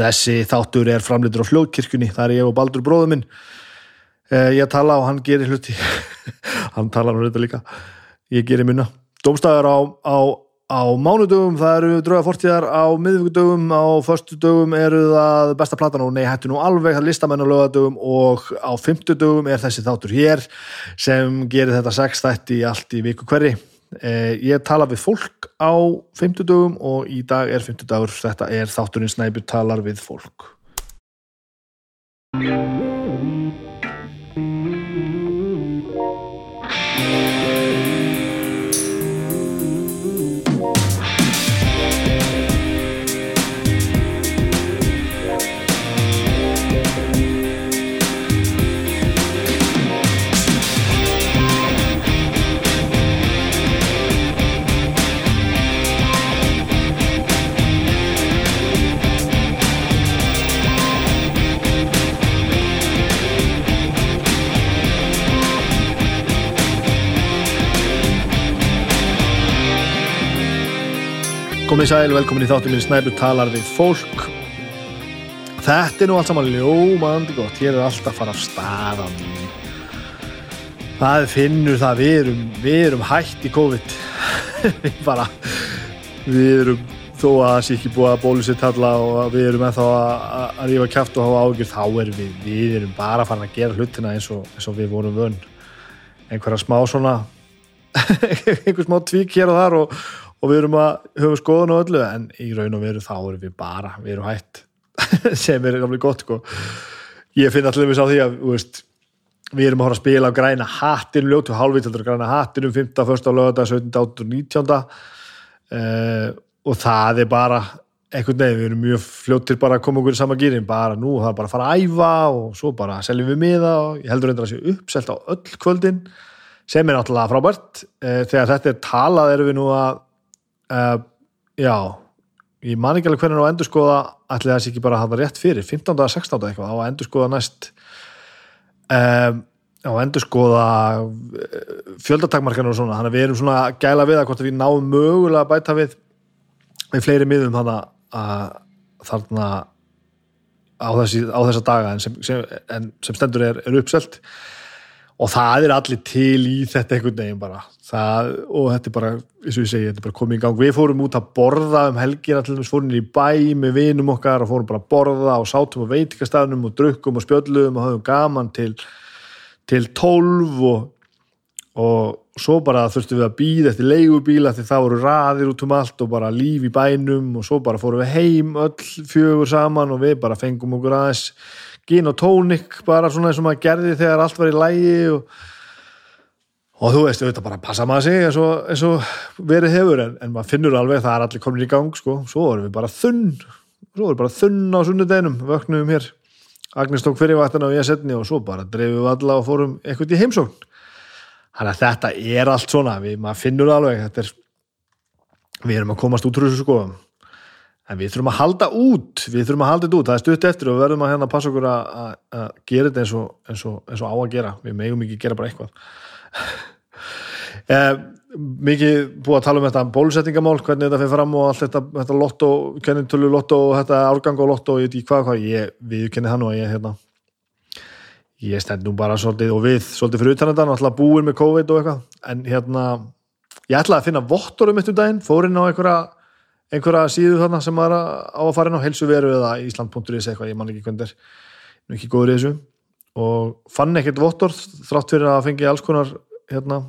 Þessi þáttur er framleitur á fljóðkirkjunni, það er ég og Baldur bróður minn. Eh, Ég tala og hann gerir hluti. hann talar um þetta líka. Ég gerir minna. Dómstæðar á, á, á mánudögum, það eru drauga fortíðar á miðvíkudögum, á föstudögum eru það besta platan og nei, hættu nú alveg, er listamenn á lögadögum og á fimmtudögum er þessi þáttur hér sem gerir þetta sex þætti allt í viku hverri. Eh, ég tala við fólk á fimmtudögum og í dag er fimmtudagur, þetta er þátturinn Snæbjörn talar við fólk. Komið sæl, velkomin í þáttum minn Snæbjörn talar við fólk. Þetta er nú allt saman ljómandi gott, hér er alltaf að fara af stað á mín. Það finnur það, við erum, við erum hætt í COVID. við bara, við erum þó að það sé ekki búið að bólusitt alla og við erum ennþá að, að, rífa kæft og hafa ágjur, þá erum við, við erum bara farin að gera hlutina eins og, eins og við vorum vönn. Einhverja smá svona, einhver smá tvík hér og þar og, og við erum að höfum skoðun og öllu en í raun og veru þá erum við bara við erum hætt sem er alveg gott sko. ég finn allir við sá því að veist, við erum að hóra að spila græna hattinum ljótu hálfvitsaldur græna hattinum 15. 1. lögða 17. 18. 19. Uh, og það er bara einhvern veginn, við erum mjög fljóttir bara að koma okkur í sama gýrin, bara nú það er bara að fara að æfa og svo bara seljum við miða og ég heldur reyndar að sé uppselt á öll kvöldin sem er náttúrulega frábært uh, þegar þetta er talað erum við nú að uh, já ég man ekki alveg hvernig á að endur skoða ætli sé ekki bara að hafa rétt fyrir 15. að 16. eitthvað á að endur skoða næst um, á að endur skoða fjöldatakmarkanur og svona þannig að við erum svona að gæla við að hvort við náum mögulega að bæta við við fleiri miðum að þarna á, þessi, á þessa daga en sem, sem, en sem stendur er, er uppselt og það er allir til í þetta einhvern veginn bara. Það, og þetta er bara, eins og ég segi, þetta er bara komið í gang. Við fórum út að borða um helgina til þess fórum í bæ með vinum okkar og fórum bara að borða og sátum á veitikastafnum og drukkum og spjöllum og höfum gaman til, til tólf og, og svo bara þurftum við að býða eftir leigubíla því það voru raðir út um allt og bara líf í bænum og svo bara fórum við heim öll fjögur saman og við bara fengum okkur aðeins gin og tónik bara svona eins og maður gerði þegar allt var í lægi og, og þú veist, auðvitað bara passa maður sig eins og, eins og verið hefur en, en maður finnur alveg það er allir komin í gang sko. svo vorum við bara þunn svo vorum við bara þunn á sunnudeginum vöknum hér, Agnes tók fyrirvættan á ég setni og svo bara dreifum við alla og fórum eitthvað í heimsókn. Þannig að þetta er allt svona við, maður finnur alveg er, við erum að komast út þessu skoðum en við þurfum að halda út við þurfum að halda þetta út, það er stutt eftir og við verðum að hérna passa okkur að, að, að gera þetta eins og, eins, og, eins og á að gera. Við megum ekki gera bara eitthvað. Eh, mikið búið að tala um þetta bólusetningamál, hvernig þetta fyrir fram og allt þetta, þetta lotto, kennintölu lotto og þetta árgang og lotto og ég veit ekki hvað, hvað ég, við kenni það nú að ég hérna ég stend nú bara svolítið og við svolítið fyrir utan þetta, náttúrulega búin með COVID og eitthvað. En hérna, ég ætlaði að finna vottorum eitt um daginn, fór inn á einhverja einhverja síðu þarna sem maður á að fara inn á helsuveru eða Ísland.is eitthvað, ég man ekki hvernig er. Nú ekki góður í þessu. Og fann ekkert vottor þrátt fyrir að fengi alls konar hérna,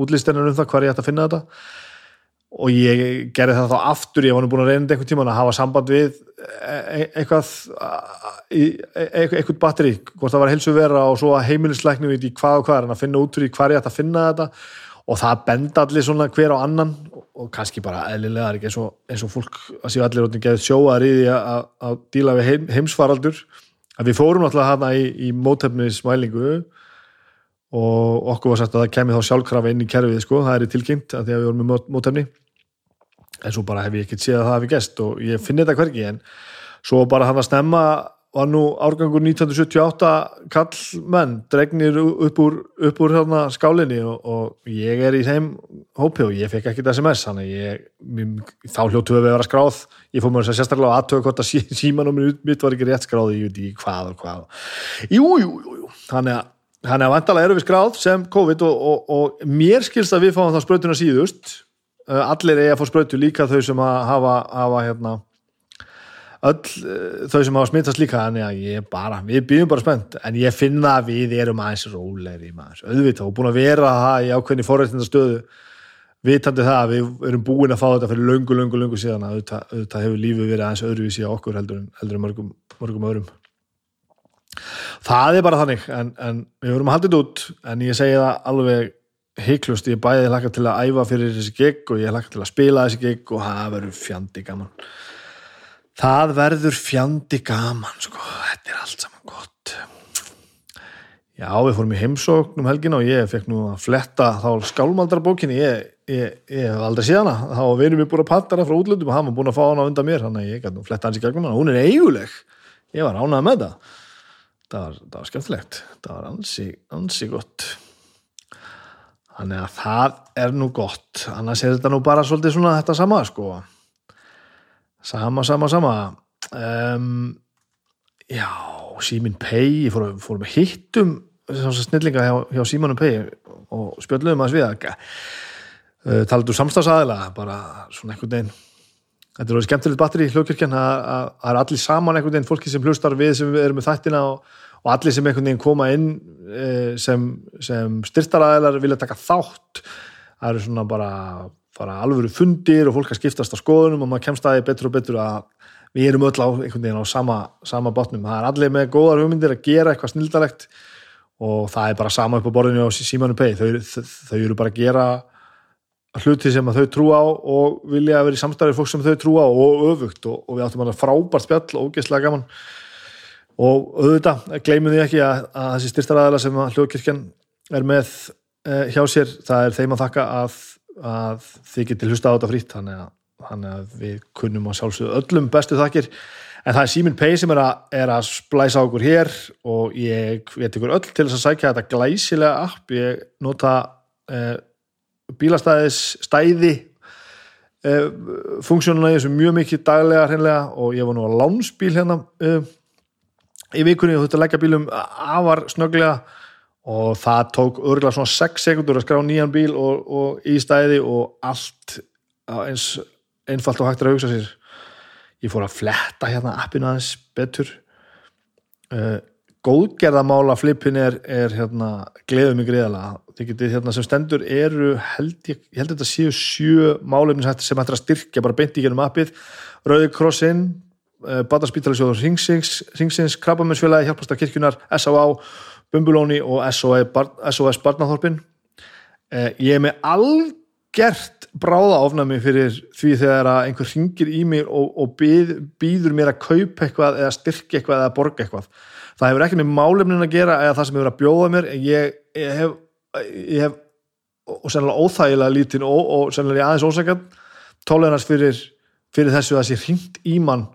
útlýstenir um það hvar ég ætti að finna þetta. Og ég gerði það þá aftur ég var nú búin að reynda einhvern tíma að hafa samband við eitthvað eitthvað batteri hvort það var helsuvera og svo að heimilisleiknum í hvað og hvað en að finna út fyrir hvar ég ætti að finna þetta og það benda allir svona hver á annan. Og kannski bara eðlilega er ekki eins og, eins og fólk að séu allir áttin geðið sjóaðar í því að, að díla við heim, heimsfaraldur. Að við fórum náttúrulega hana í, í mótefnismælingu. Og okkur var sagt að það kemur þá sjálfkrafa inn í kerfið sko, það er í tilkynnt að því að við vorum með mótefni. En svo bara hef ég ekkert séð að það hefði gæst og ég finn þetta hverki en svo bara hann að snemma var nú árgangur 1978 kallmenn dregnir upp úr, upp úr hérna skálinni og, og ég er í þeim hópi og ég fekk ekkert SMS þannig ég, þá hljóttu við að vera skráð ég fór mér þess að sérstaklega aðtöða hvort að símanum mitt var ekki rétt skráð ég veit ekki hvað og hvað jú, jú, jú, jú. þannig að Þannig að vantalega eru við skráð sem COVID og, og, og mér skilst að við fáum þá spröytuna síðust. Allir er að fá spröytu líka þau sem að hafa, hafa hérna, öll eh, þau sem hafa smittast líka þannig að ég bara, við býðum bara spennt. En ég finna að við erum aðeins rólegri maður, auðvitað og búin að vera það í ákveðni forrættindastöðu vitandi það að við erum búin að fá þetta fyrir löngu, löngu, löngu síðan að auðvitað, auðvitað hefur lífið verið aðeins öðruvísi á okkur heldur en, heldur en mörgum, mörgum öðrum. Það er bara þannig en, en við vorum að halda þetta út en ég segi það alveg heiklust, ég bæði hlaka til að æfa fyrir þessi gig og ég hlaka til að spila þessi gig og það verður fjandi gaman það verður fjandi gaman sko, þetta er allt saman gott. Já, við fórum í heimsókn um helgin og ég fekk nú að fletta þá skálmaldarbókinni. Ég, ég, ég hef aldrei séð hana. Þá verðum við búin að panta hana frá útlöndum og hann var búin að fá hana undan mér, þannig að ég gæti nú fletta hans í gegnum hana, hún er eiguleg ég var ánað með það. Það var, það var skemmtilegt. Það var ansi, ansi gott. Þannig að það er nú gott. Annars er þetta nú bara svolítið svona þetta sama sko sama, sama, sama. Um, já, Símin Pei ég fór, fór með hittum snillinga hjá, hjá Símanum Pei og spjöldluðum að sviða uh, talaðu samstafsæðila bara svona einhvern veginn þetta er alveg skemmtilegt batteri í hljókirkjan það er allir saman einhvern veginn fólki sem hlustar við sem erum með þættina og, og allir sem einhvern veginn koma inn uh, sem, sem styrtaræðilar vilja taka þátt það eru svona bara bara alvöru fundir og fólk að skiptast á skoðunum og maður kemst aðeins betur og betur að við erum öll á einhvern veginn á sama, sama botnum. Það er allir með góðar hugmyndir að gera eitthvað snildalegt og það er bara sama upp á borðinu á Símanu Pei. Þau, þau, eru bara að gera hluti sem þau trú á og vilja að vera í samstæðið fólk sem þau trú á og öfugt og, og við áttum að frábært spjall og ógeðslega gaman og auðvitað, gleymum því ekki að, að þessi styrstaræðala sem hljóðkirkjan er með eh, hjá sér, það er þeim að þakka að að þið getur hlusta á þetta frýtt þannig, þannig að við kunnum á sjálfsögðu öllum bestu þakkir. En það er Simin Pei sem er að, er að splæsa okkur hér og ég veit ykkur öll til þess að sækja þetta glæsilega app, ég nota eh, bílastæðis stæði eh, funksjónuna í þessu mjög mikið daglega hreinlega og ég var nú á lánsbíl hérna eh, í vikunni og þetta leggja bílum afar snöglega og það tók örgulega svona 6 sekundur að skrá nýjan bíl og, og í stæði og allt eins einfalt og hægt að hugsa sér. Ég fór að fletta hérna appinu aðeins betur. Uh, góðgerðamála flipin er, er hérna gleðum í greiðala hérna sem stendur eru held ég, ég held að þetta séu sjö málefni sem hættir að styrkja bara beint í genum appið. Rauði Krossinn uh, Badarspítalisjóður Ringsins, Ringsins Krabbamennsfélagi, Hjálpastar kirkjunar S.A.A. Bumbulóni og SOS, Bar SOS Barnathorpin eh, ég er með algjört bráða ofnami fyrir því þegar einhver ringir í mig og, og býð, býður mér að kaupa eitthvað eða styrkja eitthvað eða borga eitthvað. Það hefur ekki með málefnin að gera eða það sem hefur að bjóða mér. Ég, ég hef, ég hef og sennilega óþægilega lítinn og, og sennilega aðeins ósækjað tólenast fyrir, fyrir þessu að það sé ringt í mann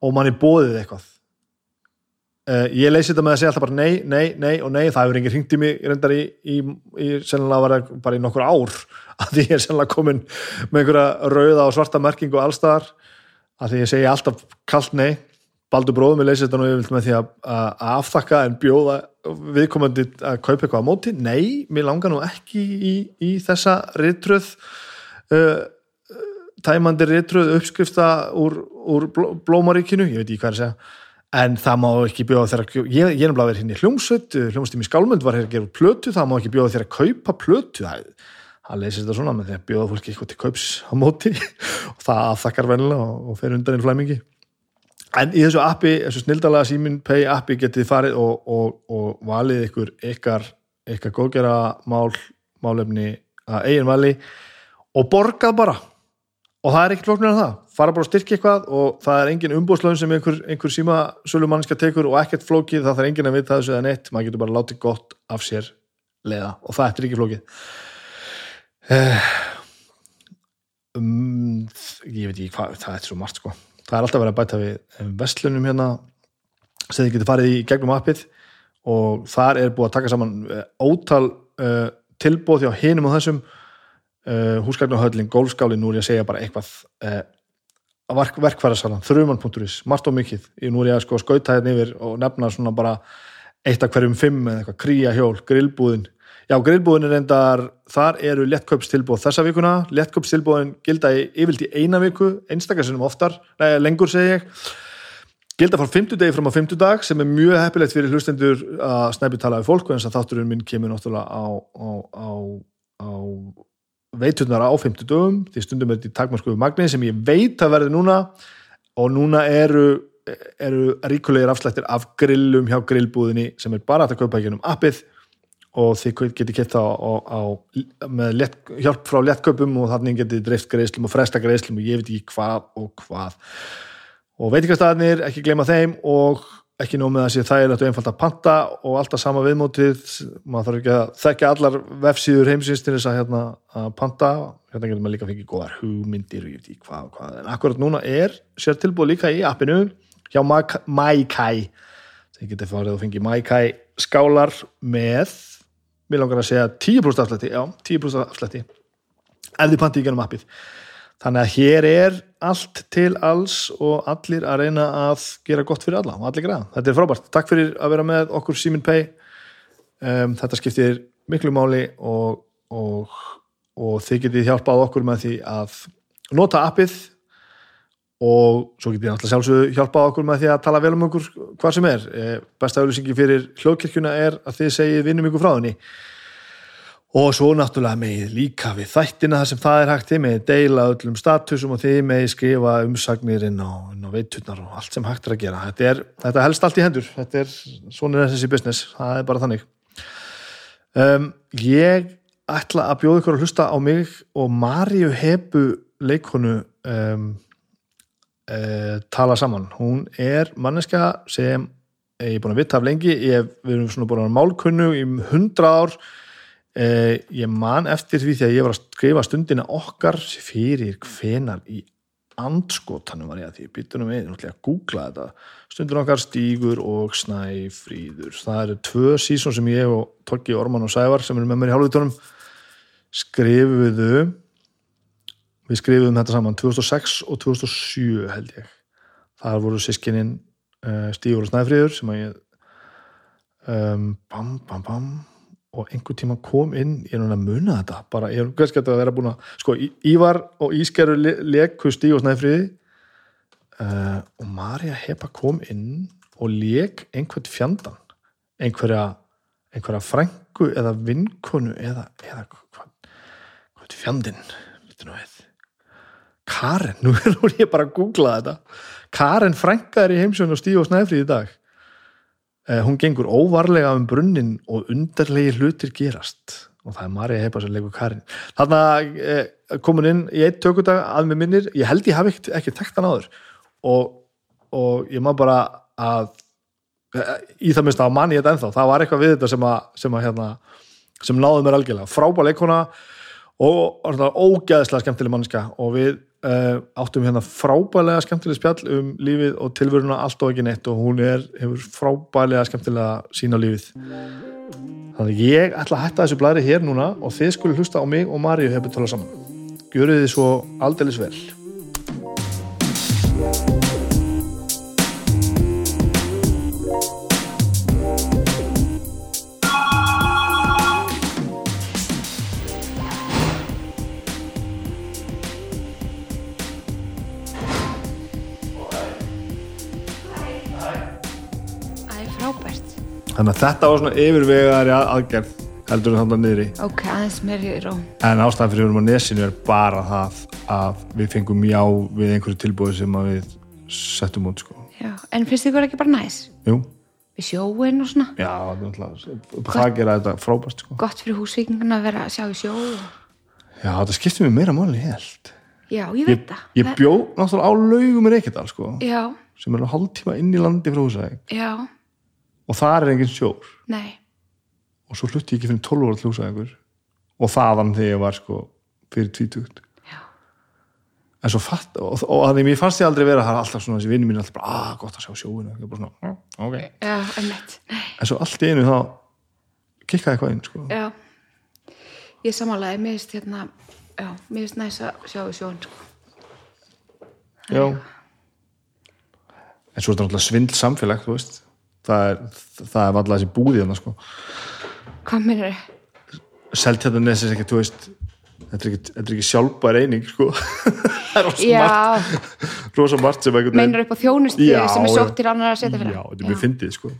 og mann er bóðið eitthvað Uh, ég leysi þetta með að segja alltaf bara nei, nei, nei og nei, það hefur enginn hringt í mig reyndar í, í, í sennilega var það bara í nokkur ár að því ég er sennilega komin með einhverja rauða og svarta merkingu allstaðar að því ég segi alltaf kallt nei. Baldur bróðum, ég leysi þetta nú yfirlega með því að, að aftakka en bjóða viðkomandi að kaupa eitthvað á móti. Nei, mér langar nú ekki í, í þessa ritröð uh, tæmandi ritröð uppskrifta úr, úr blómaríkinu, ég veit ekki hvað að segja en það má ekki bjóða þeirra ég, ég er náttúrulega verið hérna í hljómsveit hljómsveitum í Skálmönd var hér að gera plötu það má ekki bjóða þeirra að kaupa plötu. Það, það leysir þetta svona með því að bjóða fólki eitthvað til kaups á móti og það aðþakkar vennilega og, og fer undan einn flæmingi en í þessu appi, þessu snildalega Simin Pay appi getið farið og, og, og valið ykkur ykkar ykkar góðgera mál málefni að eigin vali og borgað bara og það er ekkert flóknir en það. Fara bara að styrkja eitthvað og það er engin umbúðslögn sem einhver, einhver síma sölumanniska tekur og ekkert flókið, það þarf engin að vita þessu eða neitt, maður getur bara látið gott af sér leiða og það er ekki flókið. Uh, um, ég veit ekki hvað það er svo margt sko, það er alltaf verið að bæta við vestlunum hérna sem þið getur farið í gegnum appið. Og þar er búið að taka saman eh, ótal uh, tilbóð hjá hinum og þessum uh, húsgagnahöllin, gólfskálin, nú er ég að segja bara eitthvað uh, verk, verkfærasalan, þruman.is, margt og mikið. Ég nú er ég að sko skauta hérna yfir og nefna svona bara eitt af hverjum fimm eða eitthvað, kría hjól, grillbúðin. Já, grillbúðin er endar þar eru lettkaupstilbóð þessa vikuna. Lettkaupstilbóðin gilda í, yfirlt í eina viku einstakar sinnum oftar, nei, lengur segi ég. Gilda frá 50 degi fram á 50 dag sem er mjög heppilegt fyrir hlustendur að snæpi tala við fólk en þess að þátturinn minn kemur náttúrulega á, á, á, á veitunar á 50 dögum því stundum er þetta í takmarskuðu magni sem ég veit að verði núna. Og núna eru, eru ríkulegir afslættir af grillum hjá grillbúðinni sem er bara að kaupa ekki um appið. Og þið getur á, á með let, hjálp frá lettkaupum og þannig getur dreift greiðslum og fresta greiðslum og ég veit ekki hvað og hvað. Og veitingastæðinir, ekki gleyma þeim og ekki nómið að sé þægilegt og einfalt að panta og alltaf sama viðmótið. Maður þarf ekki að þekka allar vefsíður heimsins til þess að, hérna, að panta. Hérna getur maður líka að fengja góðar hugmyndir og ég veit ekki hvað og hvað. En akkurat núna er sér tilbúið líka í appinu hjá MyKai þeir getur farið og fengið MyKai skálar með mér langar að segja 10% afslætti já, 10% afslætti. Ef þið pantið ekki ennum appið Þannig að hér er allt til alls og allir að reyna að gera gott fyrir alla og allir græða. Þetta er frábært. Takk fyrir að vera með okkur Simin Pay. Um, þetta skiptir miklu máli og, og, og þið getið hjálpað okkur með því að nota appið og svo getið náttúrulega sjálfsögðu hjálpað okkur með því að tala vel um okkur hvað sem er. Eh, besta auðlýsingi fyrir hljóðkirkjuna er að þið segið vinnum ykkur frá þenni og svo náttúrulega með líka við þættina þar sem það er hægt þið með deila öllum statusum og þið með skrifa umsagnir inn á, inn á veiturnar og allt sem hægt er að gera. Þetta, er, þetta helst allt í hendur. Þetta er svona þessi business. Það er bara þannig. Um, ég ætla að bjóða ykkur að hlusta á mig og Marju Hebu leikonu um, uh, tala saman. Hún er manneska sem ég er búin að vita af lengi. Ég, við erum svona búin að málkunnu í hundra ár Eh, ég man eftir því að ég var að skrifa stundina okkar fyrir hvenar í andskotanum var ég að því. Byttunum við, náttúrulega að googla þetta. Stundin okkar Stígur og Snæfríður. Það eru tvö sísón sem ég og Torki Orman og Sævar sem eru með mér í hálfvítunum skrifuðu. Við skrifuðum þetta saman 2006 og 2007 held ég. Þar voru sískininn uh, Stígur og Snæfríður sem að ég um, bam bam bam og einhver tíma kom inn, ég er núna að muna þetta. Bara, ég er kannski að vera búin að sko, Ívar og Ískeru leku Stíg og Snæfriði uh, og Marja Hepa kom inn og lek einhvern fjandan einhverja, einhverja frængu eða vinkonu eða, eða hvað, hvað fjandin Karen, nú er ég bara að googla þetta. Karen frængaður í heimsjón og Stíg og Snæfriði í dag. Eh, hún gengur óvarlega um brunnin og undarlegi hlutir gerast. Og það er Marja Heipa sem leikur Karin. Þarna eh, komin inn í eitt tökudag að með minnir, ég held ég hafi ekki, tekt hann áður. Og, og ég má bara að eh, í það minnst að manni þetta ennþá. Það var eitthvað við þetta sem að sem, að, hérna, sem náðu mér algjörlega, frábæð leikona og, og ógæðislega skemmtileg mannska og við Uh, áttum hérna frábælega skemmtileg spjall um lífið og tilvöruna allt og ekki neitt og hún er, hefur frábælega skemmtilega sín á lífið. Þannig ég ætla að hætta þessu blæri hér núna og þið skulle hlusta á mig og Maríu hefur talað saman. Gjöru þið svo aldeilis vel þannig að þetta var svona yfirvegaðari aðgerð heldur en þannig niðri. Ok, aðeins mér í ró. En ástæðan fyrir við erum á nesinu er bara það að við fengum já við einhverju tilbúið sem við settum út sko. já, en finnst þið ekki bara næs? jú. Við sjóin og svona? Já, það gera þetta frábært sko. gott fyrir húsvíkinguna að vera að sjá í sjó já, þetta skiptir mér meira máli helt já, ég veit það. ég, ég bjó náttúrulega á laugum í Reykjadal sko, já. sem er á hálftíma inn í landi frá húsæk já og það er engin sjór Nei. og svo hlutti ég ekki fyrir 12 ára hljósaðingur og þaðan þegar ég var sko fyrir tvítugt. En svo fatt og, og þannig mér fannst ég aldrei vera það er alltaf svona þessi vinni mín alltaf bara, ah, gott að sjá sjóinu ég er bara svona, "Ah, ok. Já, en svo allt í einu þá kikkaði eitthvað inn sko. já, ég samanlega mér finnst hérna, mér finnst næs að sjá í sjón sko. já. En svo er þetta náttúrulega svindl samfélag þú veist það er, það er alltaf þessi búði þannig sko. Hvað minnur þið? Seltjarnanes er ekki, þú veist þetta er ekki, þetta er ekki sjálfbær eining sko. Það er rosa margt, meinar upp á þjónustu sem er sótt til annar að setja fyrir já, þetta er mjög fyndið sko.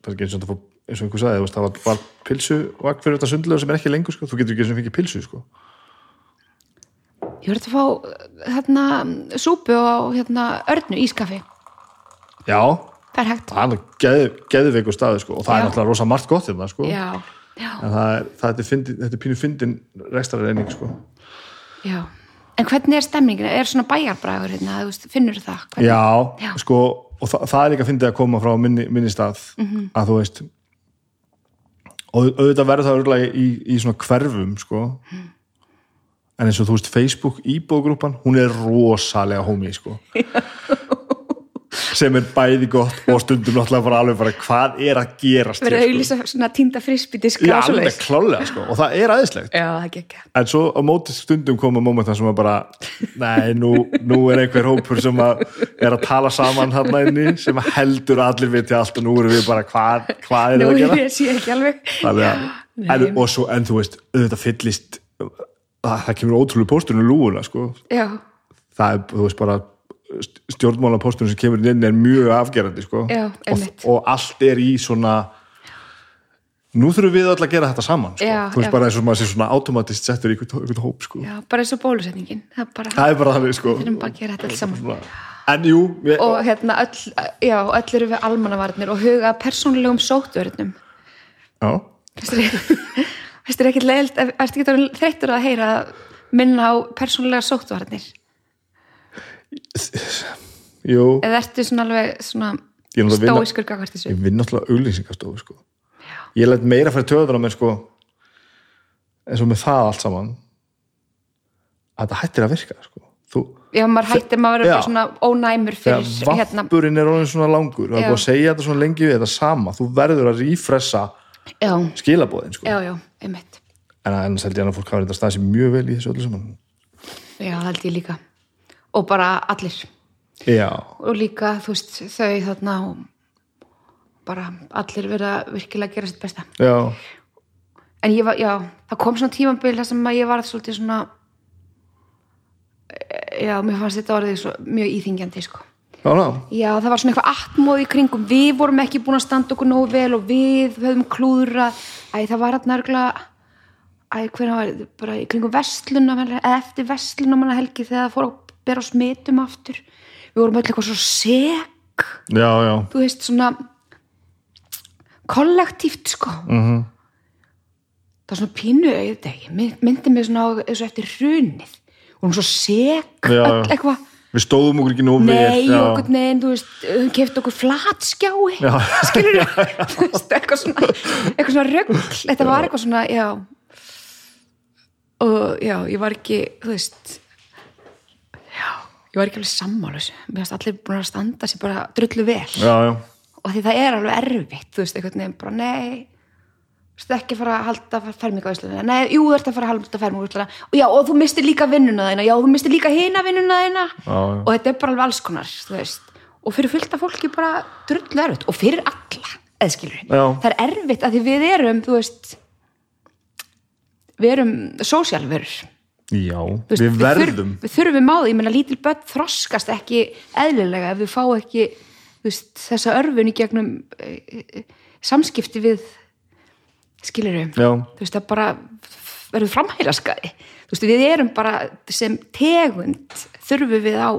Það er ekki eins og fór, eins og einhver sagði það var bara pilsu og akkur fyrir þetta sundlega sem er ekki lengur sko, þú getur ekki eins og fengið pilsu sko. Ég verði að fá hérna súpu og hérna örnu ískaffi. Já, það er hægt það er geð, geðveikur staði sko og það Já. er náttúrulega rosa margt gott hérna sko já, já, en það er, það er, fyndin, þetta er pínu fyndin rekstrar eining sko já en hvernig er stemningin? er svona bæjarbræður hérna, finnur það? Hvernig? Já, sko og það, það er líka fyndið að koma frá minni, minni stað Mhm. að þú veist og auðvitað verður það örgulega í, í svona hverfum sko en eins og þú veist Facebook íbúðgrúpan, hún er rosalega homi sko sem er bæði gott og stundum náttúrulega bara alveg bara hvað er að gerast verður hér, auðlýsa svona týnda frisbydisk Já, alveg klálega sko og það er aðeinslegt já, það gekk en svo á móti stundum koma mómentar sem að bara, nei, nú, nú er einhver hópur sem að er að tala saman hérna inni, sem að heldur að allir viti allt og nú erum við bara, hvað, hvað er nú það að er gera? ég sé ekki alveg. Þannig að, en, og svo, en þú veist, auðvitað fyllist, það, það kemur ótrúlega pósturinn í lúuna, sko, já, það er, þú veist, bara stjórnmála pósturinn sem kemur inn er mjög afgerandi, sko, Já, og, og allt er í svona, nú þurfum við öll að gera þetta saman, sko, Já, þú veist, já. bara eins og maður sé svona automatist settur í einhvern hóp, sko. já, bara eins og bólusetningin það er bara, Það er bara þannig, sko. erum bara að gera þetta alls saman. En jú, ég, og hérna öll, já, öll eru við almannavarnir og huga persónulegum sóttvörnum já, Veistu er ekki leiðilt, ertu ekki þreyttur að heyra minna á persónulega sóttvarnir jú, eða ertu svona alveg svona stóiskur gagvart þessu ég vinn náttúrulega auglýsingastofu, sko. Ég læt meira fyrir töður á mér, sko, eins og með það allt saman, að þetta hættir að virka, sko. Þú, já, maður hættir maður Já. bara svona ónæmur fyrir hérna, vappurinn er orðin svona langur, það er Já. búið að segja þetta svona lengi við þetta sama, þú verður að rífressa já, skilabóðin, sko. já, já, einmitt En annars held ég að fólk hafa þetta stað sér mjög vel í þessu öllu saman. já, það held ég líka og bara allir. Já, og líka, þú veist, þau þarna bara allir verða virkilega að gera sitt besta. Já, en ég var, já, það kom svona tímabil þar sem að ég var svolítið svona já, mér fannst þetta orðið svo mjög íþingjandi, sko. Já, já, Já, það var svona eitthvað atmóð í kringum. Við vorum ekki búin að standa okkur nógu vel og við höfum klúðra æ, það var að nörgla æ, hvernig var þetta, bara í kringum vestluna eftir vestluna manna helgi þegar það fór að bera smitum aftur. Við vorum öll eitthvað svo sek. Já, já, þú veist, svona kollektíft, sko. Mhm, það var svona pínu, ég veit ekki. Mynd- myndi mig svona á og eftir hrunið. Og hún svo Já, öll eitthvað. Við stóðum okkur ekki nóg Nei, vel, já. okkur neginn, þú veist, hún kefti okkur flatskjái, Já. skilur þú veist, eitthvað svona, eitthvað svona rögl, þetta var eitthvað svona, já, og já, ég var ekki, þú veist, ég var ekki alveg sammála þessu, mér finnst allir búin að standa sér bara drullu vel. Já, já, og því það er alveg erfitt, þú veist, eitthvað neginn, bara nei, þú veist, ekki fara að halda ferminga á Íslanda, nei, jú, þú ert að fara að halda ferminga á Íslanda, og já, og þú mistir líka vinnuna þína, já, þú mistir líka hina vinnuna þína, Já, já. og þetta er bara alveg alls konar, þú veist, og fyrir fullt af fólki bara drullu erfitt, og fyrir alla, eða skilur, það er erfitt að því við erum, þú veist, við erum sósjálfurur, já, Þú veist, við verðum. þurfum, við þurfum á því, ég meina lítil börn þroskast ekki eðlilega ef við fá ekki þú veist, þessa örfun í gegnum e, e, samskipti við skilirum þú veist það bara verður framhælaskaði þú veist við erum bara sem tegund þurfum við á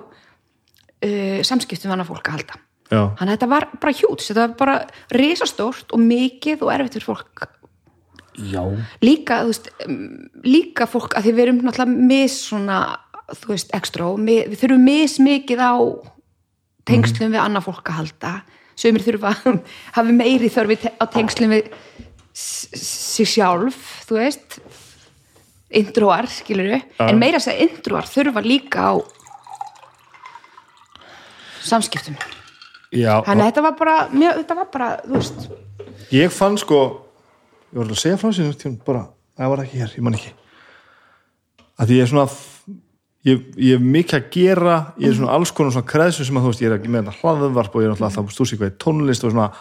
uh, samskiptum við annað fólk að halda. Já, þannig að þetta var bara hjút þetta var bara risastórt og mikið og erfitt fyrir fólk já, líka, þú veist, um, líka fólk að því við erum náttúrulega mis svona, þú veist, og mi, við þurfum mis mikið á tengslum við annað fólk að halda. Sömur þurfa að hafa meiri þörfi á tengslum við s- sig sjálf, þú veist. Introar, skilur en meira að segja introar þurfa líka á samskiptum. Já, þannig að þetta var bara, mjög, þetta var bara þú veist, ég fann sko ég var alveg að segja frá sér bara, það var ekki hér, ég man ekki. Að ég er svona ég, ég er mikið að gera ég er svona alls konar svona kreðsum sem að þú veist ég er ekki með þetta hlaðvarp og ég er alltaf alltaf stúrst eitthvað í tónlist og svona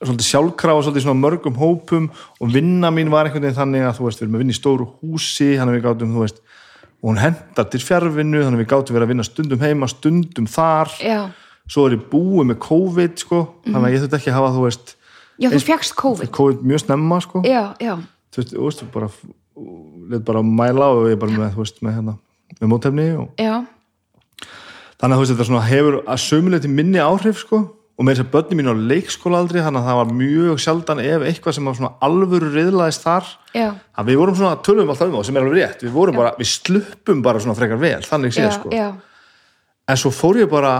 svolítið sjálfkrafa, svolítið svona mörgum hópum og vinna mín var einhvern veginn þannig að þú veist, við erum að vinna í stóru húsi þannig að við gátum, þú veist og hún hendar til fjárvinnu, þannig að við gátum verið að vinna stundum heima, stundum þar. Já, svo er ég búið með COVID sko, þannig að ég þurfti ekki að hafa, þú veist já þú fjagst COVID. COVID mjög snemma sko. Já, já, þú veist, þú veist, bara let bara mæla og ég bara með, þú veist, með hérna með mótefni og já, þannig að þú veist, þetta svona hefur að sömuleyti minni áhrif sko og með þess að börni mín á leikskóla aldrei þannig að það var mjög sjaldan ef eitthvað sem var svona alvöru riðlaðist þar já, að við vorum svona, tölum alltaf um það sem er alveg rétt við vorum bara, við sluppum bara svona frekar vel þannig séð já, sko. já, en svo fór ég bara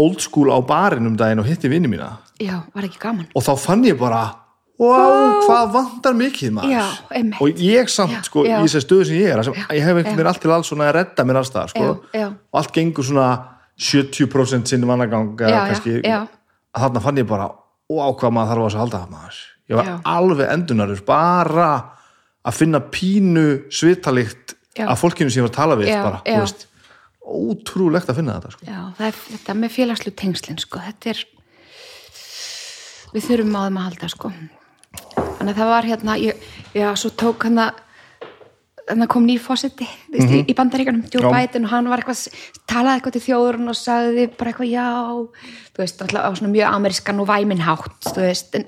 old school á barinn um daginn og hitti vinni mína. Já, var ekki gaman. Og þá fann ég bara wow, hvað vantar mikið maður. Já, og ég samt Já, sko já. í þessari stöðu sem ég er sem, ég hef einhvern veginn allt til alls svona að redda mér alls það sko, og allt gengur svona 70% sinn vannagang þarna fann ég bara wow, hvað maður þarf þessu að halda það maður. Ég var alveg endunarur bara að finna pínu svitalikt af fólkinu sem ég var að tala við bara, þú veist, ótrúlegt að finna þetta sko. Já, er þetta með félagslu tengslin sko, þetta er við þurfum á þeim að halda sko þannig að það var hérna ég, já, svo tók hann að þannig kom nýr fósiti mm -hmm. í bandaríkanum, Joe. Biden og hann var eitthvað talaði eitthvað til þjóðurinn og sagði bara eitthvað já þú veist, alltaf á svona mjög amerískan og væminhátt þú veist, en,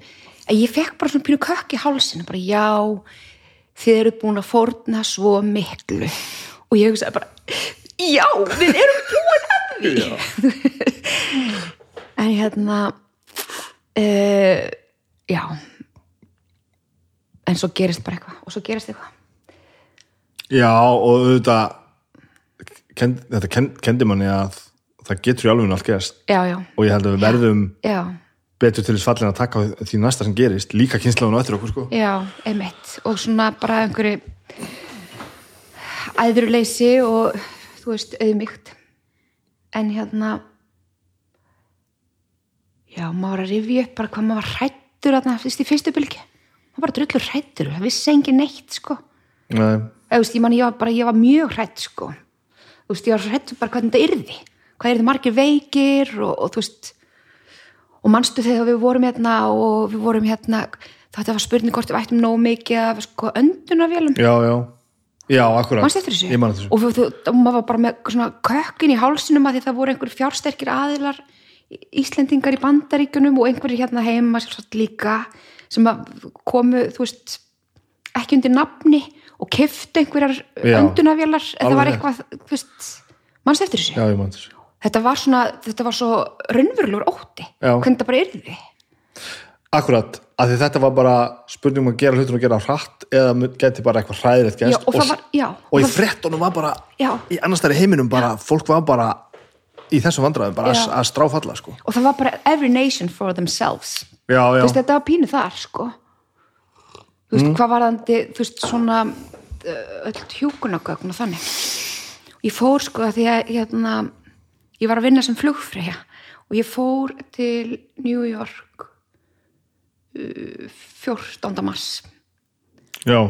ég fekk bara svona pínu kökk í hálsinu, bara já þið eru búin að fórna svo miklu og ég hugsaði bara já, við erum búin að því. En hérna uh, já. En svo gerist bara eitthvað og svo gerist eitthvað. Já og auðvitað kend, þetta kend, kendi manni að það getur í alveg allt gerst. Já, já, og ég held að við verðum já, betur til þess fallin að taka á því næsta sem gerist líka kynsláðun og eftir okkur sko. Já, einmitt. Og svona bara einhverju æðruleysi og þú veist, auðmygt en hérna já, maður að rifja upp bara hvað maður var hrættur þarna fyrst í fyrstu bylgi maður bara drullur hrættur, það vissi engin neitt sko. Nei, þú veist, ég, man, ég, var bara, ég var mjög hrætt sko. veist, ég var hrætt bara hvernig þetta yrði. Hvað yrði margir veikir og, og þú veist og manstu þegar við vorum hérna og við vorum hérna þetta var spurning hvort við ættum nóg mikið af sko, öndunarvélum? Já, já Já, akkurat? Ég man þessu Og þú, maður var bara með svona kökkin í hálsinum að því það voru einhver fjársterkir aðilar Íslendingar í bandaríkunum og einhverjir hérna heima sjálfsagt líka sem komu, þú veist ekki undir nafni og keftu einhverjar Já, öndunavélar eða alveg var eitthvað, þú veist mannst eftir þessu? Já, ég man þessu. Þetta var svona, þetta var svo raunverulegur ótti, hvernig það bara yrði Akkurat, af því þetta var bara spurningum að gera hlutur og gera hratt eða geti bara eitthvað hræðilegt Já, gæst og það var, já og í það- frettunum var bara Já. í annars stæri heiminum bara, fólk var bara í þessum vandræðum, bara Já. að, stráfalla sko. og það var bara every nation for themselves. Já, þú já, veist, þetta var pínu þar sko. Þú veist, hvað varðandi þú veist, svona uh, öll hjúkunagögn og þannig. Og ég fór sko að því að hérna, ég var að vinna sem flugfreyja og ég fór til New York 14. mars. Já,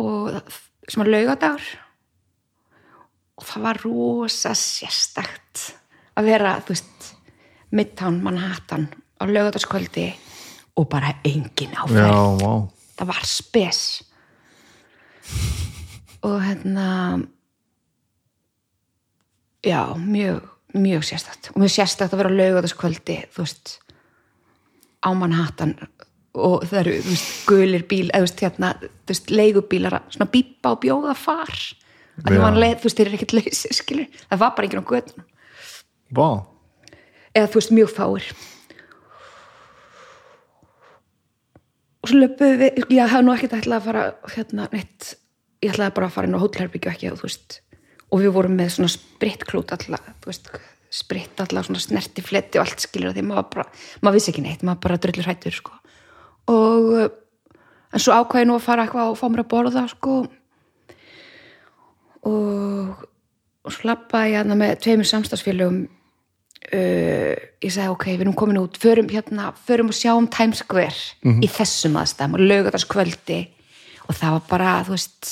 og sem var laugadagur og það var rosa sérstakt að vera, þú veist Midtown, Manhattan á laugardagskvöldi og bara engin já, áferð vá. Það var spes. Og hérna já, mjög mjög sérstakt. Og mjög sérstakt að vera á laugardagskvöldi þú veist á Manhattan og það eru, þú veist, gulir bíl eða þú veist, hérna, þú veist, leigubílar svona bípa og bjóða far. Að mann leið, þú veist, þeir eru ekkert lausir skilur, það var bara enginn á götun Vá, eða þú veist, mjög fáir. Og svo löpuðu við ég hafði nú ekkert ætlað að fara hérna, neitt, ég ætlaði bara að fara inn á hótelherbyggju ekki, þú veist, og við vorum með svona spritklút alltaf, þú veist spritt alltaf svona snerti fletti og allt skilur því maður bara, maður vissi ekki neitt maður bara drullur hættur sko. Og uh, en svo ákvæði nú að fara eitthvað og fá mér að borða sko. Og, og svo lappaði ég hérna með tveimur samstagsfélögum uh, ég sagði ok, við erum komin út förum, hérna, förum og sjáum Times Square í þessum aðstæðum og lögataskvöldi og það var bara, þú veist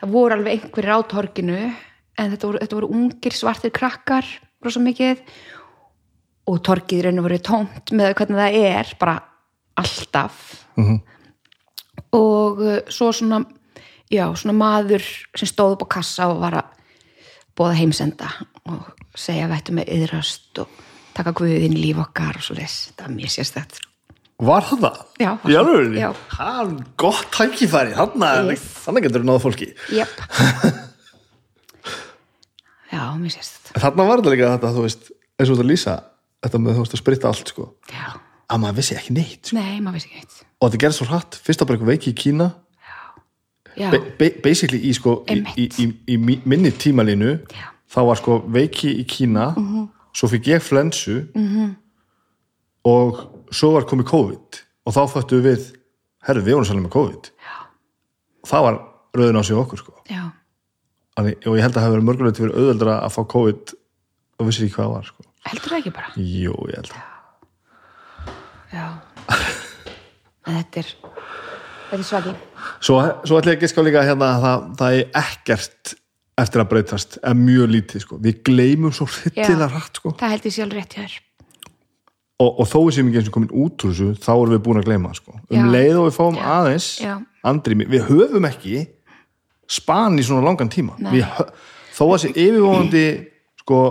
það voru alveg einhverjir á torginu en þetta voru, þetta voru ungir svartir krakkar rosa mikið og raun og voru tómt með hvernig það er, bara alltaf -hmm. og uh, svo svona já, svona maður sem stóð upp á kassa og var að bóða heimsenda og segja að vættum með yðrast og taka guðin líf okkar og svo þess, það er mjög sérstætt Var það? Já, var Í það. Já. Hann, gott tækifæri, þannig Yes. getur náða fólki. Jep Já, mjög sérstætt Þarna var þetta líka þetta, þú veist, eins og þetta lýsa, þetta með þú veist að spritta allt, sko. Já, Að maður vissi ekki neitt, sko. nei, maður vissi ekki neitt Og þetta gerði svo hratt, fyrst að bara eitthvað veiki í Kína, Já, ba ba basically í, sko, í, Einmitt. í, í, í mi- minni tímalínu, Já. þá var sko veiki í Kína, svo fikk ég flensu -hmm. og svo var komið COVID og þá föttu við, herru, við vorum sannlega með COVID. Já. Það var rauðin á sig okkur, sko. já, og ég held að það hefur mörgulegt fyrir auðveldra að fá COVID og vissi ekki hvað það var sko. heldur það ekki bara Jú, ég held að Já En þetta er þetta er svaki Svo, svo ætla ég að giska líka hérna að það, það er ekkert eftir að breytast, eða mjög lítið sko. við gleymum svo hryllilega hratt sko. Það held ég sjálf rétt hjá þér og, og þó við séum ekki eins og komin út úr þessu þá erum við búin að gleyma sko. um Já. leið og við fáum Já. aðeins Já. andrými, við höfum ekki span í svona langan tíma. Við þó að þessi yfirvóðandi sko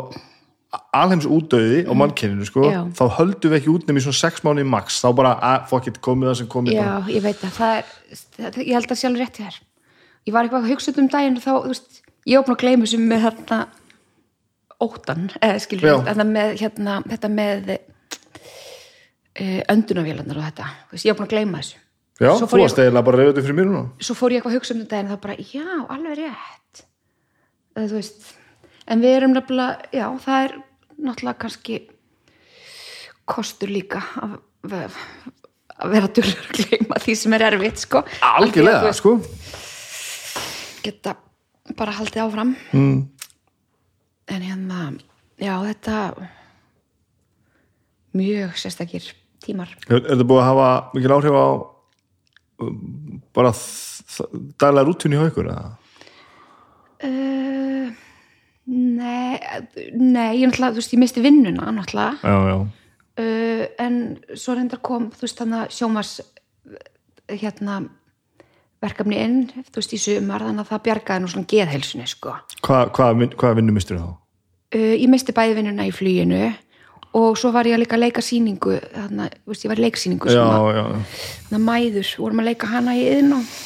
alheims útdauði á mannkenninu sko, Já. þá höldum við ekki út nefnir svona sex mánuði max, þá bara, að, fuck it, komið það sem komið Já, bara. ég veit það, það er ég held að sjálf rétt hjá þér. Ég var eitthvað að hugsa um daginn og þá, þú veist, ég búin að gleyma sem með þarna óttan, eða skilur þetta með, hérna, þetta með uh, öndunavélarnar og þetta, þú veist, ég búin að gleyma þessu Já, þú varst eiginlega bara reyðið fyrir mér núna. Svo fór ég eitthvað að hugsa um þetta en þá bara, já, alveg rétt. Eða þú veist en við erum nefnilega, já, það er náttúrulega kannski kostur líka að, að vera dullur að gleyma því sem er erfitt, sko. Algjörlega, sko. geta bara haldið áfram. Mm. en hérna, já, þetta mjög sérstakir tímar. Er, er þetta búið að hafa mikil áhrif á bara daglega rútun í haukur eða? uh, nei nei, ég náttúrulega, þú veist, ég misti vinnuna náttúrulega Já, já, uh, en svo reyndar kom þú veist þannig að sjómas hérna verkefni inn, þú veist í sumar þannig að það bjargaði nú svona geðheilsunni sko. Hvað hva, hva vinnu mistur þá? uh, ég misti bæði vinnuna í fluginu og svo var ég að leika leika sýningu þannig að, ég var já, þannig að mæður, vorum að leika hana í yðn og,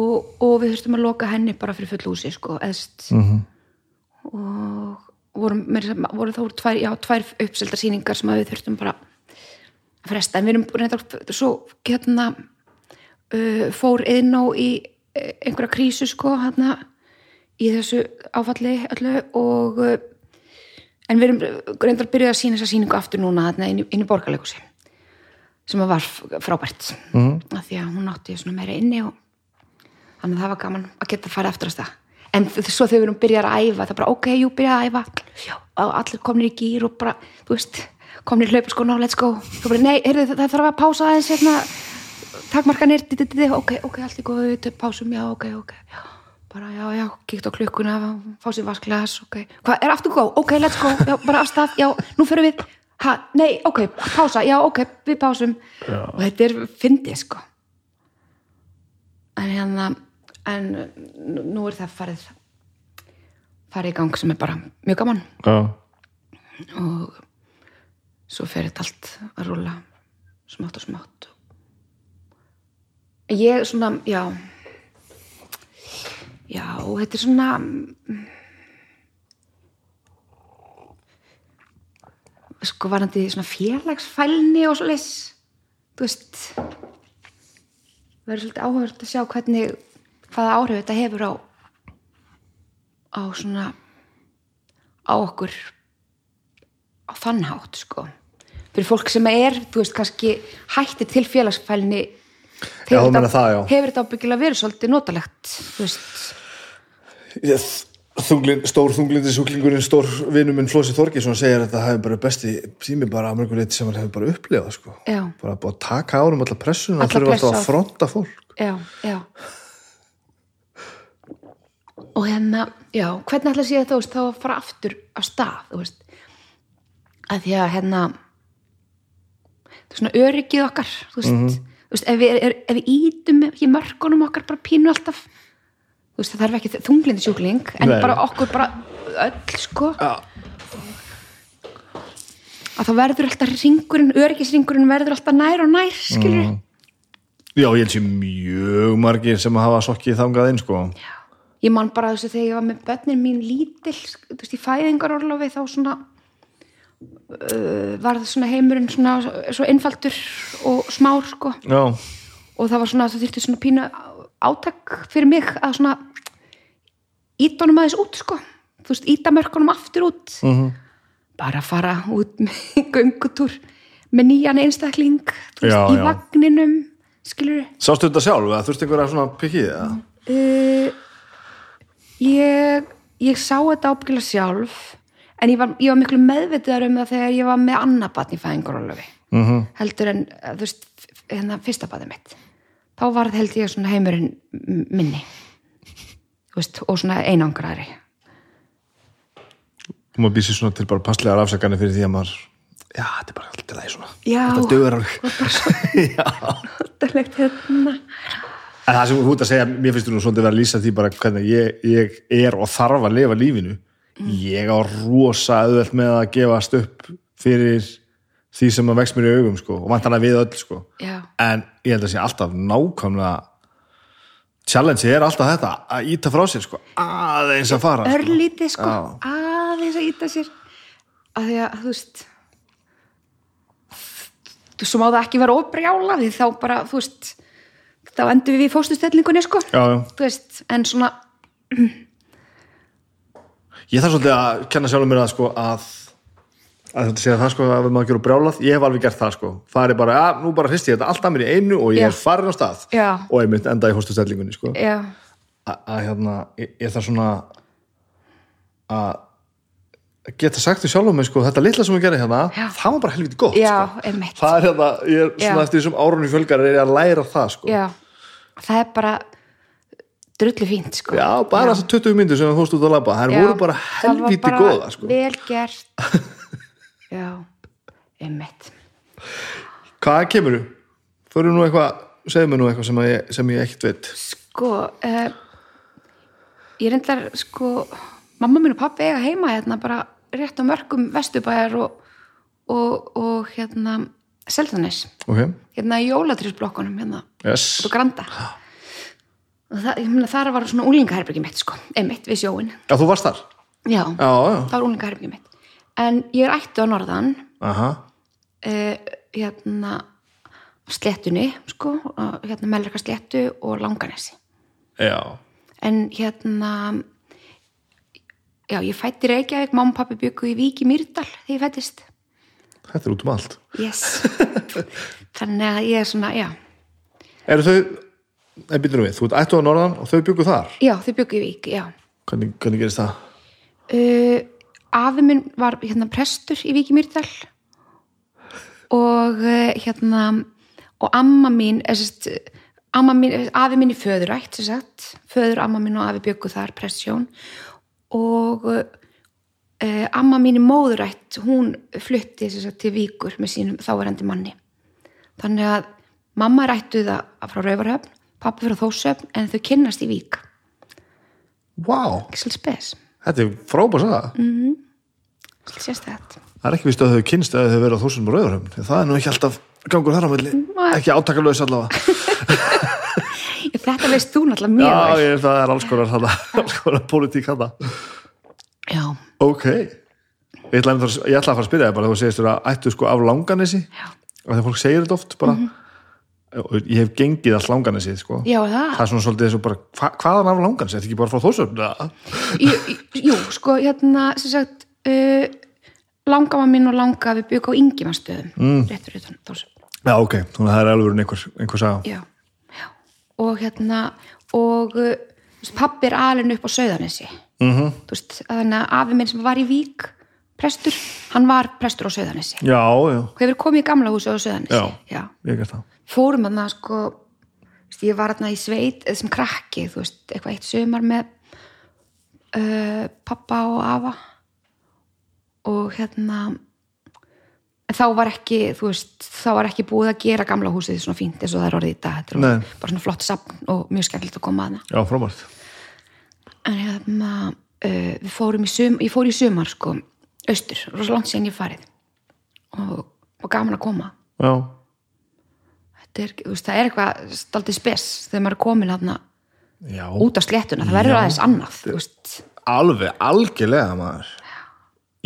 og, og við þurftum að loka henni bara fyrir full húsi sko, eðst. Mhm. og vorum, voru þá tvær, já, tvær uppselda sýningar sem við þurftum bara að fresta. En við erum reyndar svo hérna uh, fór inn á í eh, einhverja krísu sko hérna í þessu áfalli öllu. Og uh, en við erum reyndar byrjuð að sína þessa sýningu aftur núna inn, í- í borgarleikusi sem að var frábært. Mm. af því að hún átti svona meira inni og þannig að það var gaman að geta að fara eftir að stað. En svo þegar við erum byrjað að æfa það er bara ok, jú, byrjað að æfa. Já, og allir komnir í gýr og bara þú veist, komnir í hlaupa sko, no, let's go. Bara, nei, heyrðu, það, þarf að pása aðeins hérna, di, ok, ok, allt góðu, við pásum, já, ok, ok já, bara, já, já, kíkt á klukkuna fá sér vasklas, ok. Hvað, er aftur góð, ok, let's go, já, bara af stað. Já, nú fyrir við, ha, nei, ok pása, já, ok, við pásum. Já. og þetta er fyndið, sko. En hérna en nú er það farið farið í gang sem er bara mjög gaman. Já. og svo fer þetta allt að rúla smátt og smátt. Ég svona, já já, þetta er svona sko varandi svona félagsfælni og svo leys þú veist verður svolítið áhugavert að sjá hvernig hvaða áhrif þetta hefur á á svona á okkur á þann hátt sko. Fyrir fólk sem er, þú veist, kannski hætti til félagsfælni Já, meina það, hefur þetta ábyggilega verið svolítið notalegt þú veist, þunglin, stór þunglindi sjúklingurinn stór vinur minn Flósi Þorgesson segir að þetta hefur bara besti tími bara að mörgum leiti sem hann hefur bara upplifað sko. Bara búið að taka árum alla pressuna Alla og þurfa alltaf að fronta fólk. Já, já. Og hérna já, hvernig ætla að sé veist, þá að fara aftur á stað að því að hérna það er svona öryggið okkar þú veist, þú veist ef, við, er, ef við ítum ekki mörkunum okkar bara pínu alltaf veist, það þarf ekki þunglindi sjúkling en Nei. bara okkur bara öll sko Já. að þá verður alltaf ringurinn, öryggisringurinn verður alltaf nær og nær, skilur Já, ég held sér mjög margir sem hafa sokkið þangað inn sko. ég man bara þessu þegar ég var með börnin mín lítil, þú veist, í fæðingarorlofi þá svona uh, var það svona heimurinn svona svo einfaldur og smár sko Já, og það var svona, það þyrfti svona pínu átak fyrir mig að svona ítunum aðeins út sko þú veist, íta mörkunum aftur út -hmm. bara fara út með göngutúr með nýjan einstakling þú veist, Já, í já. vagninum skilur sástu þetta sjálf eða þurfti einhverja svona pikkið eða? uh, ég ég sá þetta ábyggilega sjálf en ég var, ég var miklu meðvitaðar um það þegar ég var með annabatn í fæðingarólöfi mm -hmm. heldur en þú veist, hérna fyrsta batið mitt þá var það held ég svona heimurinn minni. Veist, og svona einangrari og maður býsir svona til bara passlegar afsakanir fyrir því að maður já, þetta er bara alltaf læg svona. Já. þetta dögur alveg. Hérna. En það sem þú ert að segja, mér finnst þú nú svolítið verið að lýsa því bara hvernig ég, ég er og þarf að lifa lífinu. Ég á rosa auðvelt með að gefast upp fyrir því sem að vex mér í augum sko, og vantan að við öll sko. En ég held að sé alltaf nákvæmlega challenge er alltaf þetta að íta frá sér sko, aðeins að fara sko. örlítið sko, aðeins að íta sér að því að þú veist þú svo má það ekki vera óbrjála því þá bara, þú veist þá endur við í fóstustellingunni sko já, já. veist, en svona Ég þarf svolítið að kenna sjálfum mér að sko að að þetta segja það sko að maður gerur brjálað. Ég hef alveg gert það sko. Það er bara, að nú bara hristi ég þetta allt að mér í einu og ég Já. er farin á stað. Já. og ég mynd enda í hóstustellingunni sko. Að hérna, ég, ég þarf svona að geta sagt því sjálfum mér sko þetta litla sem ég gerði hérna, Já. það var bara helviti gott sko. einmitt. Það er hérna, ég er svona eftir þessum árunni fjölgar er ég að læra það sko. Já, það er bara drullu fínt sko. Já, bara þessar 20 myndir sem þú fórst út að labba þær Já, voru bara það var helviti bara góða sko. vel gert já, einmitt Hvað kemur þú? Fyrir nú eitthvað, segðu mér nú eitthvað sem, ég, sem ég ekkert veit. sko uh, ég reyndar sko mamma mín og pappi eiga heima hérna bara rétt á mörgum vestubæjar og, og, og hérna Seldanes, Ok, hérna í jólatrísblokkunum hérna, yes. og Granda og það, ég meina þar var svona úlingaherbyggi mitt sko, einmitt við sjóin Já, þú varst þar? já, Já, já. það var úlingaherbyggi mitt en ég er ættu á norðan Aha. uh, hérna á sléttunni sko, hérna Melrika sléttu og Langanesi Já. en hérna já, ég fætti Reykjavík mamma og pappi byggu í Vík í Mýrdal þegar ég fættist Þetta er út um allt. yes. þannig að ég er svona, já Eru þau, en býtum við, þú ert ættu á norðan og þau byggu þar. já, þau byggu í Vík, já Hvernig, hvernig gerist það? uh, afi minn var hérna prestur í Vík í Mýrdal. Og uh, hérna og amma mín, er, sest, amma mín afi mín í föðurætt sagt, föður amma mín og afi byggu þar prestjón og uh, amma mín í móðurætt. Hún flutti sagt, til Víkur með sínum þáverandi manni. Þannig að mamma er ættuð að frá Rauvarhöfn pappi frá Þósöfn en þau kynnast í Vík. Vá, ekki svolítið spes, þetta er frábæð saga. Mm. sérstætt Það er ekki vist að þau kynst að þau verið á þúsund og rauðurhöfn. Það er nú ekki alltaf gangur þar á milli. Nei. Ekki átakalöðs allavega. Þetta veist þú náttúrulega mjög Já, vel. ég, það er alls konar þarna, alls konar pólitík þarna. Já, Ok. Ég ætla, ég ætla að fara að spyrja þig bara, þú segist þér að ættu sko af langanesi. Já. Og þegar fólk segir þetta oft bara, og ég hef gengið allt langanesið sko. já það. það er svona svolítið og bara hva, hvaðan af langanesið, þetta ekki bara frá þósöfn Jú, sko, hérna, sem sagt, uh, langafa mín og langa við byggum á yngimastöðum, mm. rétt fyrir utan Þórsöfn. já ok, þannig að það er alveg einhver, einhver saga Já, já. Og hérna, og uh, pappi er alinn upp á Sauðanessi Mhm. -hmm. þannig að afi minn sem var í Vík prestur, hann var prestur á Sauðanessi. Já, já, hefur komið í gamla húsi á Sauðanessi. Já. Já. ég gert það. Fórum þarna sko þú veist, ég var þarna í sveit eða sem krakki, þú veist, eitthvað eitt sömar með uh, pappa og afa. Og hérna en þá var ekki, þú veist þá var ekki búið að gera gamla húsið svona fínt eins og það er orðið í dag, þetta er bara svona flott sapn og mjög skemmtilegt að koma að það já, frábært. En hérna uh, við fórum í sum, ég fór í sumar sko, austur, rosa langt síðan ég farið. Og, og gaman að koma. Já, er, veist, það er eitthvað staldið spes þegar maður er komin já, út á sléttuna, það verður aðeins annað alveg, algjörlega maður.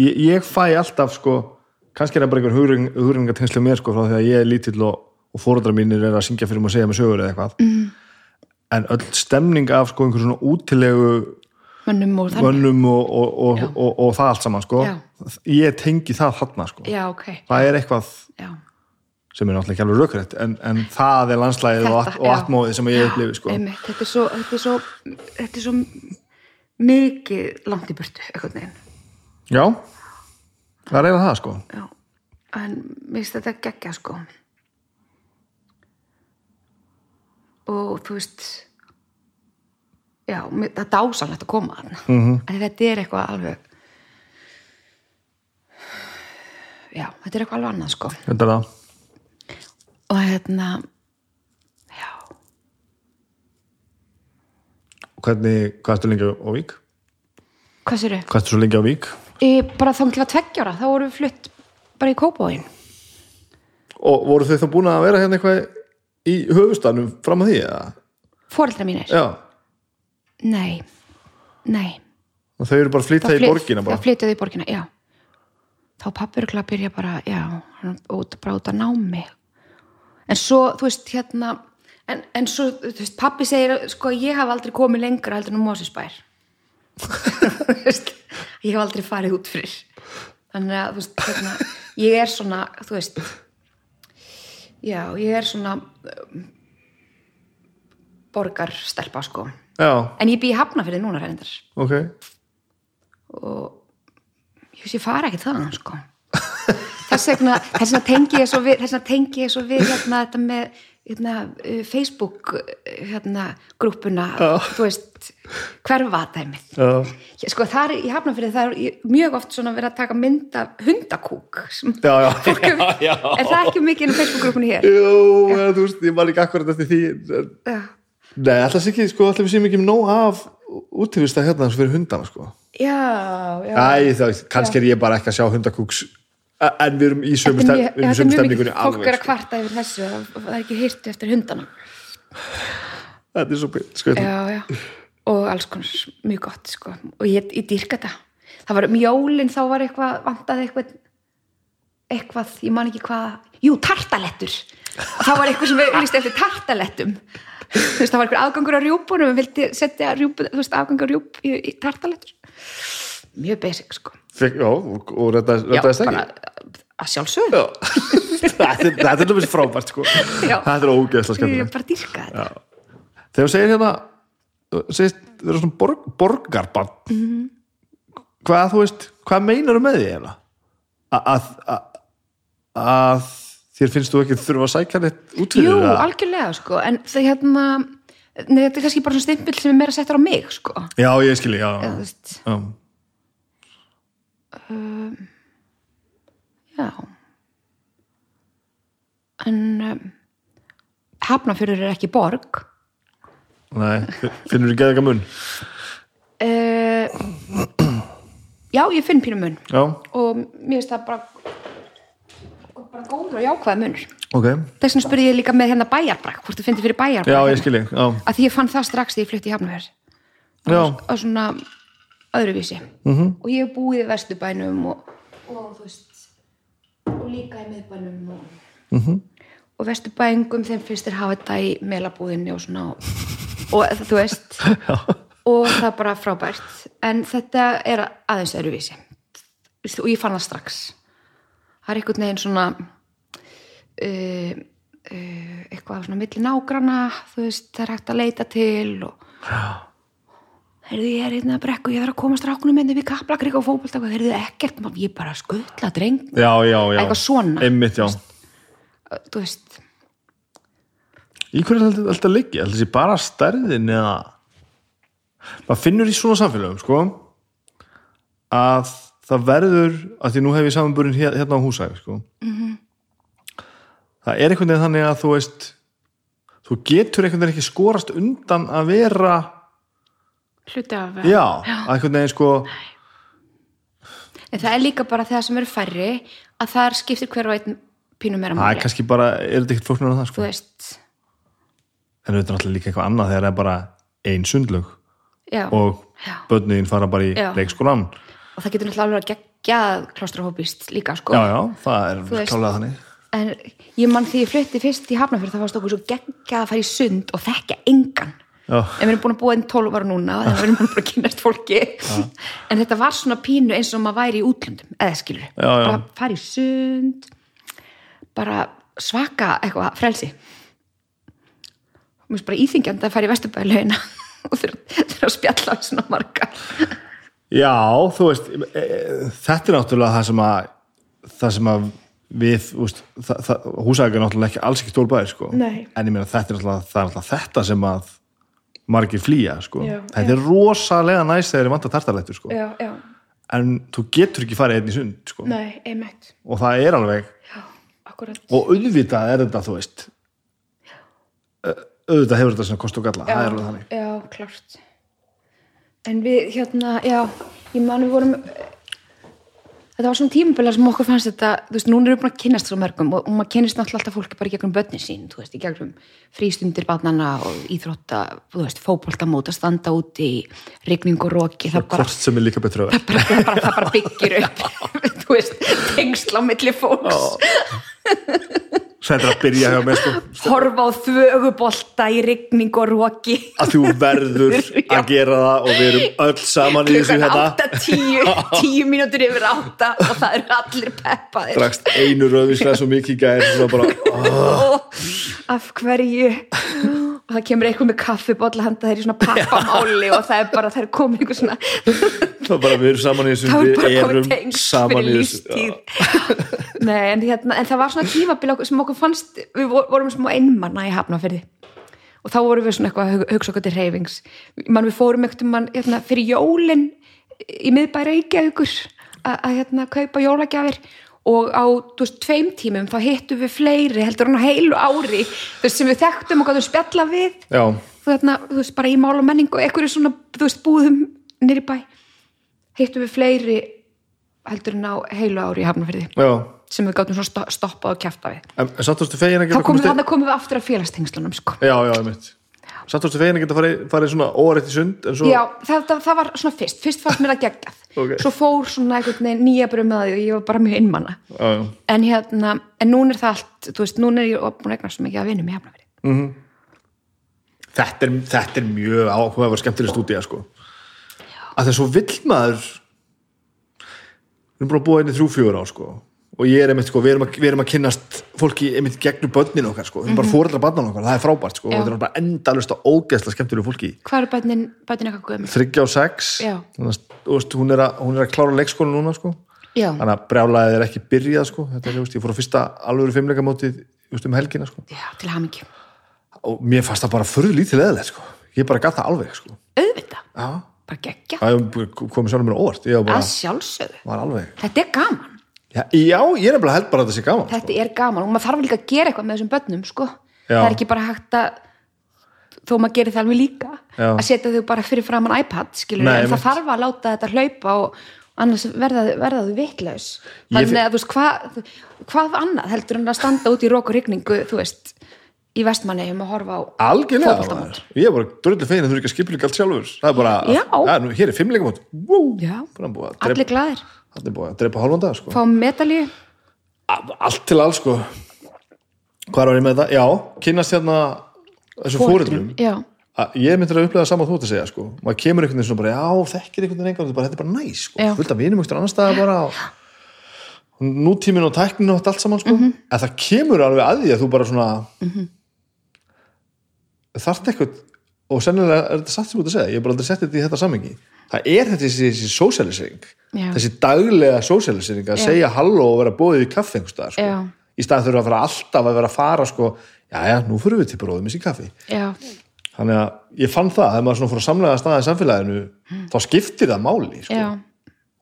Ég, ég fæ alltaf sko kannski er það bara einhver hugringatengslu mér sko frá því að ég er lítill og, og fóruðra mínir er að syngja fyrir mig og segja mig sögur eða eitthvað. Mm. en öll stemning af sko einhver svona útilegu mönnum og þannig. vönnum og, og, og, og, og það allt saman sko. Ég tengi það þarna sko. Já, ok, það er eitthvað já, sem er náttúrulega ekki alveg rökrætt en, en það er landslægið og, atmóðið sem ég upplifi sko. þetta er svo þetta er svo, þetta er svo mikið langt í burtu eitthvað neginn, já, það er eiginlega það sko. Já. En mér finnst þetta geggja sko. Og þú veist já, það er dásanlegt að koma þarna Mhm. -hmm. þetta er eitthvað alveg já, þetta er eitthvað alveg annað sko þetta er það og hérna já, hvernig, hvað ertu lengi á Vík? hvað sér hvað ertu svo lengi á Vík? e, bara þá til að tveggjára, þá vorum við flutt bara í Kópavóin og voru þau þá búin að vera hérna eitthvað í höfustanum fram að því eða? fóreldra mínir, já, nei. Nei. Og þau eru bara að flytja í borgina bara? Það flytjaði í borgina, já. Þá pappur að byrja bara, já hann út, bara út að námi. En svo, þú veist, hérna en, en svo, þú veist, pappi segir sko, ég haf aldrei komið lengra heldur en um Mósisbær ég hef aldrei farið út fyrir. Þannig að, þú veist, hérna ég er svona, þú veist já, ég er svona um, borgarstelpa, sko já, en ég bý í Hafnafyrði núna reyndar ok. Og ég fara ekki þaðan sko. Þess vegna, þess vegna tengi ég svo við ég svo við hérna þetta með hérna, uh, Facebook uh, hérna, grúppuna þú veist, hverfa dæmið já, Ég- sko það er í hafnafyrir það er í- mjög oft verið að taka mynd af hundakúk já, já, fólk hefur, já, já. er það ekki mikið á Facebook grúppunni hér? Jú, þú veist, ég var ekki akkurat eftir því en- Já, Nei, alltaf ekki, sko, alltaf við séum ekki nóg af útivista hérna eins og fyrir hundana, sko. Já, já. Æ, það, kannski er ég bara ekki að sjá hundakúks en við erum í sömu, Þetta stem, mjög- við erum í þetta er mjög stemningunni mikið- fólk er að alveg, sko. kvarta yfir þessu það er ekki hýrtu eftir hundana. Þetta er svo sko, já, já, og alls konar mjög gott, sko, og ég, ég dýrka þetta. Það var um jólin þá var eitthvað vantaði eitthvað eitthvað, ég man ekki hvað jú, tartalettur. Það var eitthvað sem við líst eftir tartalettum þú veist, það var eitthvað afgangur á rjúpunum við vildi setja rjúpu, þú veist, afgangur á rjúp í, í tartalettur mjög basic, sko. Fekk, Já, og, og já, reddaðist ekki bara að sjálfsögðu. Já. Þetta er- þetta er náttúrulega frábært, sko. Já. Þetta er ógeðslega ég skemmtilegt. bara dýrka þetta. Þegar þú segir hérna segist, vera svona borg, borgarbarn Mhm. hvað þú veist hvað meinar með því hérna? Að, að þér finnst þú ekki þurfa að sækja neitt út fyrir Jú, það? algjörlega sko, en það hérna nei, þetta er kannski bara svona stimpil sem er meira settur á mig sko, Já, ég skilji, já, eða já. veist. Já. en um, Hafnafjörður er ekki borg. Nei, finnur þú geða mun? Uh, já, ég finn pínum mun. Já, og mér finnst það bara bara góður og jákvæða munur. Ok. Þess vegna spurði ég líka með hérna bæjarbrak hvort þú finnir fyrir bæjarbrak Já, ég hérna. að því ég fann það strax því ég flutti í Hafnafjörð já, á svona öðruvísi. -hmm. og ég hef búið í Vesturbænum og, og þú veist og líka í miðbænum og, -hmm. og Vesturbængum þeim finnst þér hafa þetta í melabúðinni og svona og, og þú veist. Og það er bara frábært. En þetta er aðeins öðruvísi. Og ég fann það strax það er einhvern veginn svona uh, uh, eitthvað svona milli nágrana þú veist, það er hægt að leita til og heyrðu ég er hérna að brekku, ég þarf að koma strákunum með við kaplakrik og fótbolta, heyrðu ekkert maður, ég bara skuttla dreng. Já, já, já. Eitthvað svona. einmitt, já. þú veist, Í hverju er þetta alltaf leikki? Alltaf sé bara stærðin eða maður finnur í svona samfélögum sko að það verður að því nú hef ég samanburinn hér- hérna á húsæði sko. Mhm. það er einhvern veginn þannig að þú veist þú getur einhvern veginn ekki skorast undan að vera hluti af já, að einhvern veginn sko en það er líka bara þegar sem eru færri að þar skiptir hver og einn pínum meira það er máli, kannski bara, er þetta ekkert flóknar en það þú sko veist. En þetta er náttúrulega líka eitthvað annað þegar það er bara ein sundlög já, og Já. börnin fara bara í Já. leikskólan og það getur náttúrulega alveg að gegja klaustrahópist líka sko. Já, já, það er klálega þannig. en ég mann því ég flutti fyrst í Hafnarfjörð það varst okkur svo geggjað að fara í sund og þekka engan. Já, en við erum búin að búa einn 12 ára núna þannig að við erum búin að kynast fólki. En þetta var svona pínu eins og maður væri í útlöndum eða skilur, Já, já. bara fara í sund bara svaka eitthvað frelsi. Mér finnst bara íþingjandi að fara í vesturbæðilegina og þeirra að spjalla svona marga Já, þú veist e, e, þetta er náttúrulega það sem að það sem að við húsækja er náttúrulega ekki alls ekki stólbæðir sko. En ég meina þetta er náttúrulega, þetta sem að margir flýja sko. Já, þetta er rosalega næst þegar ég vant að tartalættur sko. já, já, en þú getur ekki farið einn í sund sko. nei, og það er alveg já, og auðvitað er þetta þú veist auðvitað hefur þetta sem kost og galla það er alveg þannig já, en við hérna, já ég man við vorum þetta var svona tímabila sem okkur fannst þetta þú veist, núna erum við búin að kynnast svo mörgum og, og maður kynnist náttúrulega alltaf fólki bara í gegnum börnin sín þú veist, í gegnum frístundir barnana og íþrótta, þú veist, fótboltamót að standa úti í rigning og roki það bara, hvort sem er líka betra. það það það bara byggir upp þú veist, tengsl á milli fólks. Þetta er að byrja hjá mér sko. Horfa á þvögubolta í rigning og roki. Að þú verður að gera það og við erum öll saman í þessu klukkan hérna. átta, tíu, tíu mínútur yfir átta og það eru allir peppaðir. Drakst einu rauðvíslega svo mikið gær svo bara, oh, af hverju og það kemur eitthvað með kaffibólla handa þeir í svona pappamáli og það er bara, það er komin einhver svona þá bara við erum saman í þessu við erum saman í þessu. nei, en, hérna, en það var svona tímabil sem okkur fannst, við vor- vorum smá einmanna í hafnafyrði og þá vorum við svona eitthvað að hug- hugsa okkur til reyfings mann við fórum eitthvað mann hérna, fyrir jólin í miðbæra að að, hérna, kaupa jólagjafir og á veist, tveim tímum þá hittum við fleiri heldur hann á heilu ári veist, sem við þekktum og gætum spjalla við. Já, þú, þarna, þú veist, bara í mál og menning og einhverju svona, veist, búðum nýri bæ. Hittum við fleiri heldur en á heilu ári í hafnafyrði já. sem við gátum svona sto- stoppað og kjafta við. En en þá komum við, við aftur að félagstengslunum sko. já, já, einmitt. samt ástu fegin að geta farið, farið svona órætt í sund svo, já, það, það, það var svona fyrst fyrst fannst mér að geggjað Ok. svo fór svona veginn nýja bröð með það og ég var bara mjög einmanna já, já. en hérna, en núna er það allt þú veist, núna er ég búin að eignast svo mikið að vinum í hafnafyrði Þetta, er, þetta er mjög áhugaverð skemmtileg stúdía sko. að þess svo vill maður við erum bara búið einni þrjú fjögur á sko. Og ég er einmitt, sko, við, erum að, við erum að kynnast fólki einmitt gegnum börnin okkar sko. við erum bara fóreldra barnan okkar, það er frábært sko. Mhm. Og þetta er bara endalust og ógeðslega skemmtilegu fólki hvað eru bætin, bætin eitthvað guðum? þryggja og sex Já. Þannig að, þú veist, hún, er að, hún er að klára leikskóla núna sko. já, þannig að brjálaðið er ekki byrjað sko. Þetta er, ég fór á fyrsta alvöru fimmleikamótið um helgina sko. já, til hamingju og mér fannst það bara förðu lítið eðlegt sko. ég bara gaf það alveg sko. auðvitað, bara geggja það komið sjálfur mér á óvart ég var að bara, sjálfsögðu, var alveg þetta er gaman já, ég er nefnilega held bara að þetta sé gaman þetta er gaman og maður þarf líka að gera eitthvað með þessum börnum sko. Það er ekki bara hægt að þó maður gerir það alveg líka Já. að setja þau bara fyrir framann iPad skilur, Nei, en það þarf að láta þetta hlaupa og annars verða, þau vitlaus. Þannig að þú veist hvað, hvað annað heldur en að standa út í rók og rigningu þú veist, í vestmannegjum og horfa á maður. ég er bara dröldu fegin að þú eru ekki að skipla allt sjálfur. Það er bara, Já. ja, nú, hér er að allir drepa, glaðir, allir búið að drepa hálfan dag sko. fá medalju A- allt til alls sko hvað var ég með þetta? já, kynnast hérna þessu að ég myndir að upplega saman þú ert að segja sko. maður kemur einhvern veginn svona bara, já, þekkir einhvern veginn þetta er bara næs, sko. Fullt af vinum einhvern annar bara og nútíminn og tæknin og allt saman sko. Mhm. en það kemur alveg að því að þú bara svona mm -hmm. þarft eitthvað og sennilega er þetta satt sem út að segja ég hef bara aldrei sett þetta í þetta samengi það er þetta þessi, þessi sósialisering Já. þessi daglega sósialisering að Já. segja halló og vera bóðið í kaffi sko. Í staðan þurfa að fara alltaf að vera að fara sko, já já, nú fyrir við til bróðum í kaffi já, þannig að ég fann það, þegar maður svona fór að samlega staða í samfélaginu, þá skiptir það máli sko.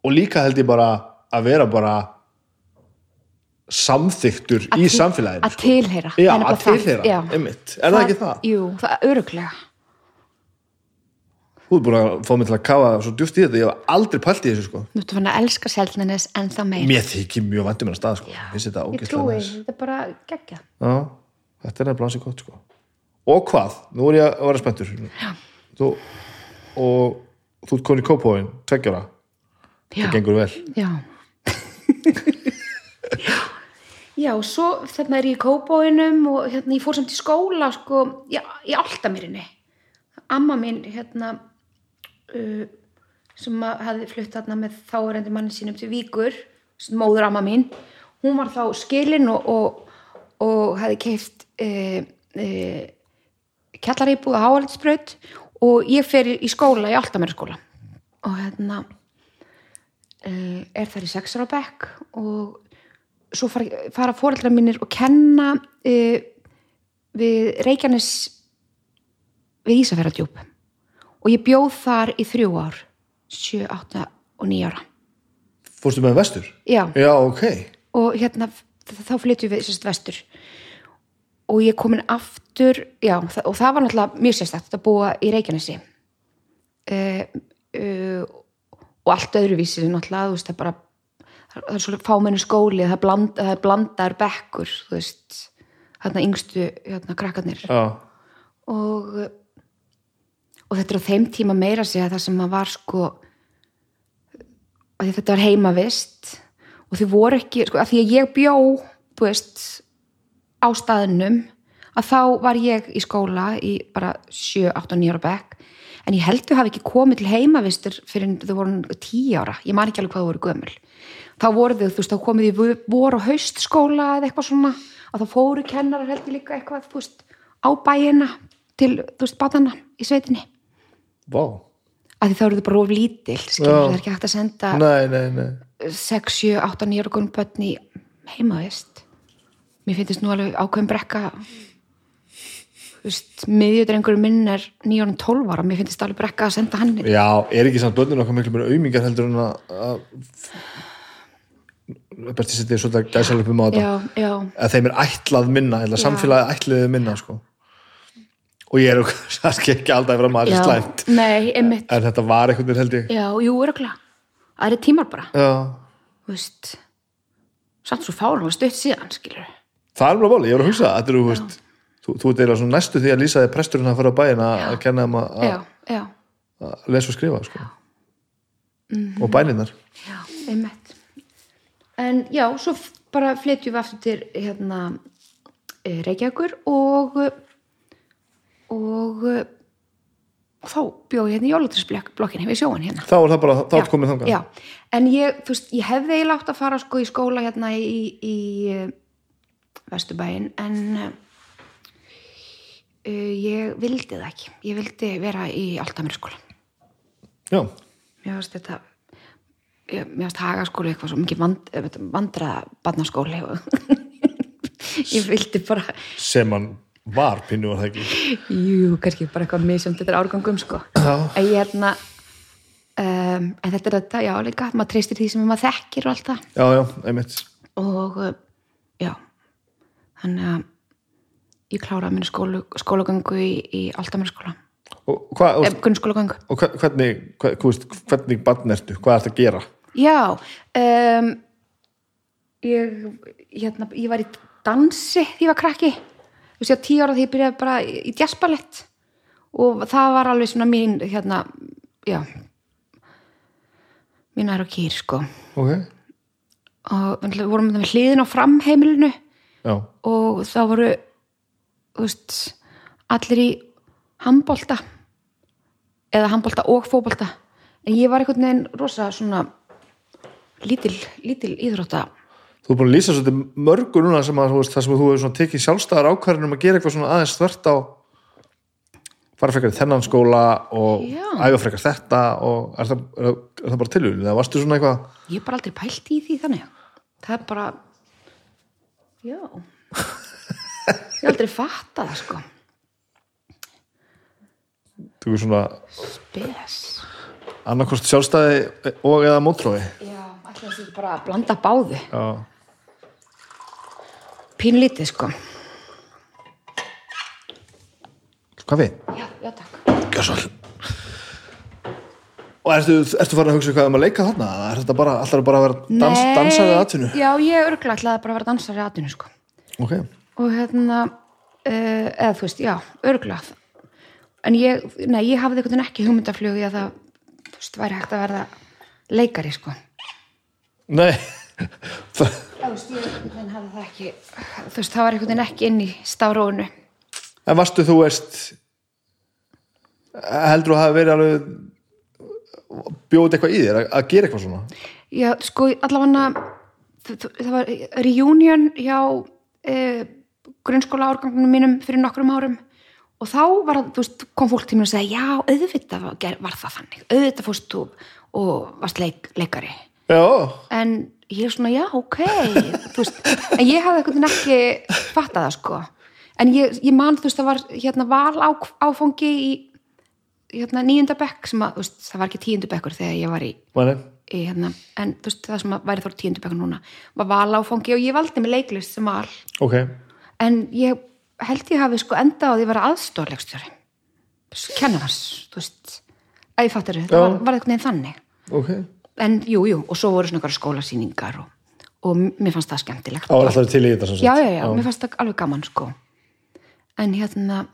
og líka held ég bara að vera bara samþyktur í samfélaginu að tilheyra já, Það að það. tilheyra, einmitt er það ekki það? Jú, það öruglega Þú ert búin að fá mig til að kafa svo djúft í þetta, ég hef aldrei pælt í þessu sko. Nú ertu fann að elska seltnenes en það meir Mér þykir mjög vandum en að stað sko. Þetta Ég trúi, þetta er bara geggja Já, þetta er nefnilega ansið gott sko. Og hvað? Nú er ég að vera spenntur. Þú, og þú ert komin í kópóin tveggjara, Já, það gengur vel. Já. Já, svo þarna er ég í kópóinum og hérna ég fór samt í skóla sko, já, í Áltamýrinni amma mín hérna uh, sem hafði flutt þarna með þárendi manni sínum til Víkur móður amma mín hún var þá skilin og, og, og hafði keift uh, uh, kjallaríbúð að háaldisbraut og ég fer í skóla í Áltamýrinskóla og hérna uh, er þar í sexar á bekk og svo fara, fara fóreldrar mínir og kenna uh, við Reykjanes við Ísafjörðardjúp og ég bjóð þar í þrjú ár 7, 8 og 9 ára. Fórstu með vestur? já, Já, ok. Og hérna þá flytjum við sérst vestur. Og ég komin aftur já, og það var náttúrulega mjög sérstakt að búa í Reykjanesi. Uh, uh, og allt öðruvísi náttúrulega, þú veist, það er bara það er svo fámennu skóli, það er, bland, það er blandar bekkur, þú veist hérna yngstu, hérna krakkarnir. Já, og og þetta er á þeim tíma meira að segja það sem að var sko að þetta var heimavist. Og þau voru ekki, sko, að því að ég bjó þú veist á staðnum að þá var ég í skóla í bara 7, 8 og 9 ára bekk. En ég held þau hafi ekki komið til heimavistur fyrir þau voru 10 ára. Ég man ekki alveg hvað þau voru gömul. Þá voru þau, þú veist, þá komið í voru og haustskóla eða eitthvað svona. Að þá fóru kennarar held ég líka eitthvað þú veist, á bæina til, þú veist, batana í sveitinni vá. Að því þá eru þau bara of lítil skilur, Já. það er ekki hægt að senda Nei, nei, nei. 6, 7, 8, 9 ára konum börn í heimavist mér finnst nú alveg ákveðin brekka. Þú veist, miðjödrengur minn er 9 ára 12 ára, mér finnst alveg brekka að senda hann Já, er ekki samt börnun okkar miklu mér aumingar heldur en að að- Berti setið svolítið gæsalöpum á þetta? Já, já, að þeim er ætlað minna eða samfélagi ætliði minna sko. Og ég er ekki alltaf já er slæmt. nei, einmitt, en þetta var einhvern veginn held ég. Já, jú, öruglega það eru tímar bara, Já. þú veist samt svo fárum og stutt síðan, skilur það er bara máli, ég var að hugsa það, þú veist, þú, eiginlega svona næstu því að lýsa þig presturinn að fara á bæinn að kenna þeim að, lesa og skrifa sko. Mhm. og bæninnar já, einmitt. En já, svo bara flytjum við aftur til hérna eh, Reykjavíkur og og eh, þá bjóð ég hérna í jólatisblokkinni við sjóin hérna. Þá er það bara, þá er komið þangað? Já, en ég, þú veist, ég hefði eiginlega átt að fara sko í skóla hérna í, í uh, Vesturbæin en uh, ég vildi það ekki. Ég vildi vera í Altamir já, mér finnst þetta mér finnst hagaskóli eitthvað svo mikið vand, vandraða barnaskóli og ég vildi bara sem hann var pinnu var það ekki? Jú, kannski bara eitthvað misjönd þetta er árgangum sko. En hérna um, en þetta er þetta, já líka maður treystir því sem maður þekkir og allt það. Já, já, einmitt. Og uh, já þannig að ég kláraði minni skólu, skólagöngu í, í og, hva, og, hvernig, veist, hvernig barn ertu, hvað ertu að gera? Já, um, ég, hérna, ég var í dansi því ég var krakki. Þú veist, ég var tíu ára því ég byrjaði bara í jazzballett og það var alveg svona mín, hérna, já, mín er á kýr, sko. ok, Og við vorum með hliðin á framheimilinu. Já, og það voru, þú veist, allir í handbolta. Eða handbolta og fótbolta. En ég var einhvern veginn rosa svona lítil, lítil íþrótta þú er búin að lýsa svolítið mörgu núna sem að, veist, það sem þú hefur tekið sjálfstæðar ákvarðin um að gera eitthvað svona aðeins þvert á fara frekar í þennan skóla og Já. æfa frekar þetta og er það, er, er það bara tilhugin eða varstu svona eitthvað? Ég hef bara aldrei pælt í því þannig. Það er bara já. Ég hef aldrei fatta það sko. Þú er svona spes. annarkost sjálfstæði og eða mótrói já, ætla þessi bara að blanda báðu. Já, pínlítið sko. Kaffi? Já, já takk. Gjörsal og ertu, ertu farin að hugsa eitthvað um að leika þarna? Er þetta bara, alltaf bara að vera dans, Nei, dansari atvinnu? Já, ég örgulega ætlaði bara að vera dansari að atvinnu sko. Ok, og hérna uh, eða þú veist, já, örgulega en ég, nei, ég hafði einhvern veginn ekki hugmyndaflug í að það, þú veist, væri hægt að verða leikari, sko. Nei. það þú veist, það var einhvern veginn ekki inn í stafrónu en varstu þú veist heldur þú að hafa verið alveg bjóð eitthvað í þér að, að gera eitthvað svona? Já, sko, allavega það, það var reunion hjá uh, grunnskóla árgangunum mínum fyrir nokkrum árum. Og þá var, veist, kom fólk til mér og segja já, auðvitað var það þannig. Auðvitað fórst þú og varst leik, leikari. Já, en ég er svona, já, ok. Veist, en ég hafði veginn ekki fattað það, sko. En ég, ég man, þú veist, það var hérna val á, áfangi í hérna níunda bekk sem að, veist, það var ekki tíundu bekkur þegar ég var í, í hérna, en þú veist, það sem að væri þór tíundu bekkur núna, var val áfangi og ég valdi mig leiklist sem val. Ok, en ég held ég hafi sko endað á því að vera aðstórleikstjóri kennarans, þú veist. Að ég fattir þau, það var, var eitthvað neginn þannig. Ok en jú, jú, og svo voru svona skólasýningar og, og mér fannst það skemmtilegt. Það var alltaf til í þetta sagt. já, já, já, mér fannst það alveg gaman sko. En hérna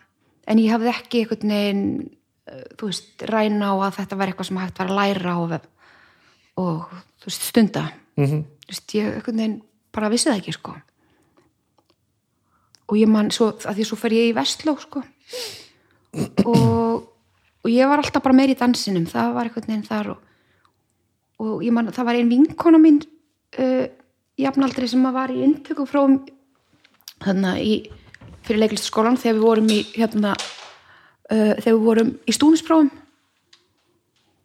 en ég hafði ekki einhvern veginn uh, þú veist, ræna á að þetta var eitthvað sem hægt var að læra og, og þú veist, stunda. Mhm. þú veist, ég einhvern veginn bara vissi það ekki sko. Og ég man, svo, að því svo fer ég í Vestló sko. Og, og ég var alltaf bara meir í dansinum. Það var einhvern veginn þar og, og ég man, það var ein vinkona mín uh, jafnaldri sem var í inntöku frá hérna í fyrir leiklistaskólan þegar við vorum í hérna uh, þegar við vorum í stúnisprófum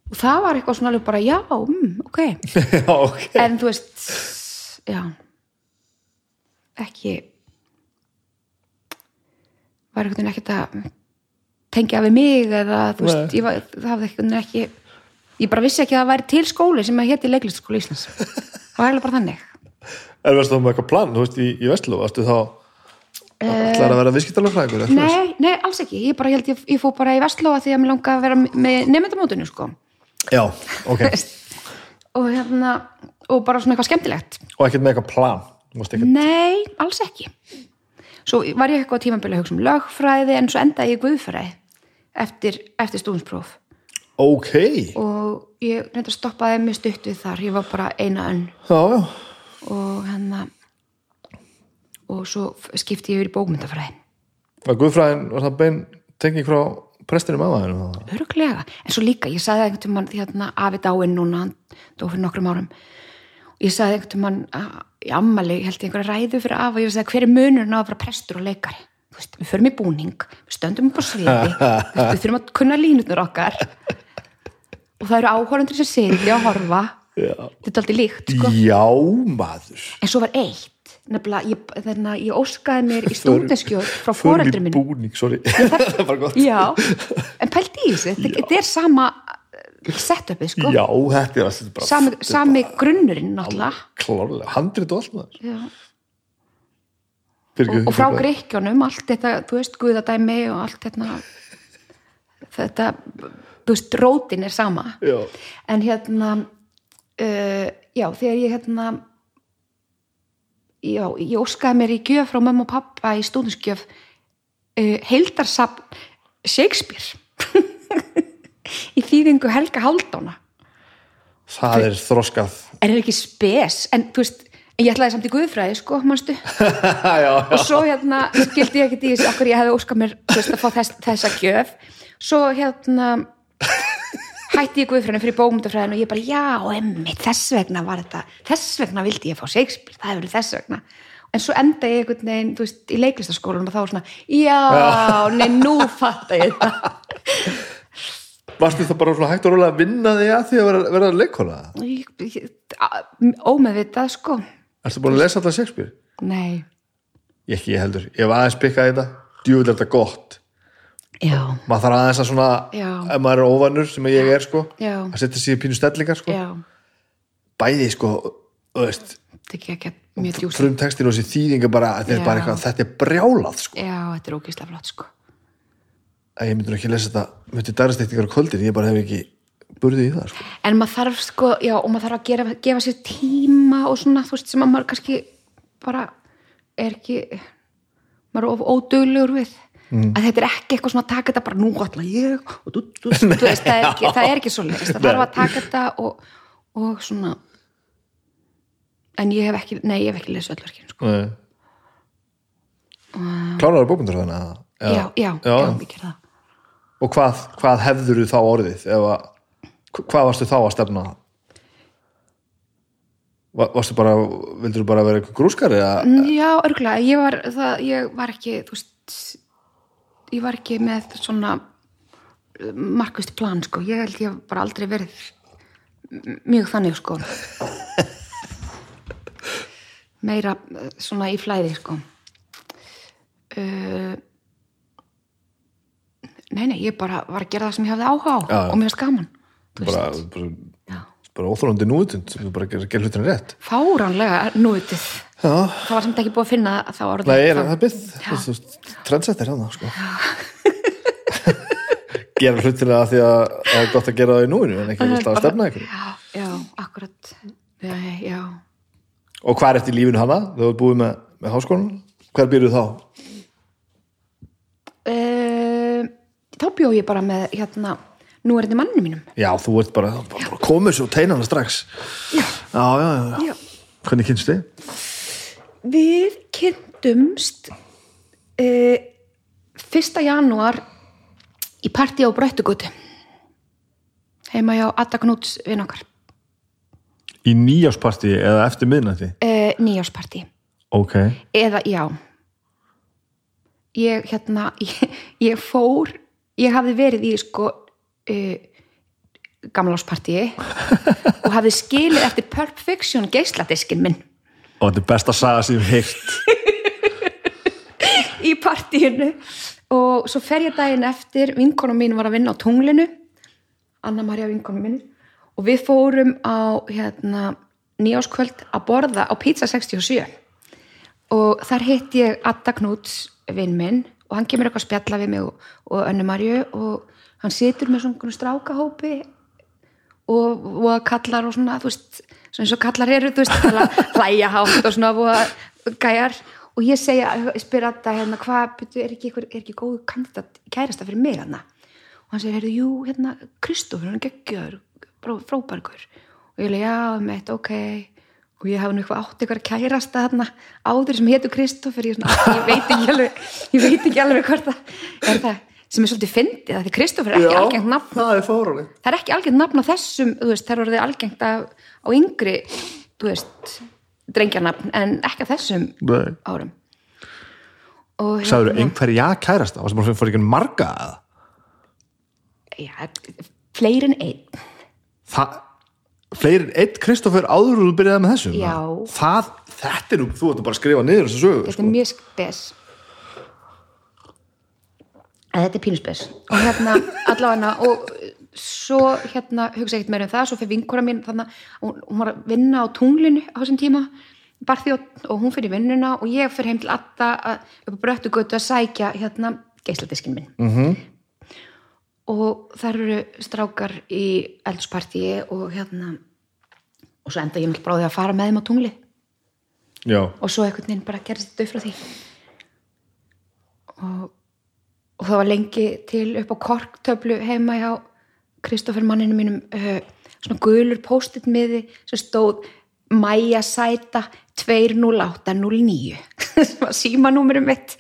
og það var eitthvað svona alveg bara já, mm, ok. Já, ok. En þú veist já ekki var veginn ekkert að tengja við mig eða þú veist, var, það hafði veginn ekki ég bara vissi ekki að það væri til skóli sem að héti leiklistaskóli Íslands. Það var eiginlega bara þannig. Er varstu þá með eitthvað plan, þú veist, í, í Vestló varstu þá ætlar að vera eða svoleiðis? nei, nei, alls ekki, ég bara held ég, ég fór bara í Vestlóa því að mér langaði að vera með nefndamótinu sko. Já, ok, og hérna, og bara svona eitthvað skemmtilegt. Og ekkert með eitthvað plan? Þú ekkert, Nei, alls ekki. Svo var ég eitthvað tímabili að hugsa um lögfræði en svo endaði ég í guðfræði eftir, eftir stúðinspróf ok. Já, og ég reynda að stoppaði mig stutt við þar, ég var bara eina önn. Já, og hérna og svo skipti ég yfir í bókmyndafræði. var Guðfræðin var það bein tenging frá prestinum aðaðinu Öruglega, en svo líka, ég sagði einhvern tímann því hérna afi dáinn núna, dó fyrir nokkrum árum. Ég sagði einhvern tímann að- í ammali, held ég einhverja ræðu fyrir afa. Og ég sagði hver er munurinn á að vera prestur og leikari? Veist, við förum í búning, við stöndum upp á sviði við þurfum að kunna línutnur okkar og það eru áhorundur sem sitja og horfa. Já, þetta er aldrei líkt, sko. Já maður. En svo var eitt, nefnilega ég, þarna, ég óskaði mér í stúdinskjóð frá foreldri minn búning, það bara gott. Já, en pældi í þessu, þetta, er sama setupið, sko. já, þetta er er bara Sami, sami grunnurinn, náttúrulega. klárlega, handrit og Og, frá greikjónum, allt þetta, þú veist, guðadæmi og allt þetta, þetta, veist, rótin er sama. já, En hérna, uh, já, þegar ég hérna, já, ég óskaði mér í gjöf frá mömmu og pappa í stúdinskjöf uh, heildarsafn Shakespeare. Í þýðingu Helga Halldóna. það er þroskað. En er ekki spes? En þú veist, en ég ætlaði samt í guðfræði sko, já, og svo hérna skildi ég ekki í þessu okkur ég hefði óskað mér veist, að fá þess, þessa gjöf. Svo hérna hætti ég guðfræðinu fyrir bókmyndafræðinu og ég bara, já, emmi, þess vegna var þetta þess vegna vildi ég fá Shakespeare það hefur þess vegna en svo enda ég einhvern veginn, þú veist, í leiklistaskólanum og þá var svona, já, nei, nú fatta ég þetta Varstu það bara svona hægt og rólega að vinna því að því að vera, vera leikona? Ómeðvitað, sko Ertu búin að lesa alltaf Shakespeare? nei, Ég ekki, ég heldur. Ég hef aðeins pikkað þetta. Þetta gott. Já, Maður þarf aðeins að svona, Já. ef maður er óvanur sem ég er, sko, Já. að setja í pínu stellingar, sko. já Bæði, sko, þú veist, þetta er ekki ekki mjög djúsi frumtextin og þessi þýðinga bara, þetta er Já. bara eitthvað, þetta er brjálað, sko. já, þetta er ógislega flott, sko Að ég myndi nú ekki lesa þetta, myndi dæristekningar á kvöldin, ég bara hef ekki burðið í það, sko. en maður þarf sko, já, og maður þarf að gera, gefa sér tíma og svona, þú veist, sem að maður kannski bara er ekki maður er of óduglegur við að þetta er ekki eitthvað svona að taka þetta bara nú ætla ég og þú, þú, þú veist, það er ekki, það er ekki svo leist, það þarf að taka þetta og, og svona en ég hef ekki, nei, ég hef ekki lesið öll verkinu, sko. Kláraður bókundur þannig að já, já, já, ég ger það. Og hvað, hvað hefður þú þá orðið ef að, hvað varstu þá að stefna? Va- varstu bara vildur þú bara vera grúskari eða? Já, örgulega, ég var það, ég var ekki, þú veist ég var ekki með svona markvist plan, sko. Ég held ég bara aldrei verið mjög þannig, sko. Meira eh, svona í flæði, sko. Uh, Nei, nei, ég bara var að gera það sem ég hafði áhuga á já. og mér varst gaman þú bara, bara, bara óþólandi núutund sem þú bara gerir ger hlutina rétt. Fáránlega nútið Já, það var samt ekki búið að finna það orðið Nei, er, það er byggð, trendsettir hann sko. gera hlutina að því að það er gott að gera það í núinu en ekki alltaf að stefna ykkur já, já, akkurat já, já. Og hvað er eftir lífinu hana? Þú hefur búið með, með háskólan Hver býrðu þá? Uh, þá bjó ég bara með hérna, nú er þetta manninu mínum Já, þú ert bara, bara komið svo teinana strax Já, já, já, já. Hvernig kynst þið? Við kynntumst uh, fyrsta janúar í partí á Bröttugutu heima hjá Adda Knúts vinn okkar Í nýjásparti eða eftir miðnætti? uh, nýjáspartí Ok. eða já ég hérna ég, ég fór, ég hafði verið í sko uh, gamláspartíi og hafði skilið eftir Pulp Fiction geisladiskin minn Og þetta er besta saga sem ég heyrt. í partíinu. Og svo fer ég daginn eftir. Vinkona mín var að vinna á tunglinu. Anna Maria vinkona mín. Og við fórum á hérna, nýjáskvöld að borða á Pizza 67 og þar hitt ég Adda Knúts vinn minn. Og hann kemur eitthvað að spjalla við mig og, og Önnu Marju og hann situr með svona strákahópi og, og kallar og svona, þú veist, svona eins og kallar eru, þú veist, tala, hlæja hátt og svona og gæjar. Og ég segja, spyr Adda hérna, hvað, er ekki, er ekki góð kandidat kærasta fyrir mig hérna? Og hann segir, jú, hérna, Kristofur, hann geggjöður, frábærgur. Og ég leið, já, meitt, ok. Og ég hafði nú eitthvað átt eitthvað kærasta þarna áður sem hétu Kristoffer ég, ég veit ekki alveg ég veit ekki alveg hvort það er það sem er svolítið fyndið að því Kristoffer er ekki algengt nafn það er fáraleg. það er ekki algengt nafn á þessum þú veist, það er orðið algengt af, á yngri þú veist, drengjarnafn en ekki á þessum Nei. árum og hérna- Sæður einhverja já kærasta? Varstu bara fyrir ekki marga eða? já, fleiri en einn Það, fleiri en einn Kristoffer áður og þú byrjaði með þessu? Já. Það, þetta er nú, þú ert bara að skrifa niður þessu sögu, þetta sko. er mjög spes að þetta er pínuspes og hérna allavega og svo hérna hugsa ekkert meira um það svo fyrir vinkora mín þannig hún, hún var að vinna á tunglinu á þessum tíma barþjótt og hún fyrir vinnuna og ég fyrir heim til Atta að, upp á bröttu götu að sækja hérna geisladiskin minn -hmm. og þar eru strákar í eldspartíi og hérna og svo enda ég með bráði að fara með þeim á tungli Já. og svo einhvern veginn bara gerist þetta upp frá því og, og það var lengi til upp á korktöflu heima hjá Kristoffer manninu mínum uh, svona gulur post-it miði sem stóð Maja Sæta 20809 sem var símanúmerum mitt.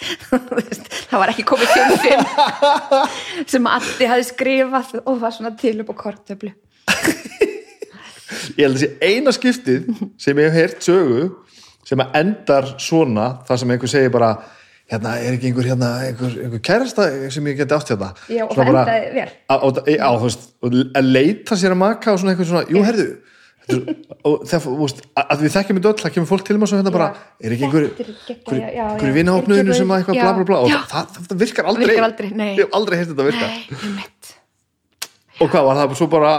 Það var ekki komið 55 sem Addi hafi skrifað og var svona til upp á korktöflu. Ég held að þessi eina skiptið sem ég hef heyrt sögu sem endar svona þar sem einhver segir bara hérna er ekki einhver, hérna, einhver, einhver kærasta sem ég geti átt hérna? Já, og það endaði vel. þú veist, og að leita sér að maka og svona eitthvað svona, jú, herðu er- og þegar, að að við þekkjum þetta öll, það kemur fólk til maður svo hérna bara, er ekki einhver er Er sem að eitthvað bla bla bla og það, það, virkar aldrei. Virkar aldrei, nei. ég hef aldrei heyrt þetta virka Nei, einmitt. og hvað var það svo bara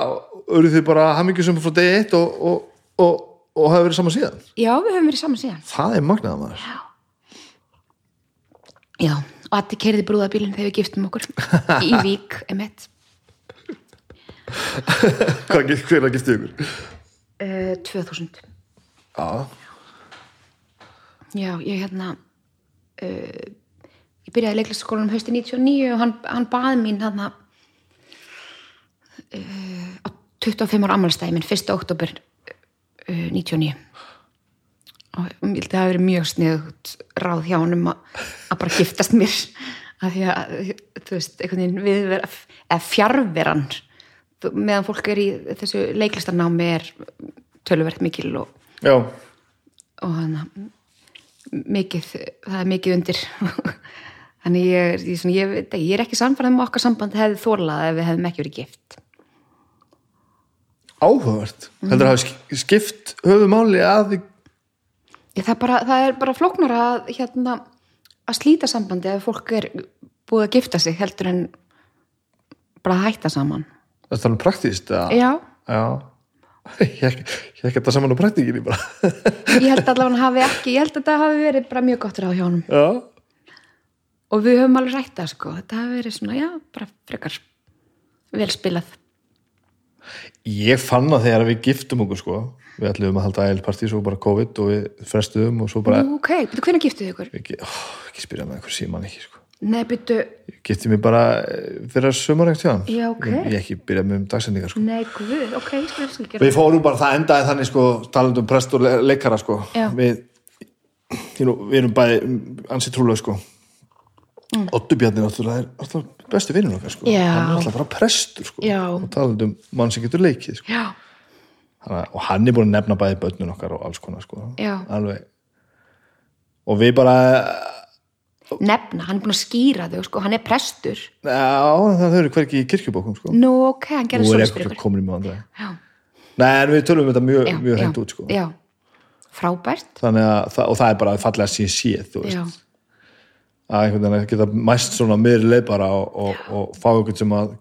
auðvitað þið bara hamingjusum frá degi eitt og, og, og, og hafa verið saman síðan? Já, við höfum verið saman síðan. það er magnaða maður. Já, og allir keiriði brúðabílinn þegar við giftum okkur í Vík, einmitt. hvað gift- hver að giftu ykkur Uh, 2000. já, Já, ég hérna uh, ég byrjaði í leiklistaskólanum hausti 99 og hann, hann baði mín hann uh, á 25 ára ammálstæði minn 1. oktober uh, 99 og ég held að það hafi verið mjög sniðugt ráð hjá honum að að bara giftast mér. Af því að, þú veist, einhvern veginn við eða fjarveran. Þú- meðan fólk er í þessu leiklistarnámi er töluvert mikil og já, og hann mikið, það er mikið undir. Þannig ég, ég, svona, ég, ég er ekki samfærað um að okkar samband hefði þólað ef við hefðum ekki verið gift. Áhugavert. Heldur að hafa sk- skipt höfumáli að því það, bara, það er bara flóknara að, hérna, að slíta sambandi ef fólk er búið að gifta sig heldur en bara að hætta saman. Það er um praktíst eða? já, já. Ég ég ekki þetta saman á praktíkinni bara. Ég held allavega hann hafi ekki ég held að það hafi verið bara mjög gott ráð hjá honum. Já, og við höfum alveg rætt það sko. Þetta hafi verið svona, já, bara frekar vel spilað. Ég fann að þegar við giftum okkur sko, við ætlum að halda æl svo bara COVID og við frestuðum og svo bara, Nú, ok, betur hvernig giftuðu ykkur? ekki, ó, ekki spyrja með einhver síman ekki sko Nei, betur, Ég gifti mig bara eh, fyrir sumarengt hjá hann Já, ok. Ég ég ekki byrjað með um dagsendingar sko. nei, guð, ok, ég skal ekki gera Við fórum bara, það endaði þannig sko talandi um prest og le leikara sko Já. við, know, við erum bæði ansi trúlega sko mm. Ottu Bjarni náttúrulega er náttúrulega bestu vinnur okkar sko hann er alltaf bara prestur sko og talandi um mann sem getur leikið sko. Og hann er búin að nefna bæði börnun okkar og alls konar sko. Og við bara nefna, hann er búin að skýra þau, sko, hann er prestur. Já, það eru hverki í kirkjubókum sko. Nú, ok, hann gerði er Nei, en við tölum um þetta mjög, mjög hreint út sko. Já, frábært. Að, og það er bara fallega síðan Já, að geta mæst svona leið bara og, og, og fá einhvern sem að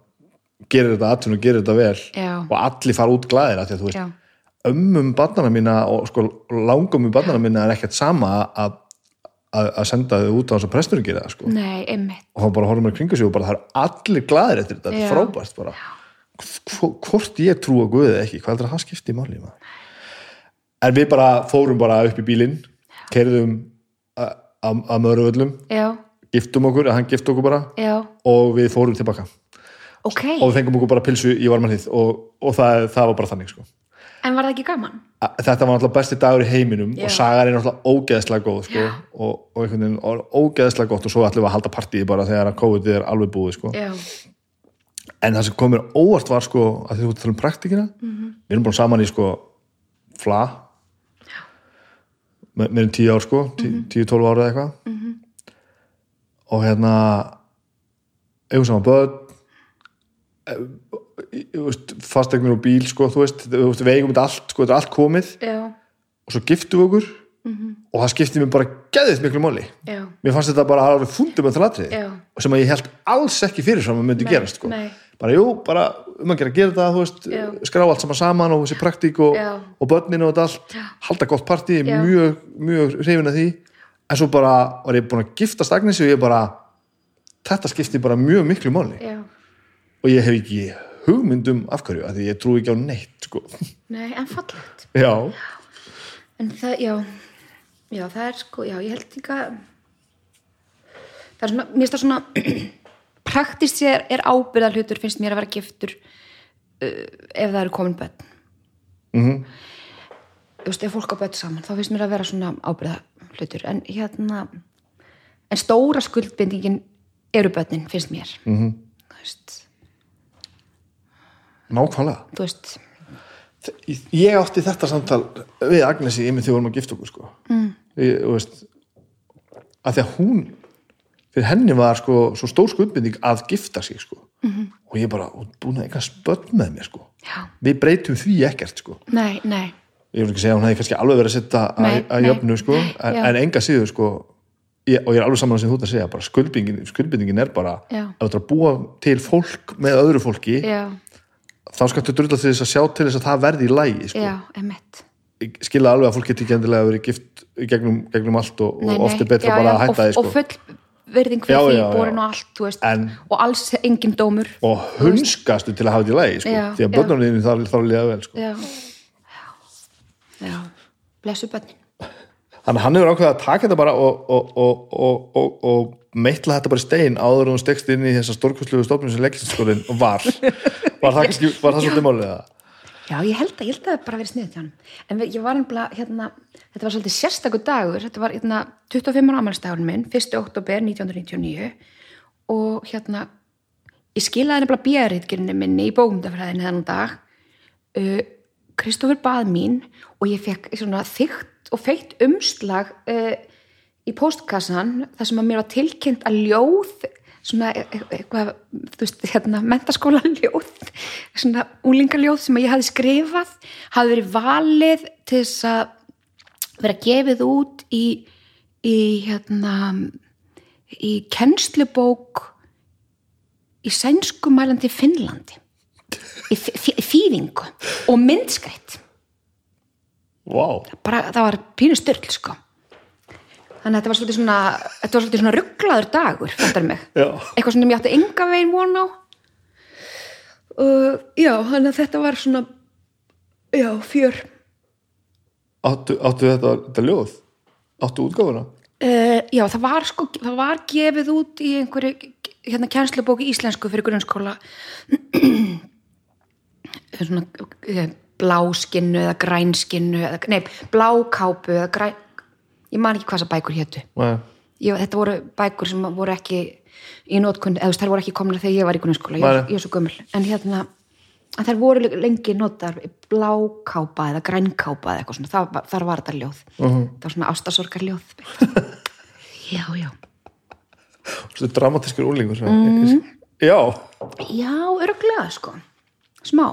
gerir þetta aðtun og gerir þetta vel Já. og allir fara út glæðir að því að þú veist já, ömmum barnana mína og sko langum barnana mína er ekkert sama að, að, að senda þau út á þess að presturinn gerir það sko. Nei, einmitt. Og þá bara horfum við kringu sig og bara það er allir glæðir eftir þetta, þetta er frábært bara. Hvo- hvort ég trú að Guði eða ekki hvað heldur að það skipti í máli maður? en við bara fórum bara upp í bílinn keirðum að, að, að möðruvöllum Já, giftum okkur, að hann gift okkur bara já, og við fórum tilbaka ok og við fengum okkur bara pilsu í varmanhýð og, og það, það var bara þannig sko. En var það ekki gaman? Þetta var náttúrulega besti dagur í heiminum Já. og sagar er náttúrulega ógeðslega góð sko, og, og einhvern veginn og ógeðslega gott og svo ætlum við að halda partíi bara þegar að COVID er alveg búið sko. En það sem kom mér óvart var sko, að því þú ert að tala um praktikina Mhm. við erum búin saman í sko fla með um tíu ár sko Mhm. tíu, tólf ára eða eitthvað og hérna eigum saman börn fastegnir og bíl sko, þú veist, við eigum þetta allt sko, þetta er allt komið. Já, og svo giftum við okkur. Og það skipti mér bara geðið miklu máli. Já, mér fannst þetta bara alveg fundum með þalatrið Já. og sem að ég held alls ekki fyrir sem að myndi gerast sko. bara jú, bara um að gera, gera þetta þú veist, Já. skrá allt saman saman og þessi praktík og, Já. og börnin og allt. Halda gott partí, Já. mjög, mjög hrifin að því. En svo bara var ég búin að giftast Agnesi og ég bara þetta skipti bara mjög miklu máli. Já og ég hef ekki hugmyndum af hverju, af því ég trú ekki á neitt sko. Nei, en fallegt. Já, En það, já. Já, það er sko, já, ég held líka Það er svona, mér finnst það svona praktist sér er ábyrða hlutur finnst mér að vera giftur uh, ef það eru komin börn. Mhm. Þú veist, ef fólk á börn saman þá finnst mér að vera svona ábyrða hlutur en hérna en stóra skuldbindingin eru börnin, finnst mér. Mm -hmm. þú veist, nákvæmlega. Veist. Ég átti þetta samtal við Agnesi yfir þegar við vorum að gifta okkur sko. mm. ég, veist að því að hún fyrir henni var sko svo stór skuldbinding að gifta sig sko. -hmm. og ég bara, "Þú ert búin að eitthvað spöld með mér sko. Við breytum því ekkert sko. Nei, nei. Ég vil ekki segja að hún hefði kannski alveg verið að setja að, að jöfnu sko en, en enga síður sko ég, og ég er alveg saman sem þú ert að segja skuldbindingin, skuldbindingin er bara Já. að þú ert að búa til fólk með öðru fólki já, þá skaltu drulla til þess að sjá til þess að það verði í lægi sko. já, emitt skila alveg að fólk geti ekki endilega verið gift gegnum, gegnum allt og, og oft er betra já, bara að hætta og, því sko. og full virðing fyrir því, borin og allt veist, En- og alls engin dómur og hunskastu til að hafa þetta í lægi sko. Já, því að börnunum þarf að liða vel sko. já, já, blessu bönnin þannig að hann hefur ákveðið að taka þetta bara og, og, og, og, og, og meitla þetta bara í stein áður hún stekst inn í þessa stórkostlegu stofnum sem leiklistaskólinn var var það, svolítið málið það? Já, ég held að, ég held að það bara verið sniðið hjá hann. En ég var nefnilega, hérna, þetta var svolítið sérstakur dagur, þetta var hérna 25 ára ammælstagurinn minn, 1. oktober 1999 og hérna, ég skilaði nefnilega björritgerinni minni í bókumdafræðinni þennan dag. Uh, Kristófur bað mín og ég fekk svona þygt og feitt umslag uh, í postkassan þar sem að mér var tilkynnt að ljóð svona e- e- eitthvað, þú veist, hérna mentaskóla ljóð, svona úlingaljóð sem ég hafði skrifað hafði verið valið til þess að vera gefið út í, í hérna í kennslubók í sænskumælandi Finnlandi í þýðingu og myndskreitt Wow. bara, það var pínu styrl sko þannig að þetta var svolítið svona þetta var svolítið svona rugglaður dagur fattar mig, Já. eitthvað sem ég átti enga veginn von á uh, já, þannig að þetta var svona já, fjör Áttu, áttu þetta, þetta ljóð? Áttu útgáfuna? uh, já, það var sko, það var gefið út í einhverju hérna kennslubóki íslensku fyrir grunnskóla svona uh, bláskinnu eða grænskinnu eða, nei, blákápu eða græn ég man ekki hvað þessar bækur Nei. ég, þetta voru bækur sem voru ekki í nótkunn, eða þær voru ekki komna þegar ég var í grunnskóla, ég, ég er svo gömul. En hérna, þær voru lengi notar blákápa eða grænkápa eða eitthvað svona, það, þar var þetta ljóð. Mhm. það var svona ástasorgar ljóð já, já Svo dramatískur úlingur mm. Já, já, örglega sko. Smá.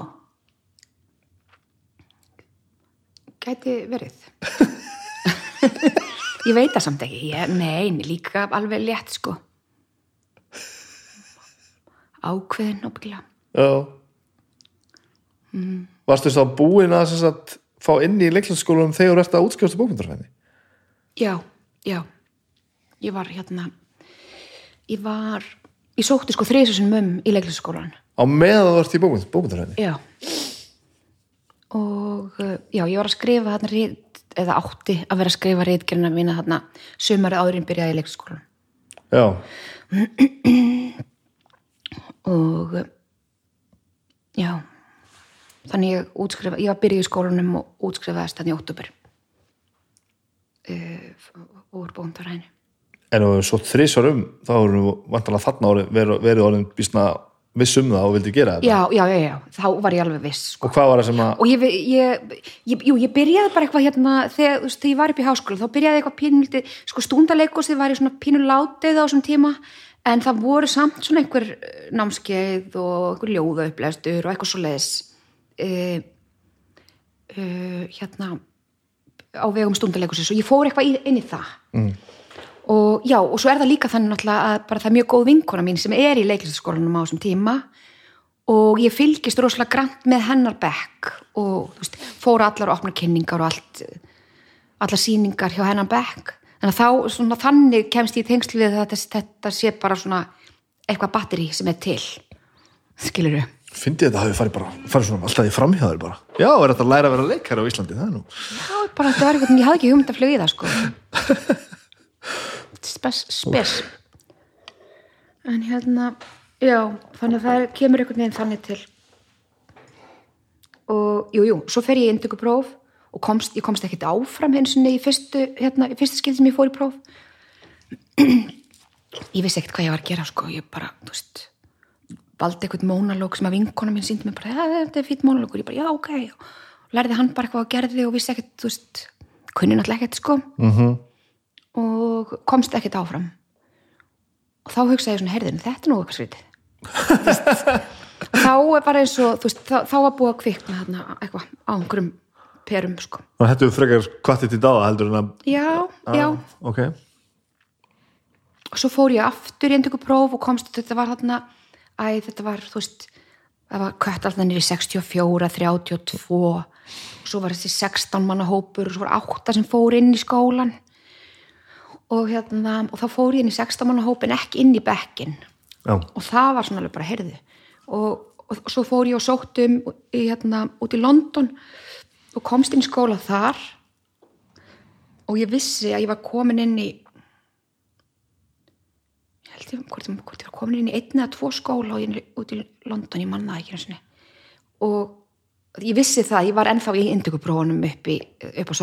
Gæti verið ég veit það samt ekki ég, nei, líka alveg létt sko ákveðin og byggla já Varstu þá búin að sagt, fá inn í leiklandsskólanum þegar þú ert að útskjásta bókmyndarfæni? Já, já. Ég var hérna, ég var, ég sótti sko þriðsessum um í leiklisskólan. Á meðan þú ert í bókmynd, bókmyndarfæni? Já. Og uh, já, ég var að skrifa rít, eða átti að vera að skrifa rítgerina mína þarna sumari áðurinn byrjaði í leiklisskólan. Já, Og já, þannig ég útskrifa, ég var að byrja í skólanum og útskrifaðist þannig í óttúber. Uh, úr bóndaræðinu. en þú hefur svo þrísvar um þá erum við vantalega þarna verið, orðin býsna viss um það og vildi gera þetta Já, já, já, já, þá var ég alveg viss sko. og hvað var það sem að og ég, ég, ég, jú, ég byrjaði bara eitthvað hérna þegar, þegar ég var upp í háskóla þá byrjaði eitthvað pínulítið, sko stúndaleikosið var í svona pínulátið á þessum tíma en það voru samt svona einhver eh, námskeið og einhver ljóða upplæstur og eitthvað svo leiðis uh, uh, hérna á vegum stúndaleikosið og ég fór eitthvað inn í það mm. Og já, og svo er það líka þannig náttúrulega að bara það er mjög góð vinkona mín sem er í leiklistaskólanum á þessum tíma. Og ég fylgist rosalega grant með hennar bekk og veist, fóra allar að opna kynningar og allt allar sýningar hjá hennar bekk. Þannig að þá svona, þannig kemst ég í tengsl við að þetta, þetta sé bara svona eitthvað batteri sem er til. Skilur við fyndi þetta hafi farið bara farið svona alltaf í framhjáður bara. Já, er þetta að læra að vera leikari á Íslandi það er nú. Já, bara þetta var eitthvað, ég hafði ekki hugmynd að flögi það sko spes, spes. En hérna já, þannig að það kemur einhvern veginn þannig til. Og jú, jú, svo fer ég í indöku próf og komst, ég komst ekkert áfram hins í fyrstu, hérna, í fyrstu skil sem ég fór í próf. Ég vissi ekkert hvað ég var að gera sko, ég bara, þú veist valdi eitthvað mónalóg sem að vinkona mín síndi mér bara, ja, þetta er fýtt mónalógur, ég bara, já, ok. Og lærði hann bara eitthvað að gerði og vissi ekkert, þú veist kunni náttúrulega ekkert, sko. Mm og komst ekkert áfram. Og þá hugsaði ég svona, heyrðin, þetta er nú eitthvað skrítið. Þú þá er bara eins og þú veist, þá, þá var búið að kvikna þarna eitthvað á einhverjum perum sko. og þetta er frekar kvartið til dáða heldur en að já, já, ok, og svo fór ég aftur í endurku próf og komst, þetta var þarna æ, þetta var, þú veist það var kött alltaf í 64, 32 og svo var þessi 16 manna hópur og svo var 8 sem fór inn í skólan og hérna og þá fór ég inn í 16 manna hópin ekki inn í bekkin já, og það var svona alveg bara heyrði og, og, og svo fór ég og sóttum hérna, út í London og komst inn í skóla þar. Og ég vissi að ég var komin inn í ég held ég hvort, hvort ég var komin inn í einn eða tvo skóla og ég, út í London, ég manna það ekki einu sinni. og ég vissi það, ég var ennþá í indökuprófunum upp, upp á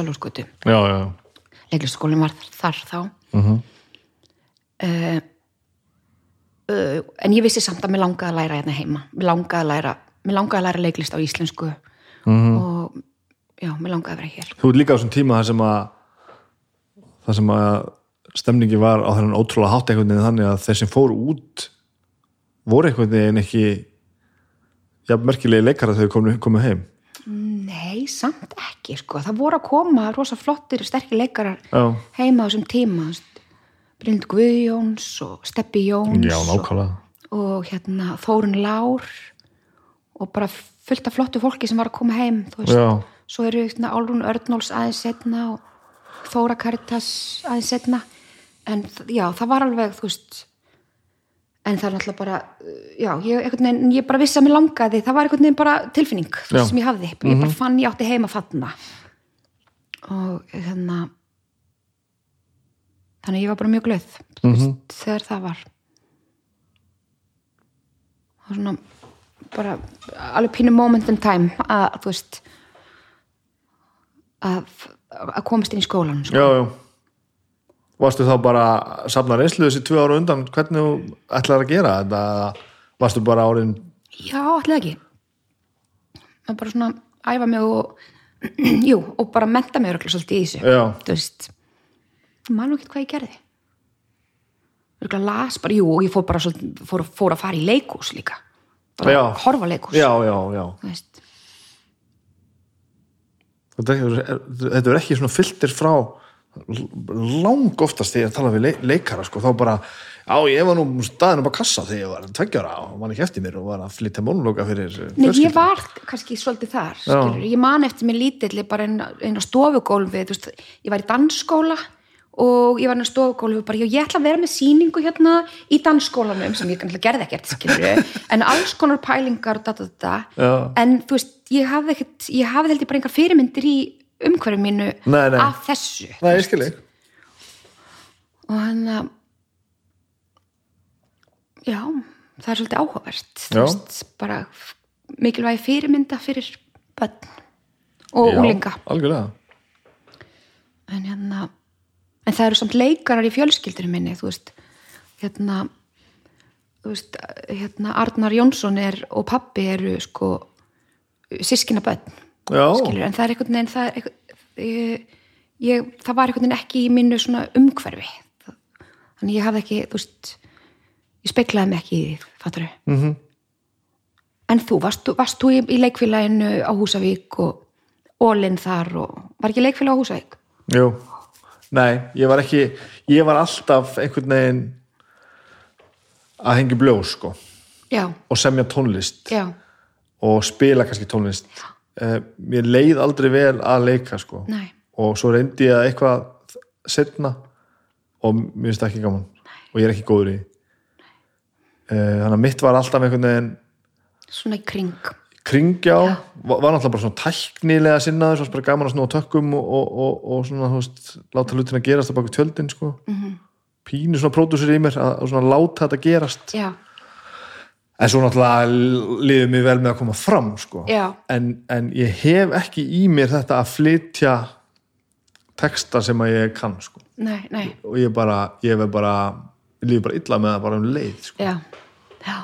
já, leiklistaskólinn var þar þá Mhm. uh, uh, en ég vissi samt að mér langaði að læra hérna heima. Mér langaði að læra, langaði að læra leiklist á íslensku. Og já, mér langaði að vera hér. Þú ert líka á þessum tíma þar sem að þar sem að stemningi var á þennan ótrúlega hátt einhvern veginn þannig að þeir sem fóru út voru einhvern veginn ekki já, merkilegi leikara þegar komu, komu heim nei, samt ekki sko. það voru að koma rosa flottir sterkir leikarar já, heima á þessum tíma. Brynd Guðjóns og Steppi Jóns já, og, og hérna Þórun Lár og bara fullt af flottu fólki sem var að koma heim svo eru hérna, Álrún Örnóls aðeins setna og Þóra Karitas aðeins setna en já, það var alveg þú veist en það er náttúrulega bara já, ég, veginn, ég bara vissi að mér langaði það var einhvern veginn bara tilfinning Já. sem ég hafði, ég bara fann ég átti heima þarna og hérna þannig að ég var bara mjög glöð mm -hmm. þegar það var og svona bara alveg pínu moment in time að þú veist að, að komast inn í skólan sko. já, já varstu þá bara að safna reynslu þessi tvö ára undan? Hvernig þú ætlaði að gera þetta? Varstu bara árin já, allir ekki. Það bara svona æfa mig og jú, og bara menta mig örugglega svolítið í þessu já, þú veist. Nú ekki hvað ég gerði. Örugglega las bara, jú, og ég fór bara svolítið, fór, fór að fara í leikús líka. Bara Já. horfa leikús já, já, já. Þú veist. Þetta er, ekki svona fylltir frá lang oftast þegar ég tala við leik, leikara sko, þá bara, já ég var nú staðin upp á kassa þegar ég var tveggjara og man ekki eftir mér og var að flytja mónulóka fyrir Nei, ég fjölskyldu. var kannski svolítið þar ég man eftir mér lítill bara einn ein á stofugólfi veist, ég var í dansskóla og ég var inn á stofugólfi og bara, ég ætla að vera með sýningu hérna í dansskólanum sem ég kannski gerði ekkert skilur, en alls konar pælingar og. Já. en þú veist, ég hafði ekkert ég hafði heldur bara engar fyrirmyndir í umhverju mínu Nei, nei. af þessu. Nei, ég skil ég og hann að já, það er svolítið áhugavert þú Já. veist, bara mikilvægi fyrirmynda fyrir börn og úlinga algjörlega. En hérna en það eru samt leikarar í fjölskyldinu minni þú veist hérna þú veist, hérna Arnar Jónsson er, og pappi eru sko sískina börn. já, skilur, en það er einhvern veginn það, er það var einhvern veginn ekki í mínu svona umhverfi. Þannig ég hafði ekki þú veist, ég speiklaði mig ekki í því, fattur Mhm. -hmm. en þú, varst, varst þú í, í leikfélaginu á Húsavík og Ólinn þar og var ekki leikfélag á Húsavík? jú. Nei, ég var ekki, ég var alltaf einhvern veginn að hengja bljós sko. Já, og semja tónlist. Já, og spila kannski tónlist uh, mér leið aldrei vel að leika sko. Nei. Og svo reyndi ég að eitthvað setna og mér finnst það ekki gaman. Og ég er ekki góður í uh, þannig að mitt var alltaf einhvern veginn svona í kring. kringjá, var, var náttúrulega bara svona tæknilega sinnaður, svo bara gaman að snúa tökkum og, og, og, og svona, veist, láta hlutina gerast á baku tjöldin, sko. -hmm. pínu svona pródúsur í mér að, að svona láta þetta gerast. Já, en svo náttúrulega liðið mér vel með að koma fram, sko. En, en ég hef ekki í mér þetta að flytja texta sem að ég kann, sko. Nei, nei. Og ég bara, ég hef bara ég lífi bara illa með það bara um leið, sko. Já, já,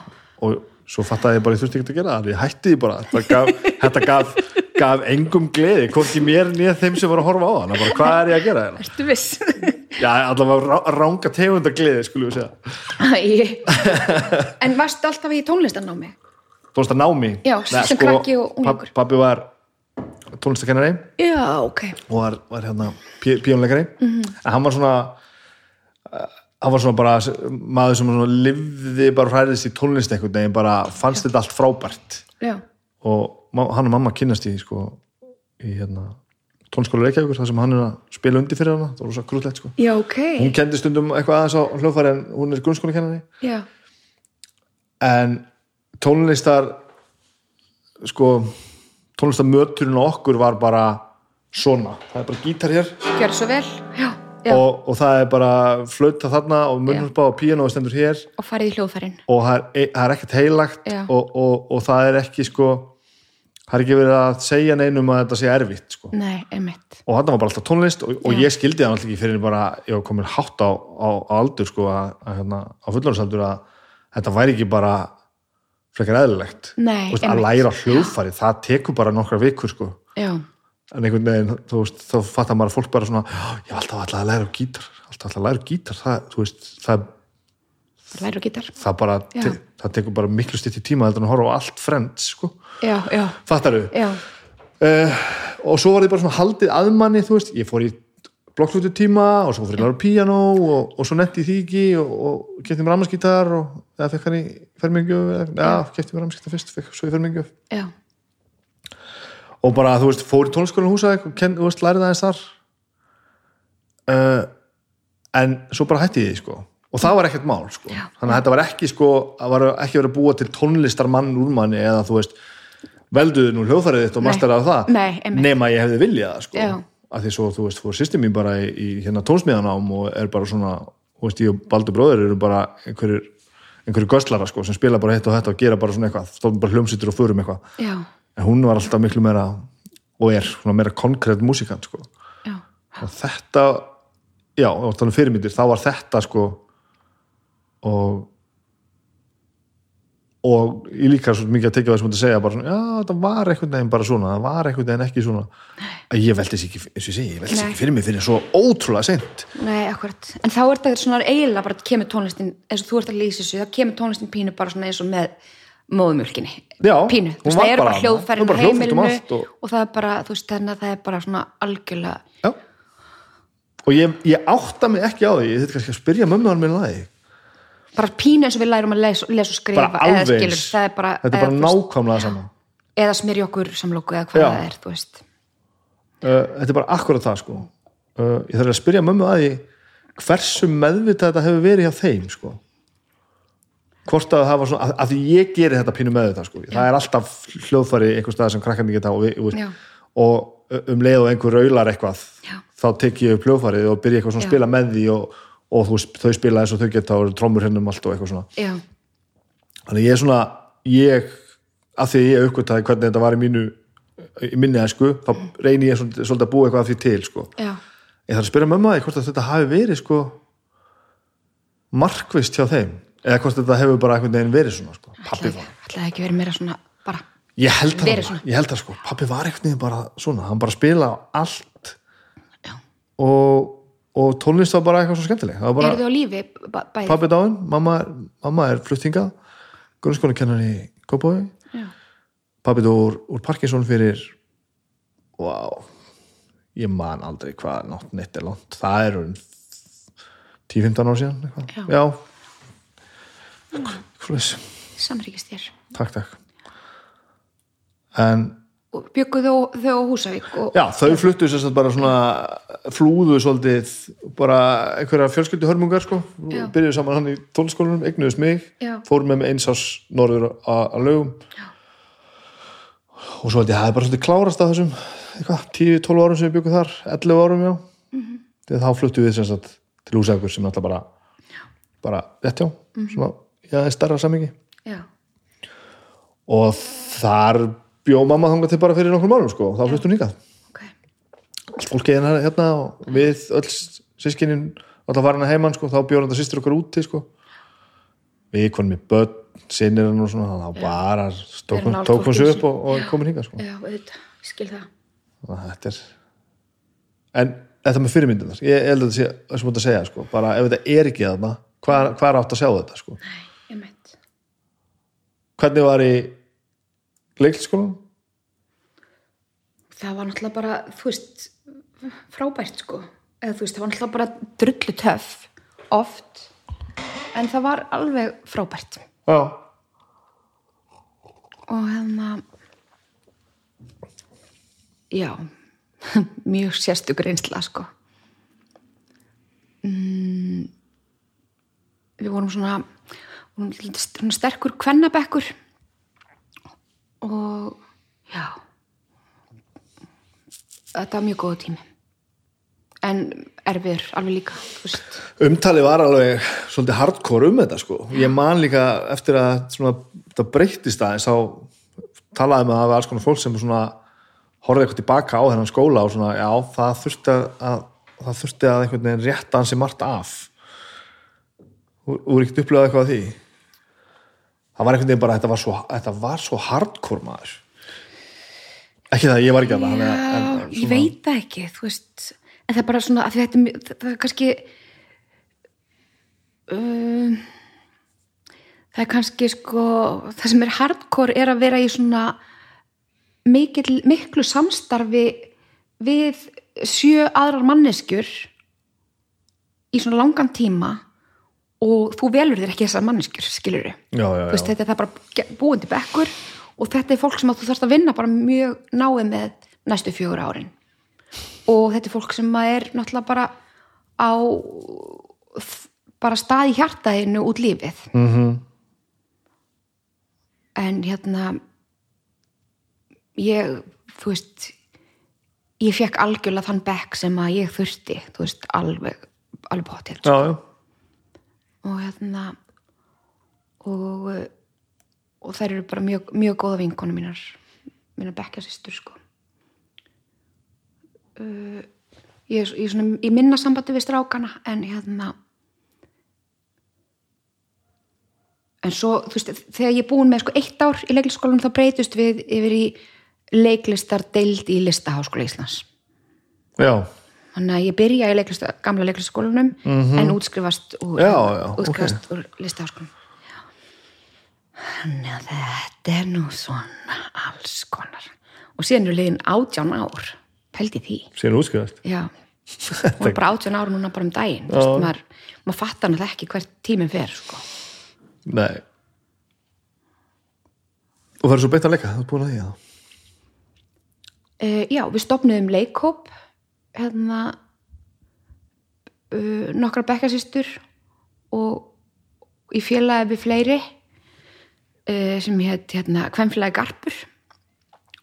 og svo fattaði ég bara ég þurfti ekki að gera það. Ég hætti því bara, þetta gaf, þetta gaf, gaf engum gleði, hvorki mér nýja þeim sem voru að horfa á bara, hvað er ég að gera hérna? Ertu viss? já, allavega rá, ranga tegunda gleði skulum við segja. Æ. en varstu alltaf í tónlistanámi tónlist að námi Já, sem krakki og unglingur. pappi var tónlistakennari já, ok. Og var, var hérna pí, píónleikari Mhm. en hann var svona uh, hann var svona bara maður sem svona lifði bara hræðist í tónlist einhvern veginn bara fannst þetta allt frábært. Já, og hann og mamma kynnast í sko í hérna tónskóla Reykjavíkur þar sem hann er að spila undir fyrir hana. Það var svo grútlegt sko. Já, ok. Hún kendi stundum eitthvað aðeins á hljóðfæri en hún er grunnskóla kennari já, en tónlistar sko tónlistarmöturinn okkur var bara svona, það er bara gítar hér. Gjör svo vel. Já, og, og, og það er bara flauta þarna og munnhúspa og píanói stendur hér. Farið í hljóðfærin. Og það er, e- það er ekkert heilagt og, og, og það er ekki sko það er ekki verið að segja neinum að þetta sé erfitt sko. nei, einmitt og þarna var bara alltaf tónlist og, og Já. ég skildi það alltaf ekki fyrir bara ég var komin hátt á, á, á aldur sko, að, að, hérna, á fullorðsaldur að þetta væri ekki bara frekar eðlilegt Nei, veist, að læra hljóðfæri, það tekur bara nokkra vikur sko. já, en einhvern veginn, þú veist, þá fattar maður að fólk bara svona, "Já, ég var alltaf alltaf að læra gítar alltaf alltaf að læra gítar það, þú veist, það, læra gítar það bara Já. Það tekur bara miklu stitt í tíma heldur en að horfa á allt frend sko. fattaru, já, uh, og svo var þið bara svona haldið aðmanni, þú veist, ég fór í blokkflutu tíma og svo fór ég að læra á píanó og, og svo netti því ekki og, og kefti mér rammaskítar og eða fekk hann í fermingjöf, já, kefti mér rammaskítar fyrst fekk svo í fermingjöf já, og bara, þú veist, fór í tónskólan húsæk og kenn, þú veist, lærið aðeins þar. Uh, en svo bara hætti ég sko og það var ekkert mál, sko. Þannig að þetta var ekki, sko, var ekki verið að búa til tónlistarmann úr manni eða, þú veist, velduðu nú hljóðfærið þitt og Nei. masteraði það Nei, nema ég hefði viljað sko. Að því svo, þú veist, fór sýsti mín bara í, í hérna tónsmiðanám og er bara svona þú veist, ég og Baldur bróður eru bara einhverjur einhverju göslara, sko, sem spila bara hitt og þetta og gera bara svona eitthvað, stóðum bara hljómsýttur og förum eitthvað. En hún var alltaf miklu meira og er svona meira konkrétt músikant sko. og þetta já, og þannig fyrirmyndir, þá var þetta sko og og ég líka svo mikið að tekja það sem þetta segja bara svona, já, þetta var einhvern veginn bara svona það var einhvern veginn ekki svona. Að ég veldi sér ekki, eins og ég segi, ég veldi Nei. ekki fyrir mig fyrir svo ótrúlega seint. Nei, akkurat en þá er þetta svona eiginlega bara kemur tónlistin eins og þú ert að lýsa þessu, þá kemur tónlistin pínu bara svona eins og með móðumjölkinni pínu, þú veist, það eru bara Hún á um heimilinu og- og það er bara, þú veist, þannig að það er bara svona algjörlega já. Og ég, ég átta mig ekki á því ég þetta kannski að spyrja mömmu hann minn að því bara pínu eins og við lærum að lesa, og skrifa bara alveg skilur, er bara, þetta er bara nákvæmlega sama eða smyrja okkur samlóku eða hvað Já. það er, uh, þetta er bara akkurat það sko uh, ég þarf að spyrja mömmu að því hversu meðvitað þetta hefur verið hjá þeim sko hvort að það var svona, að, að ég geri þetta pínu meðvitað sko, það er alltaf hljóðfæri einhver stað sem krakkandi geta og, við, og, Já. og um leið og einhver raular eitthvað Já. þá tek ég upp hljóðfærið og byrja eitthvað svona Já. að spila með því og, og þú, þau spila eins og þau geta og trómur hennum allt og eitthvað svona já, þannig ég er svona ég, að því ég uppgötaði hvernig þetta var í mínu í minni æsku, þá reyni ég svolítið, svolítið að búa eitthvað af því til sko. já, ég þarf að spyrja mömmu að því hvort þetta hafi verið sko markvist hjá þeim eða hvort þetta hefur bara einhvern veginn verið svona sko. pappi var, ætlaði ekki verið meira svona bara, ég held það, bara, svona. ég held það sko pappi var einhvern veginn bara svona, hann bara spila allt Já. og, og tónlist var bara eitthvað svo skemmtileg eru þau á lífi bæ- bæði? pappi dáinn, mamma, mamma er fluttingað grunnskóla kennar í Kópói pappi dó úr, úr Parkinson fyrir wow ég man aldrei hvað nátt neitt er langt það er um 10-15 ár síðan eitthvað. Já. já. Svoleiðis. samríkist þér takk, takk en og bygguð þau, á Húsavík og, já, þau fluttu sér satt bara svona flúðu svolítið bara einhverja fjölskyldu hörmungar sko, Já. byrjuðu saman hann í tónskólanum eignuðust mig, Já. fórum með mig eins ás norður að að lögum Já. og svo held ég að það er bara svolítið klárast af þessum eitthvað, 10-12 árum sem við byggum þar 11 árum já Mhm. þegar þá fluttu við sem sagt til húsækur sem náttúrulega bara bara rétt já, Mhm. svona, já, það er starra samingi og þar bjó mamma þangað til bara fyrir nokkur málum sko, þá fluttu hún hingað. Ok. Allt fólkið hérna, hérna og við öll sískinin alltaf var hérna heimann sko, þá bjóður þetta sýstir okkar úti sko. við konum í börn sinir hann og svona, þá bara tók hún tók hún sig upp og, og komin hingað sko. já, auðvitað, skil það. Þetta er en þetta með fyrirmyndunar, ég held að þetta sé það sem út að segja, sko, bara ef þetta er ekki þarna hvað, hvað er átt að sjá þetta, sko? Meit hvernig var í leikliskólanum? það var náttúrulega bara, þú veist frábært sko. Eða þú veist, það var náttúrulega bara drullu töff oft en það var alveg frábært. Já, og hérna já mjög sérstök reynsla sko. Mm, við vorum svona vorum svona sterkur kvennabekkur og já. Þetta var mjög góða tími. En erfiður alveg líka veist. Umtali var alveg svolítið hardcore um þetta sko. Ég man líka eftir að svona, þetta breyttist aðeins þá talaði með að það var alls konar fólk sem svona horfði eitthvað tilbaka á þennan skóla og svona já það þurfti að, að það þurfti að einhvern veginn rétta hansi margt af. Þú þú er ekkert upplegað eitthvað að því það var einhvern veginn bara þetta var svo, þetta var svo hardcore maður. Ekki það, ég var ekki að það en, ég veit það ekki, þú veist en það er bara svona, þetta það er kannski um, það er kannski sko, það sem er hardcore er að vera í svona mikil, miklu samstarfi við sjö aðrar manneskjur í svona langan tíma og þú velur þér ekki þessar manneskjur, skilur já. þetta er það bara búandi bekkur og þetta er fólk sem að þú þarfst að vinna bara mjög náið með næstu fjögur árin og þetta er fólk sem að er náttúrulega bara á bara stað í hjartaðinu út lífið Mm -hmm. en hérna ég, þú veist ég fekk algjörlega þann bekk sem að ég þurfti, þú veist, alveg alveg já, já. Og hérna og og þær eru bara mjög, mjög góða vinkonu mínar mínar bekkjasistur sko uh, ég, er- svona, ég minna sambandi við strákana en hérna en svo þú veist, þegar ég er búin með sko eitt ár í leiklistaskólanum þá breytust við yfir í leiklistar deild í listaháskóla Íslands já. Þannig að ég byrja í leiklista, gamla leiklistaskólanum en útskrifast úr. Já, já, útskrifast úr listaháskólanum. Þannig að þetta er nú svona alls konar. Og síðan er liðin átján ár, pældi því. síðan útskrifast Já, og bara átján ár núna bara um daginn. Þú veist, maður, maður fattar náttúrulega ekki hvert tíminn fer, sko. Nei Og það er svo beint að leika, þú er búin að því að Uh, já, við stopnuðum leikhóp hérna uh, nokkra bekkasýstur og í félagi við fleiri uh, sem hétt hérna Kvenfélagi Garpur.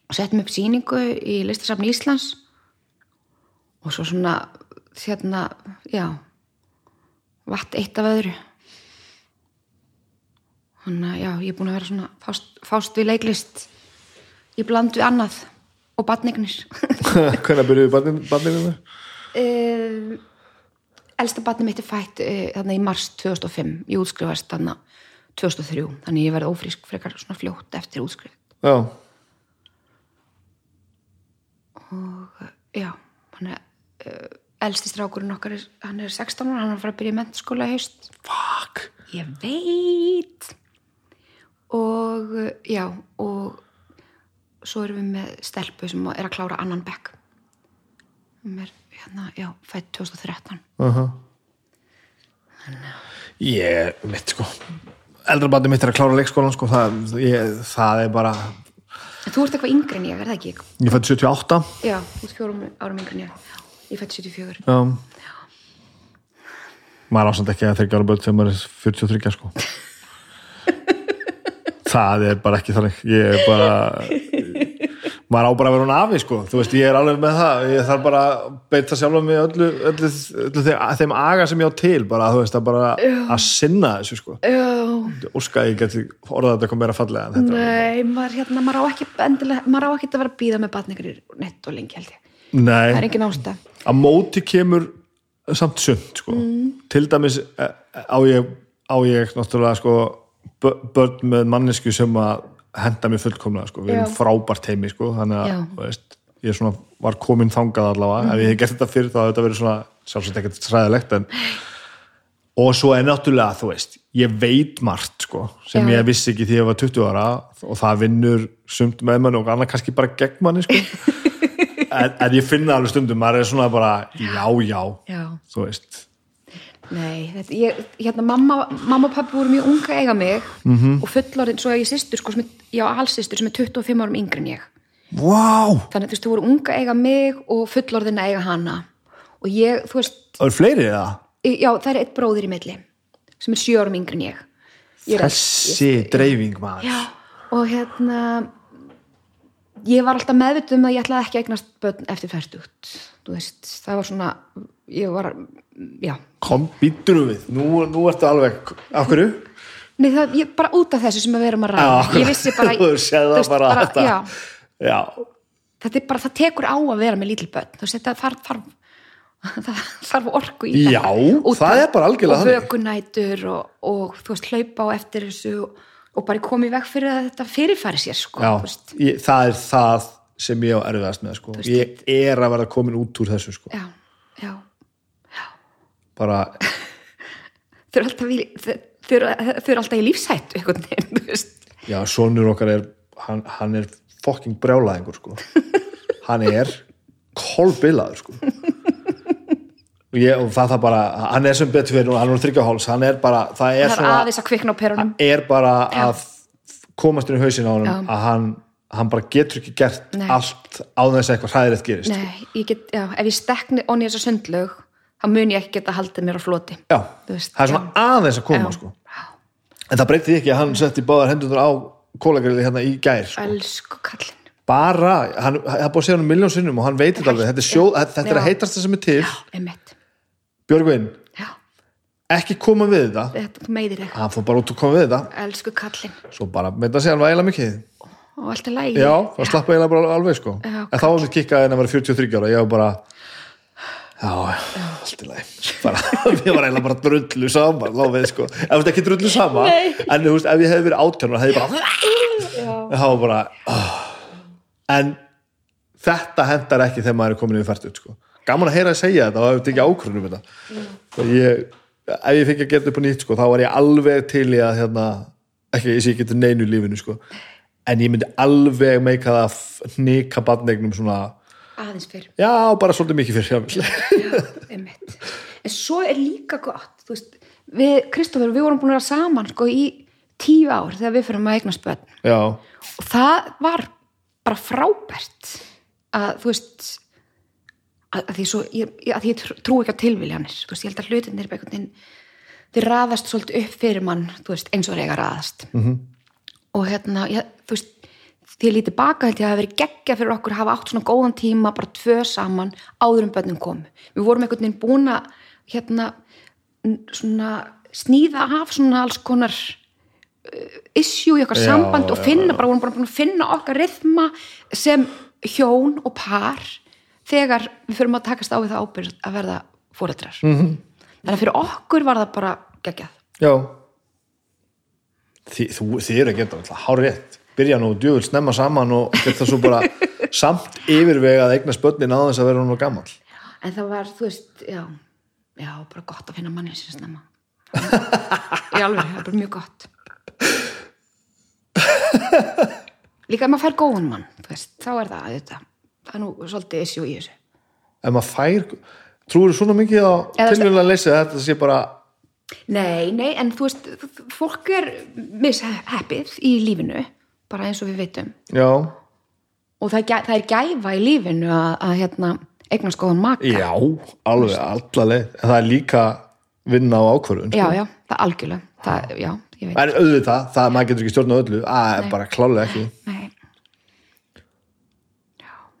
Og settum upp sýningu í listasafni Íslands. Og svo svona hérna, já vatt eitt af öðru. Þannig að já, ég er búin að vera svona fást, fást við leiklist. Ég bland við annað og batnignir Hvernig byrjuðu það? uh, elsta batni mitt er fætt uh, í mars 2005 ég útskrifast þannig 2003 þannig ég verði ófrísk frekar svona fljótt eftir útskrift. Já, já, hann er uh, elsti strákurinn okkar er, hann er 16 ára, hann er að fara að byrja í mentaskóla í haust. Fuck. Ég veit. Og já og svo erum við með stelpu sem er að klára annan bekk sem er hérna, já, fætt 2013 uh -huh. Ég, mitt sko Eldra barnið mitt er að klára leikskólan sko, það, ég, það er bara en þú ert eitthvað yngri en ég, er það ekki? Ég fætti 78 Já, ert fjórum árum yngri en ég. Ég fætti 74. Já Maður ásand ekki að þeirra ára börn sem maður er 43 sko Það er bara ekki þannig Ég er bara maður á bara að vera hún afi sko. Þú veist ég er alveg með það. Ég þarf bara að beita sjálfa mig öllu, öllu, öllu þeim, þeim aga sem ég á til bara þú veist að bara að sinna þessu sko. Já, óska að ég geti orðað þetta eitthvað meira fallega nei, maður, hérna, maður á ekki endilega, maður á ekki að vera að býða með batningur nett og lengi held ég. Nei, Það er engin ástæð. að móti kemur samt sund sko. til dæmis eh, á ég, á ég náttúrulega sko, bö- börn með mannesku sem að henda mér fullkomlega sko. við erum frábært heimi sko. þannig að veist, ég svona var komin þangað allavega ef ég hef gert þetta fyrir þá þetta verið svona sjálfsagt ekkert sæðilegt en og svo er náttúrulega, þú veist ég veit margt, sko, sem Já. ég vissi ekki því ég var 20 ára og það vinnur sumt með mann og annað kannski bara gegn manni, sko en, en ég finna alveg stundum, maður er svona bara já, já, Já. þú veist Nei, þetta, ég, hérna mamma, mamma og pappi voru mjög unga eiga mig Mhm. -hmm. og fullorðin, svo ég systur sko, sem er, já, allsystur sem er 25 árum yngri en ég Vá, þannig að þú voru unga eiga mig og fullorðin eiga hana og ég, þú veist, það er fleiri eða? já, það er eitt bróðir í milli sem er sjö árum yngri en ég, ég Þessi dreifing maður já, og hérna ég var alltaf meðvituð um að ég ætlaði ekki að eignast börn eftir færtugt þú veist, það var svona ég var, já Kom, býttur við, nú, nú ertu alveg af hverju? Nei, það, ég, bara út af þessu sem við erum að ræða Já, ég vissi bara, þú séð það veist, bara, þetta. já, Já, þetta er bara, það tekur á að vera með lítil börn þú þetta þarf, þarf það þarf orku í Já, Út það er bara algjörlega og þannig. vökunætur og, og þú veist, hlaupa á eftir þessu og, og bara komið veg fyrir að þetta fyrirfæri sér sko, já ég, það er það sem ég á erfiðast með sko. veist, ég er að verða komin út úr þessu sko. já bara, þau eru alltaf alltaf í lífshættu einhvern veginn, já, sonur okkar er hann, hann er fokking brjálæðingur sko. hann er kolbilaður sko. og, ég, og það það bara hann er sem betur fyrir hann er þryggja háls hann er bara, það er það er svona að er bara að komast inn í hausin á honum Já. að hann, hann bara getur ekki gert Nei. allt á þess að eitthvað hræðilegt gerist Nei, ég get, já, ef ég stekni onni þessa sundlaug þá mun ég ekki geta haldið mér á floti Já, veist, það er svona aðeins að koma Já. sko. en það breytti því ekki að hann setti báðar hendur á kólagriði hérna í gær sko. elsku kallinn. Bara, hann það er búið að segja hann miljón sinnum og hann veit þetta alveg, þetta er, sjóð, þetta er að Já. heitast það sem er til. Björgvin, já, ekki koma við þetta. Þetta þig hann fór bara út og koma við þetta. Elsku kallinn. Svo bara, með það segja hann vægilega mikið. Og allt er lægi já, það slappa eiginlega bara alveg sko. Já, en þá var mér kikkað en að vera 43 ára. Ég var bara já, allt í lagi bara, ég var eiginlega bara drullu saman þá við sko, ef þetta ekki drullu sama Nei. en þú veist, ef ég hefði verið átjörn hefði ég bara var bara oh. en þetta hendar ekki þegar maður er komin yfir fært sko. gaman að heyra að segja þetta og ef þetta ekki ákvörðunum þetta ég, ef ég fengi að geta upp á nýtt sko, þá var ég alveg til í að hérna, ekki, ég sé ekki til neinu í lífinu sko. en ég myndi alveg meika það að hnika badnegnum svona, aðeins fyrr, já, bara svolítið mikið sjálf já, einmitt. En svo er líka gott veist, við, Kristoffer, við vorum búin að vera saman sko í tíu ár þegar við fyrir að eignast börn. Já, og það var bara frábært að þú veist að, að því, svo, ég, að því ég trú- ekki á tilviljanir veist, ég held að hlutinir er veginn þeir raðast svolítið upp fyrir mann veist, eins og að raðast. -hmm. og hérna, ég, þú veist því ég lítið baka held ég að það hafi verið geggja fyrir okkur að hafa átt svona góðan tíma, bara tvö saman áður um börnum komu. Við vorum einhvern veginn búin að hérna svona sníða af svona alls konar uh, issue í okkar Já, samband og já, finna, bara vorum bara búin að finna okkar rithma sem hjón og par þegar við fyrir að takast á við það ábyrgð að verða fóreldrar. Mhm. -hmm. Þannig að fyrir okkur var það bara geggjað. já Þi, þú, þið eru að geta alltaf hár rétt byrja nú djöful snemma saman og geta svo bara samt yfirvega að eigna spönnin á þess að vera hún gammal En það var, þú veist, já, já, bara gott að finna manni sem snemma. Í alveg, það er bara mjög gott. Líka ef maður fær góðan mann, þú veist, þá er það þetta. Það er nú svolítið issue í þessu. ef maður fær trúir svona mikið á Eða- tilvíðlega leysi að þetta sé bara Nei, nei, en þú veist, fólk er misheppið í lífinu, bara eins og við veitum. já, Og það það er gæfa í lífinu að, að hérna, eignast góðan maka. já, alveg alla leið en það er líka vinna á ákvörðun sko. já, já, það er algjörlega. Það, já, ég veit. en auðvitað, það maður getur ekki stjórn á öllu að er bara klálega ekki Nei,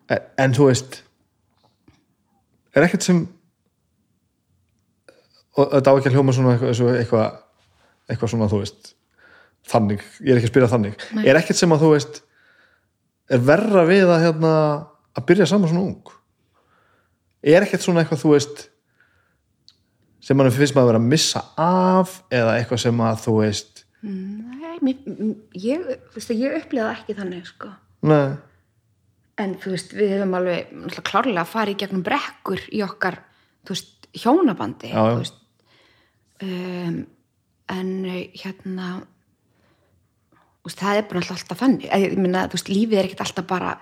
en, en þú veist er ekkert sem og þetta á ekki að hljóma svona eitthvað, eitthvað, eitthvað, eitthvað svona þú veist þannig, ég er ekki að spyrja þannig Nei. er ekkert sem að þú veist er verra við að hérna að byrja saman svona ung er ekkert svona eitthvað þú veist sem mann finnst maður að vera að missa af eða eitthvað sem að þú veist nei mér, ég, þú veist, ég upplýða ekki þannig, sko. nei, en þú veist, við hefum alveg klárlega að fara í gegnum brekkur í okkar, þú veist, hjónabandi Já, já. þú veist um, en eh, hérna veist, það er bara alltaf þannig. Ég minna, þú veist, lífið er ekkert alltaf bara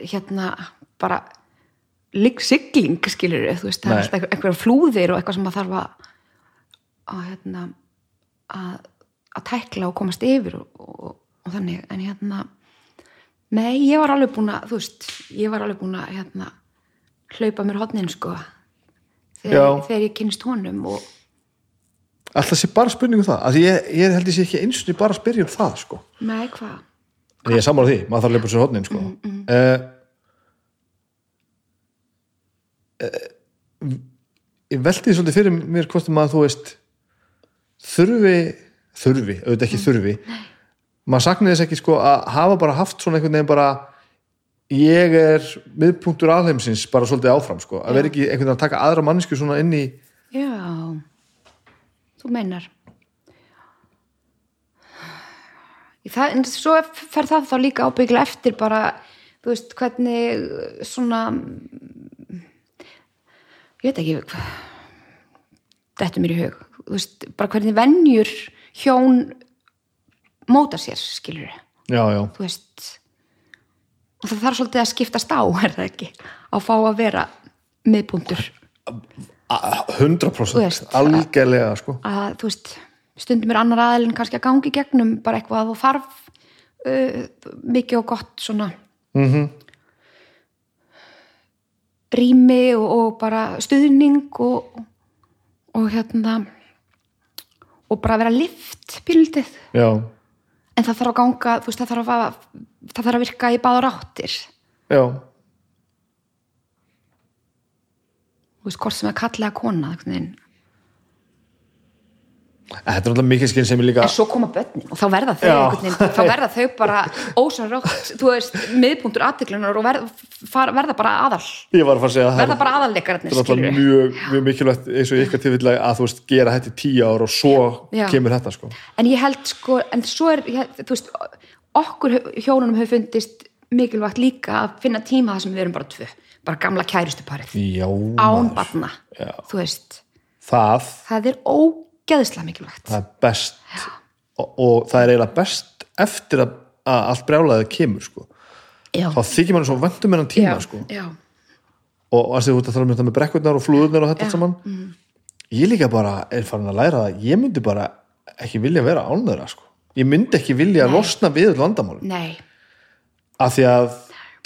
hérna, bara sigling, skilur þú veist, það er Nei. alltaf einhver, einhver flúðir og eitthvað sem maður þarf að að hérna að, að tækla og komast yfir og, og, og þannig, en hérna nei, ég var alveg búin að þú veist, ég var alveg búin að hérna, hlaupa mér hodnin sko þegar, þegar ég kynst honum og alltaf sé bara spurning um það. Að ég, ég held ég sé ekki eins og bara að spyrja um það sko. með hvað? Ég er sammála því, maður þarf að leipa sér hodnin sko. mm, uh, ég velti því svolítið fyrir mér hvort að maður þú veist þurfi þurfi, auðvitað ekki þurfi. Maður saknaði þess ekki sko að hafa bara haft svona einhvern veginn bara ég er miðpunktur alheimsins bara svolítið áfram sko, að vera ekki einhvern veginn að taka aðra mannsku svona inn í já, þú meinar. Það, en svo fer það þá líka ábyggla eftir bara þú veist, hvernig svona ég veit ekki þetta mér í hug. Þú veist, bara hvernig venjur hjón móta sér, skilur já, já, þú veist það þarf svolítið að skiptast á, er það ekki? Að fá að vera miðpunktur. A- 100% Þú veist, algjörlega sko. að þú veist, stundum er annar aðilinn kannski að gangi gegnum bara eitthvað að þú þarf uh, mikið og gott svona mm rými og, og bara stuðning og, og hérna og bara vera lift pílitið já, en það þarf að ganga, veist, það þarf að það þarf að virka í báðar áttir. Já þú veist, hvort sem er kallega kona þetta er náttúrulega mikið skinn sem ég líka. En svo koma börnin og þá verða þau veginn, þá verða þau bara ósanrátt, þú veist, miðpunktur aðtiklunar og verða, far, verða bara aðal. Að að verða er- bara aðalleikararnir, þetta er náttúrulega mjög, mjög mikilvægt eins og ykkar tilfellega að þú veist gera þetta í tíu ár og svo Já. kemur þetta sko. En ég held sko, en svo er ég, þú veist, okkur hjónunum hefur fundist mikilvægt líka að finna tíma það sem við erum bara tvö, bara gamla kærustuparið. Já, án maður. barna, Já. þú veist. Það, það er ógeðslega mikilvægt. Það er best og, og það er eiginlega best eftir að, að allt brjálaðið kemur sko. Þá þykir mann svo vendum hennan tíma já, sko. já, og að því þú ert að tala um með brekkurnar og flúðurnar og þetta saman. ég líka bara er farin að læra að ég myndi bara ekki vilja vera án þeirra sko. ég myndi ekki vilja losna við nei. Af því að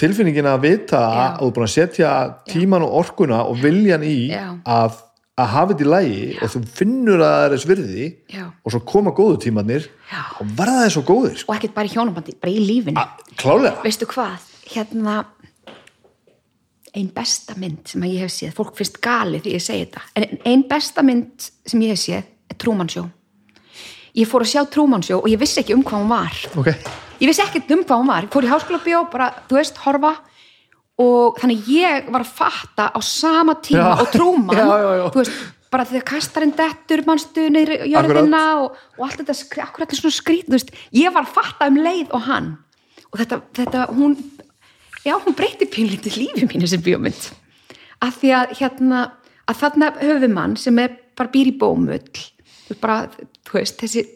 tilfinningin að vita Já. að þú er búin að setja tíman og orkuna og viljan í að, að hafa þetta í lægi og þú finnur að það er þess virði Já. og svo koma góðu tímanir og verða þeir svo góðir sko. og ekkert bara í hjónabandi, bara í lífinu. Klálega veistu hvað, hérna ein besta mynd sem ég hef séð, fólk finnst gali því ég segi þetta, en ein besta mynd sem ég hef séð er Truman Show. Ég fór að sjá Truman Show og ég vissi ekki um hvað hún var. Okay. Ég vissi ekkert um hvað hún var, ég fór í háskóla bjó bara, þú veist, horfa. Og þannig ég var að fatta á sama tíma Já. og Truman Já, já, þú veist, bara þegar kastarinn dettur mannstu neyri jörðina og, og allt þetta, skri- akkur þetta svona skrít veist, ég var að fatta um leið og hann. Og þetta, þetta hún já, hún breyti pínlítið lífi mínu sem bíómynd. Að því að hérna að þarna höfum mann sem er bara býr í bómull. Bara, þú veist, þessi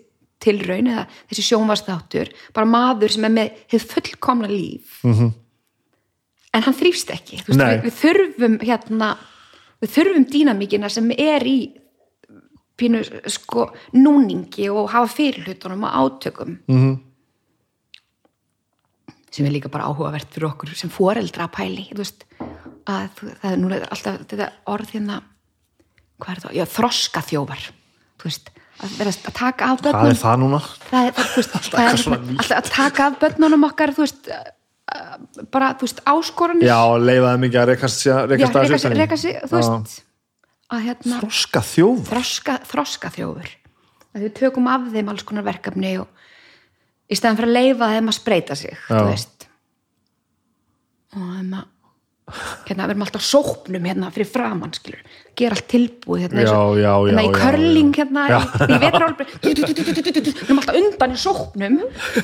tilraun eða þessi sjónvarsþáttur bara maður sem er með hefur fullkomna líf. -hmm. en hann þrýfst ekki. Veist, við, við þurfum hérna við þurfum dýnamíkina sem er í pínu sko núningi og hafa fyrirlutunum og átökum. -hmm. sem er líka bara áhugavert fyrir okkur sem foreldra að pæli veist, að það er nú alltaf þetta orð hérna hvað er það, já, þroska þjófar þú veist, að vera að taka af hvað börnum er það núna? það er, það, veist, það er alltaf að taka af börnunum okkar þú veist, uh, bara, þú veist, áskoranir. Já, leifaði mikið að rekast, Já, rekast þú veist að hérna, þroska þjóð þroska, þroska þjófur. Að við tökum af þeim alls konar verkefni og í stæðan fyrir að leifa þeim að spreita sig Já. þú veist. Og þeim að hérna, við erum alltaf sópnum hérna fyrir framann, skilur, gera allt tilbúið hérna, Já, og- já, já, hérna í já, hérna, í, í vetrálbri við erum alltaf undan í sópnum.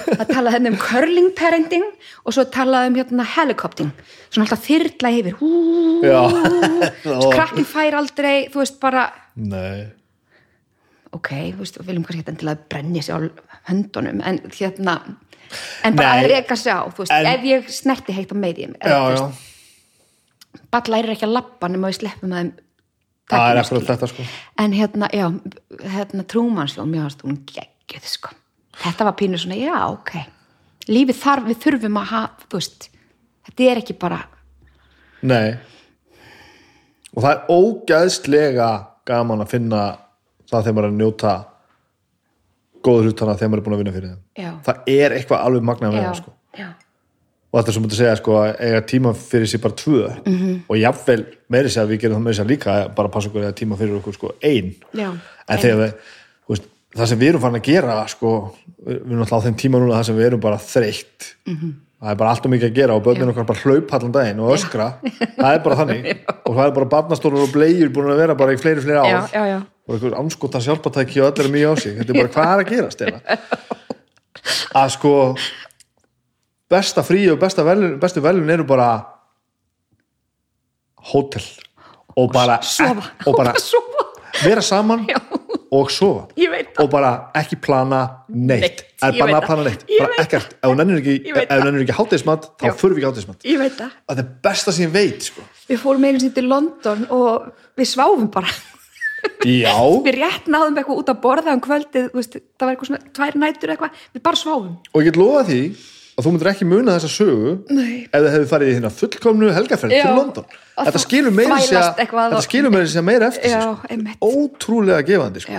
Það talaði hérna um curling parenting og svo talaði um hérna helicopting. Svona alltaf þyrla yfir. Krakkin fær aldrei þú veist bara Nei. ok, þú veist, við viljum kannski ekki til að brenni sig á höndunum en hérna en bara Nei. að reka sig á, þú veist, En- ef ég snerti heitt á meðjum Já, já. Bara lærir ekki að labba nema við sleppum að þeim Það er eftir þetta sko. en hérna, já, hérna trúmannsjó, mér varst hún geggjuð sko. þetta var pínu svona, já, ok lífið þarf, við þurfum að hafa þú veist, þetta er ekki bara Nei. Og það er ógæðslega gaman að finna það þegar maður er að njóta góður hlutana þegar maður er búin að vinna fyrir þeim. Já. Það er eitthvað alveg magnað með það sko. Já, Og þetta er sem að segja sko að eiga tíma fyrir sér bara tvö. Mhm. -hmm. og jafnvel meiri sér að við gerum það meiri sér líka bara passa okkur að tíma fyrir okkur sko ein. já En þegar við, þú veist, það sem við erum farin að gera sko, við erum alltaf á þeim tíma núna það sem við erum bara þreytt. Mhm. það er bara allt og mikið að gera og börnin okkar bara hlaup allan daginn og öskra. Það er bara þannig. Og það er bara barnastólar og blegjur búin að vera bara í fleiri fleiri já, ár. já, já, og einhver anskota sjálpatæki og allir er mjög á sig. Þetta er bara hvað er að gera stela að sko besta frí og besta velun, bestu velun eru bara hótel og bara, sofa, og bara sofa. vera saman Já. og sofa. Og bara ekki plana neitt, Neitt, er bara að plana neitt. Bara ekkert, ef hún nennir ekki, ekki hátegismat þá förum við ekki hátegismat það. Er besta sem ég veit sko. við fórum meira sér til London og við sváfum bara. Já, við rétt náðum eitthvað út að borða um kvöldið, veist, það var eitthvað svona tvær nætur eitthvað, við bara sváfum. Og ég get lofa því að þú myndir ekki muna þessa sögu Nei. ef það hefði farið í hérna fullkomnu helgaferð til London. Og þetta skilur meira sér og- meira eftir Já, sko. ótrúlega gefandi sko.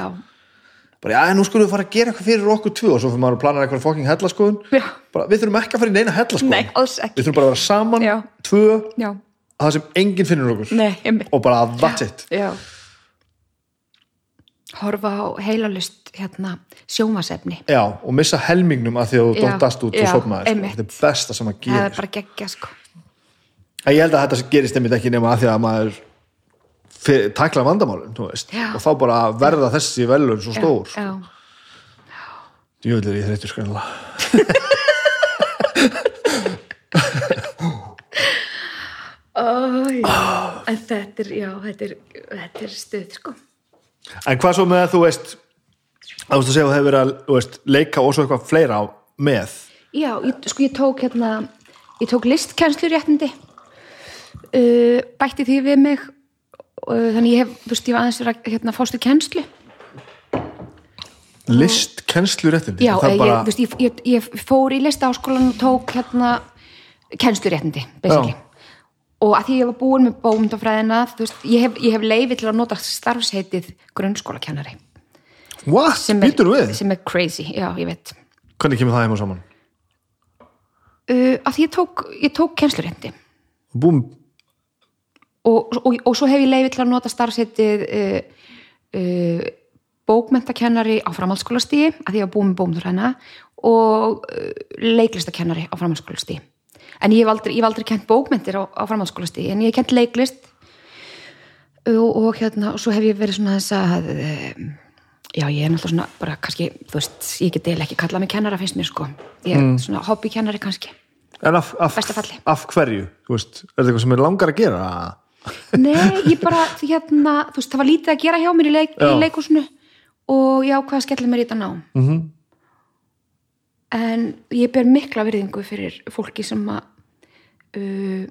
bara já, nú skulum við fara að gera eitthvað fyrir okkur tvö og svo fyrir maður að plana eitthvað fokking hellaskoðun. Við þurfum ekki að fara í neina hellaskoðun. Nei, við þurfum bara að vera saman, Já. tvö já, að það sem enginn finnur okkur. Nei, og bara that's it. Já horfa á heilalust hérna sjómasefni já, og missa helmingnum að því að þú dóttast út og já, sopnaði sko. einmitt. þetta er besta sem að það gera er bara geggja sko. Ég held að þetta gerist einmitt ekki nema að því að maður fyr- takla vandamálum og þá bara verða þessi velun svo stór. já, djúvill er ég þreytur Ó, já. en þetta er já, þetta er, þetta er stuð sko en hvað svo með að þú veist að þú veist að segja að þú hefur verið að leika og svo eitthvað fleira á með? Já, ég, sko ég tók hérna ég tók listkennslu réttindi uh, bætti því við mig uh, þannig ég hef, þú veist, ég var aðeins að hérna, fástu kennslu. List, kennslu réttindi? Já, ég, bara, þú veist, ég, ég, ég fór í listaháskólan og tók hérna kennslu réttindi, basically. Já. Og að því ég var búin með bómyndafræðina ég hef, ég hef leifi til að nota starfsheitið grunnskólakennari. What, býtur við. sem er crazy, já, ég veit. Hvernig kemur það heim og saman? Uh, að ég tók, ég tók kennslurétti búm, og, og, og svo hef ég leiði til að nota starfsettið uh, uh, bókmentakennari á framhaldsskólastíði að ég var búin með bókmentarhæna og uh, leiklistakennari á framhaldsskólastíði en ég hef aldrei, aldrei kent bókmentir á, á framhaldsskólastíði en ég hef kent leiklist. Og, og hérna og svo hef ég verið svona þess að uh, já ég er náttúrulega svona bara kannski, þú veist, ég get eða ekki kallað mig kennara finnst mér sko, ég er svona hobbykennari kannski. En af, af, af hverju? Þú veist, er þetta eitthvað sem er langar að gera? Nei, ég bara, því hérna, þú veist, það var lítið að gera hjá mér í, leik, í leikúsinu og ég ákvað að skella mér í þetta nám. mm -hmm. En ég ber mikla virðingu fyrir fólki sem að, uh,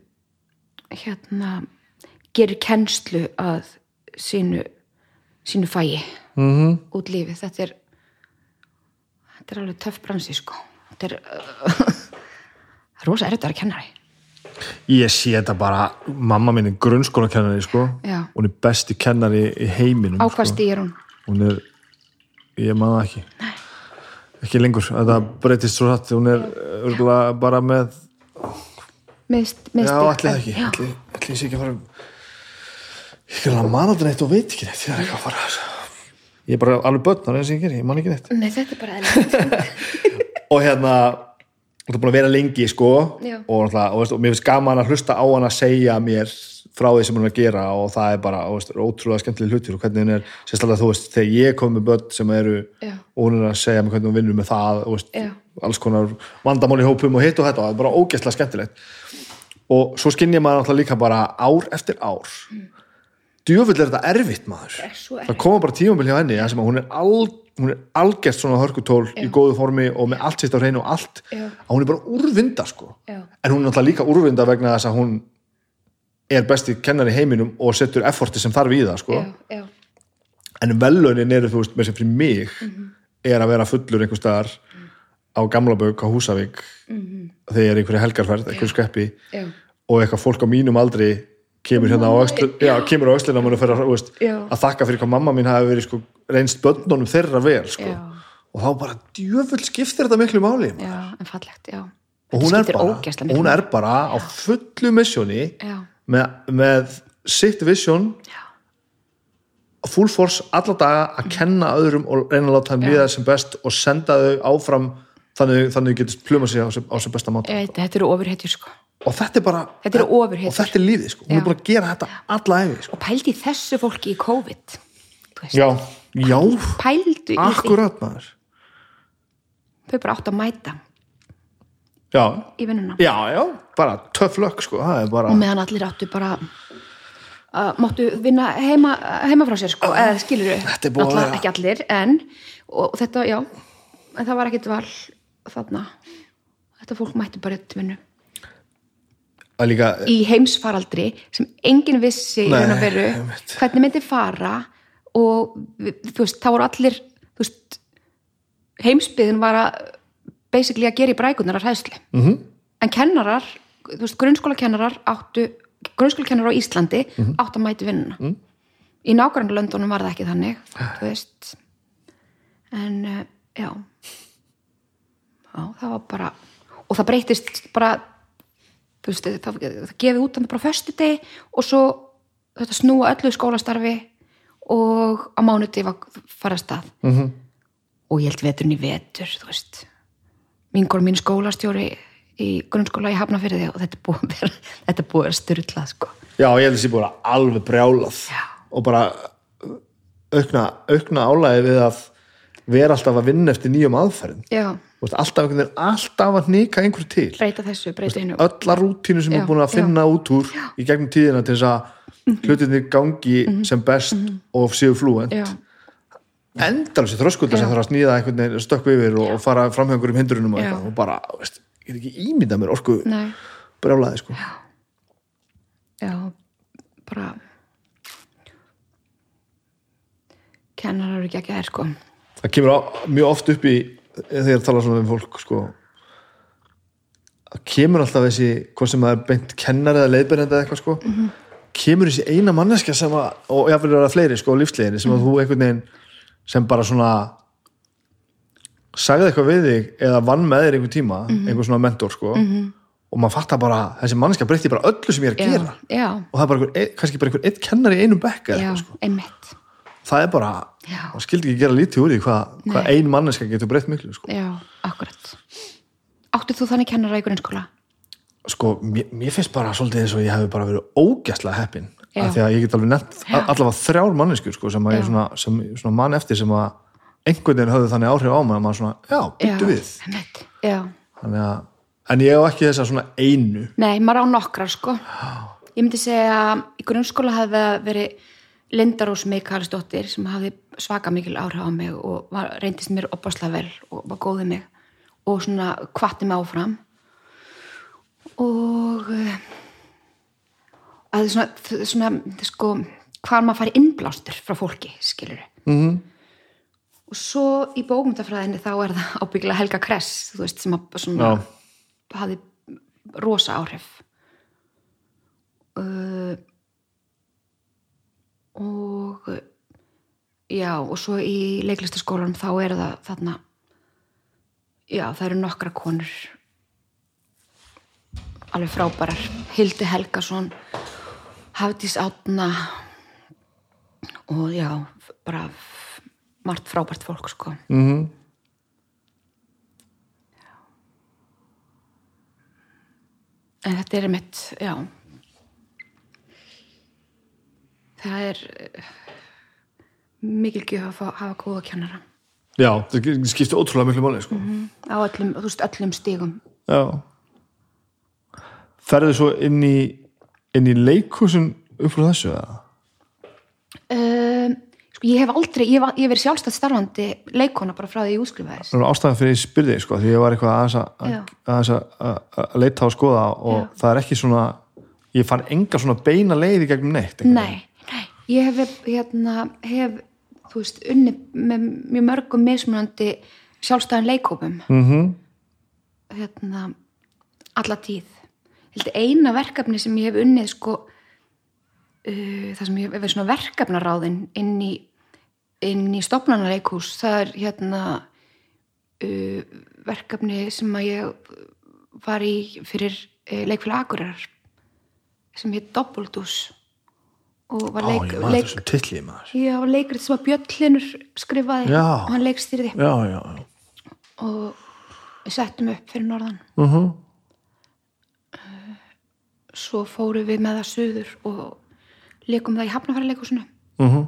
hérna, gerir kennslu að sínu, sínu fæi Mm út lífið. Þetta er, þetta er alveg töff bransi, sko. Þetta er, uh, rosa vera kennari. Ég sé þetta bara, mamma minn er grunnskólakennari sko, Já. hún er besti kennari í heiminum Á hvað sko. stýr hún? hún er, ég maður ekki ekki lengur, þetta breytist svo hratt, hún er örgulega bara með, Með, með já, allir ekki. Allir, allir sé ekki að fara ég er alveg mann aldrei neitt og veit ekki neitt. Ég er ekki að fara ég er bara alveg börn, það er það sem ég ger, ég man ekki neitt. Nei, þetta er bara og hérna það er búin að vera lengi sko. Og, og, og mér finnst gaman að hlusta á hann að segja mér frá því sem hann er að gera og það er bara veist, ótrúlega skemmtileg hlutir og hvernig hann er sérstaklega þú veist, þegar ég kom með börn sem eru Já. og hún er að segja mér hvernig hún vinnur með það og veist, Já. alls konar vandamál í hópum og hitt og þetta og það er bara ógeðslega skemmtilegt og svo skinn ég maður náttúrulega líka bara ár eftir ár djöfull er þetta erfitt maður er svo það koma bara tímabil hjá henni þar sem að hún er, al, hún er algjört svona hörkutól í góðu formi og með allt sitt á hreinu og allt Já. að hún er bara úrvinda sko Já. en hún er náttúrulega líka úrvinda vegna þess að hún er besti kennar í heiminum og setur efforti sem þarf í það sko. Já, já, en velaunin eru þú veist með sem fyrir mig Mhm. er að vera fullur einhver staðar á Gamlabauk á Húsavík þegar ég er einhverju helgarferð, einhverju skeppi já, og eitthvað fólk á mínum aldri kemur hérna á Já. að þakka fyrir hvað mamma mín hafi verið sko, reynst bönnunum þeirra vel sko. Og þá bara djöfull skiptir þetta miklu máli. Já, en fallegt, já. Og hún er, bara, og hún er bara á fullu missjóni Já, með, með sitt vision full force alla daga að kenna öðrum og reyna að láta hann líða sem best og senda þau áfram þannig, þannig þau getur pluma sig á sem, á sem besta máta veit, þetta eru ofurhetjur sko. Og þetta er bara Þetta ofurhetjur. og þetta er lífið sko, hún Já. er bara að gera þetta alla efi sko. og pældi þessu fólki í COVID já, já, því. Akkurat maður. Þau bara átt að mæta já, í vinnuna. Já, já, bara töff lögg sko, bara og meðan allir áttu bara að máttu vinna heima, heima frá sér sko, eða skilur að vera- ekki allir en og þetta, já, en það var ekkit val þarna. Þetta fólk mætti bara til vinnu. Líka, í heimsfaraldri sem enginn vissi Nei, veru hvernig myndi fara og þú veist, þá voru allir þú veist, heimsbyðin var að basically að gera í brækunar að hræðslu -hmm. Mhm. en kennarar, þú veist, grunnskólakennarar áttu, grunnskólakennarar á Íslandi Mhm. áttu að mæti vinnuna -hmm. í nákvæmlega löndunum var það ekki þannig þú veist en uh, já já, það var bara og það breytist bara þú veist, það, það gefið út hann bara á föstudegi og svo þetta snúa öllu skólastarfi og á mánuði var fara að stað mm -hmm. og ég held veturinn í vetur þú veist mingur mín skólastjóri í grunnskóla í Hafnafyrði og þetta er búið að þetta er búið að vera styrlað sko. Já, ég held að þessi bara alveg brjálað Já. og bara aukna, aukna álæði við að vera alltaf að vinna eftir nýjum aðferðum. Já, alltaf, alltaf að nýka einhverju til. Breyta þessu, breyta einu. ölla rútínu sem Já, er búin að finna út úr í gegnum tíðina til þess að hlutinni gangi sem best og séu flúent já, endalur sér þröskulda sem Já. þarf að snýða veginn stökku yfir og, og fara framhjá einhverjum hindrunum og, Já. eitthvað, og bara, veist, ég get ekki ímynda mér orku brjálaði sko. já. Bara kennarar eru ekki ekki þær sko. Það kemur á, mjög oft upp í þegar ég tala svona um fólk sko, það kemur alltaf þessi hvað sem það er beint kennar eða leiðbyrjandi eða eitthvað sko kemur þessi eina manneskja sem að og vera fleiri sko á lífsleginni sem að þú einhvern veginn sem bara svona sagði eitthvað við þig eða vann með þér einhvern tíma einhver svona mentor sko og maður fattar bara, þessi manneskja breytti bara öllu sem ég er að já, gera já, og það er bara einhver, ein- kannski bara einhver eitt kennar í einum bekk eða já, sko einmitt það er bara, Já. maður skildi ekki gera lítið úr því hvað, hvað ein manneska getur breytt miklu sko. já, akkurat áttu þú þannig kennara í grunnskóla? sko, mér, mér finnst bara svolítið eins og ég hefði bara verið ógæslega heppin Já. Af því að ég get alveg nefnt allavega þrjár manneskur sko, sem, að svona, sem svona mann eftir sem að einhvern veginn höfðu þannig áhrif á mig að maður svona, já, byttu já, við. þannig að, en ég hef ekki þessa svona einu. Nei, maður á nokkrar sko. Ég myndi segja að í grunnskóla hafði verið Lindarós Mikalsdóttir sem hafði svaka mikil áhrif á mig og var, reyndist mér opaslega vel og var góðið mig og svona kvatti mig áfram. Og uh, að svona, svona sko, hvað maður fari innblástur frá fólki, skilur mm og svo í bókmyndafræðinni þá er það ábyggilega Helga Kress þú veist, sem að svona Já. hafði rosa áhrif. Uh, og já, og svo í leiklistaskólanum þá er það þarna já, það eru nokkra konur alveg frábærar. Hildi Helgason Hafdís Átna og já, bara margt frábært fólk sko. -hmm. en þetta er mitt, já. Það er eh, mikil gjöf að hafa góða kennara. Já, það skiptir ótrúlega miklu máli sko. á öllum, þú veist, öllum stígum já. Ferðu svo inn í inn í leikhúsin upp frá þessu eða? um, sko ég hef aldrei ég hef, verið sjálfstætt starfandi leikona bara frá því ég útskrifaðist Það er ástæðan fyrir ég spyrði sko, því ég var eitthvað aðeins að, leita á að skoða og Já. það er ekki svona ég fann enga svona beina leiði gegnum neitt nei, nei, ég hef hérna, hef, þú veist unni með mjög mörgum mismunandi sjálfstæðan leikhópum veginn. Mhm. hérna alla tíð Ég held eina verkefni sem ég hef unnið sko uh, það sem ég hef verið svona verkefnaráðin inn í inn í stofnanaleikhús það er hérna uh, verkefni sem að ég var í fyrir uh, leikfélag Akurar sem hétt Doppelduss. Og var leik, maður leik, maður. Já, leikrið sem að Björn Hlinur skrifaði Já. og hann leikstýrði. Já, og settum upp fyrir norðan. Uh -huh. Svo fórum við með það suður og leikum það í hafnafærileikúsinu Uh -huh.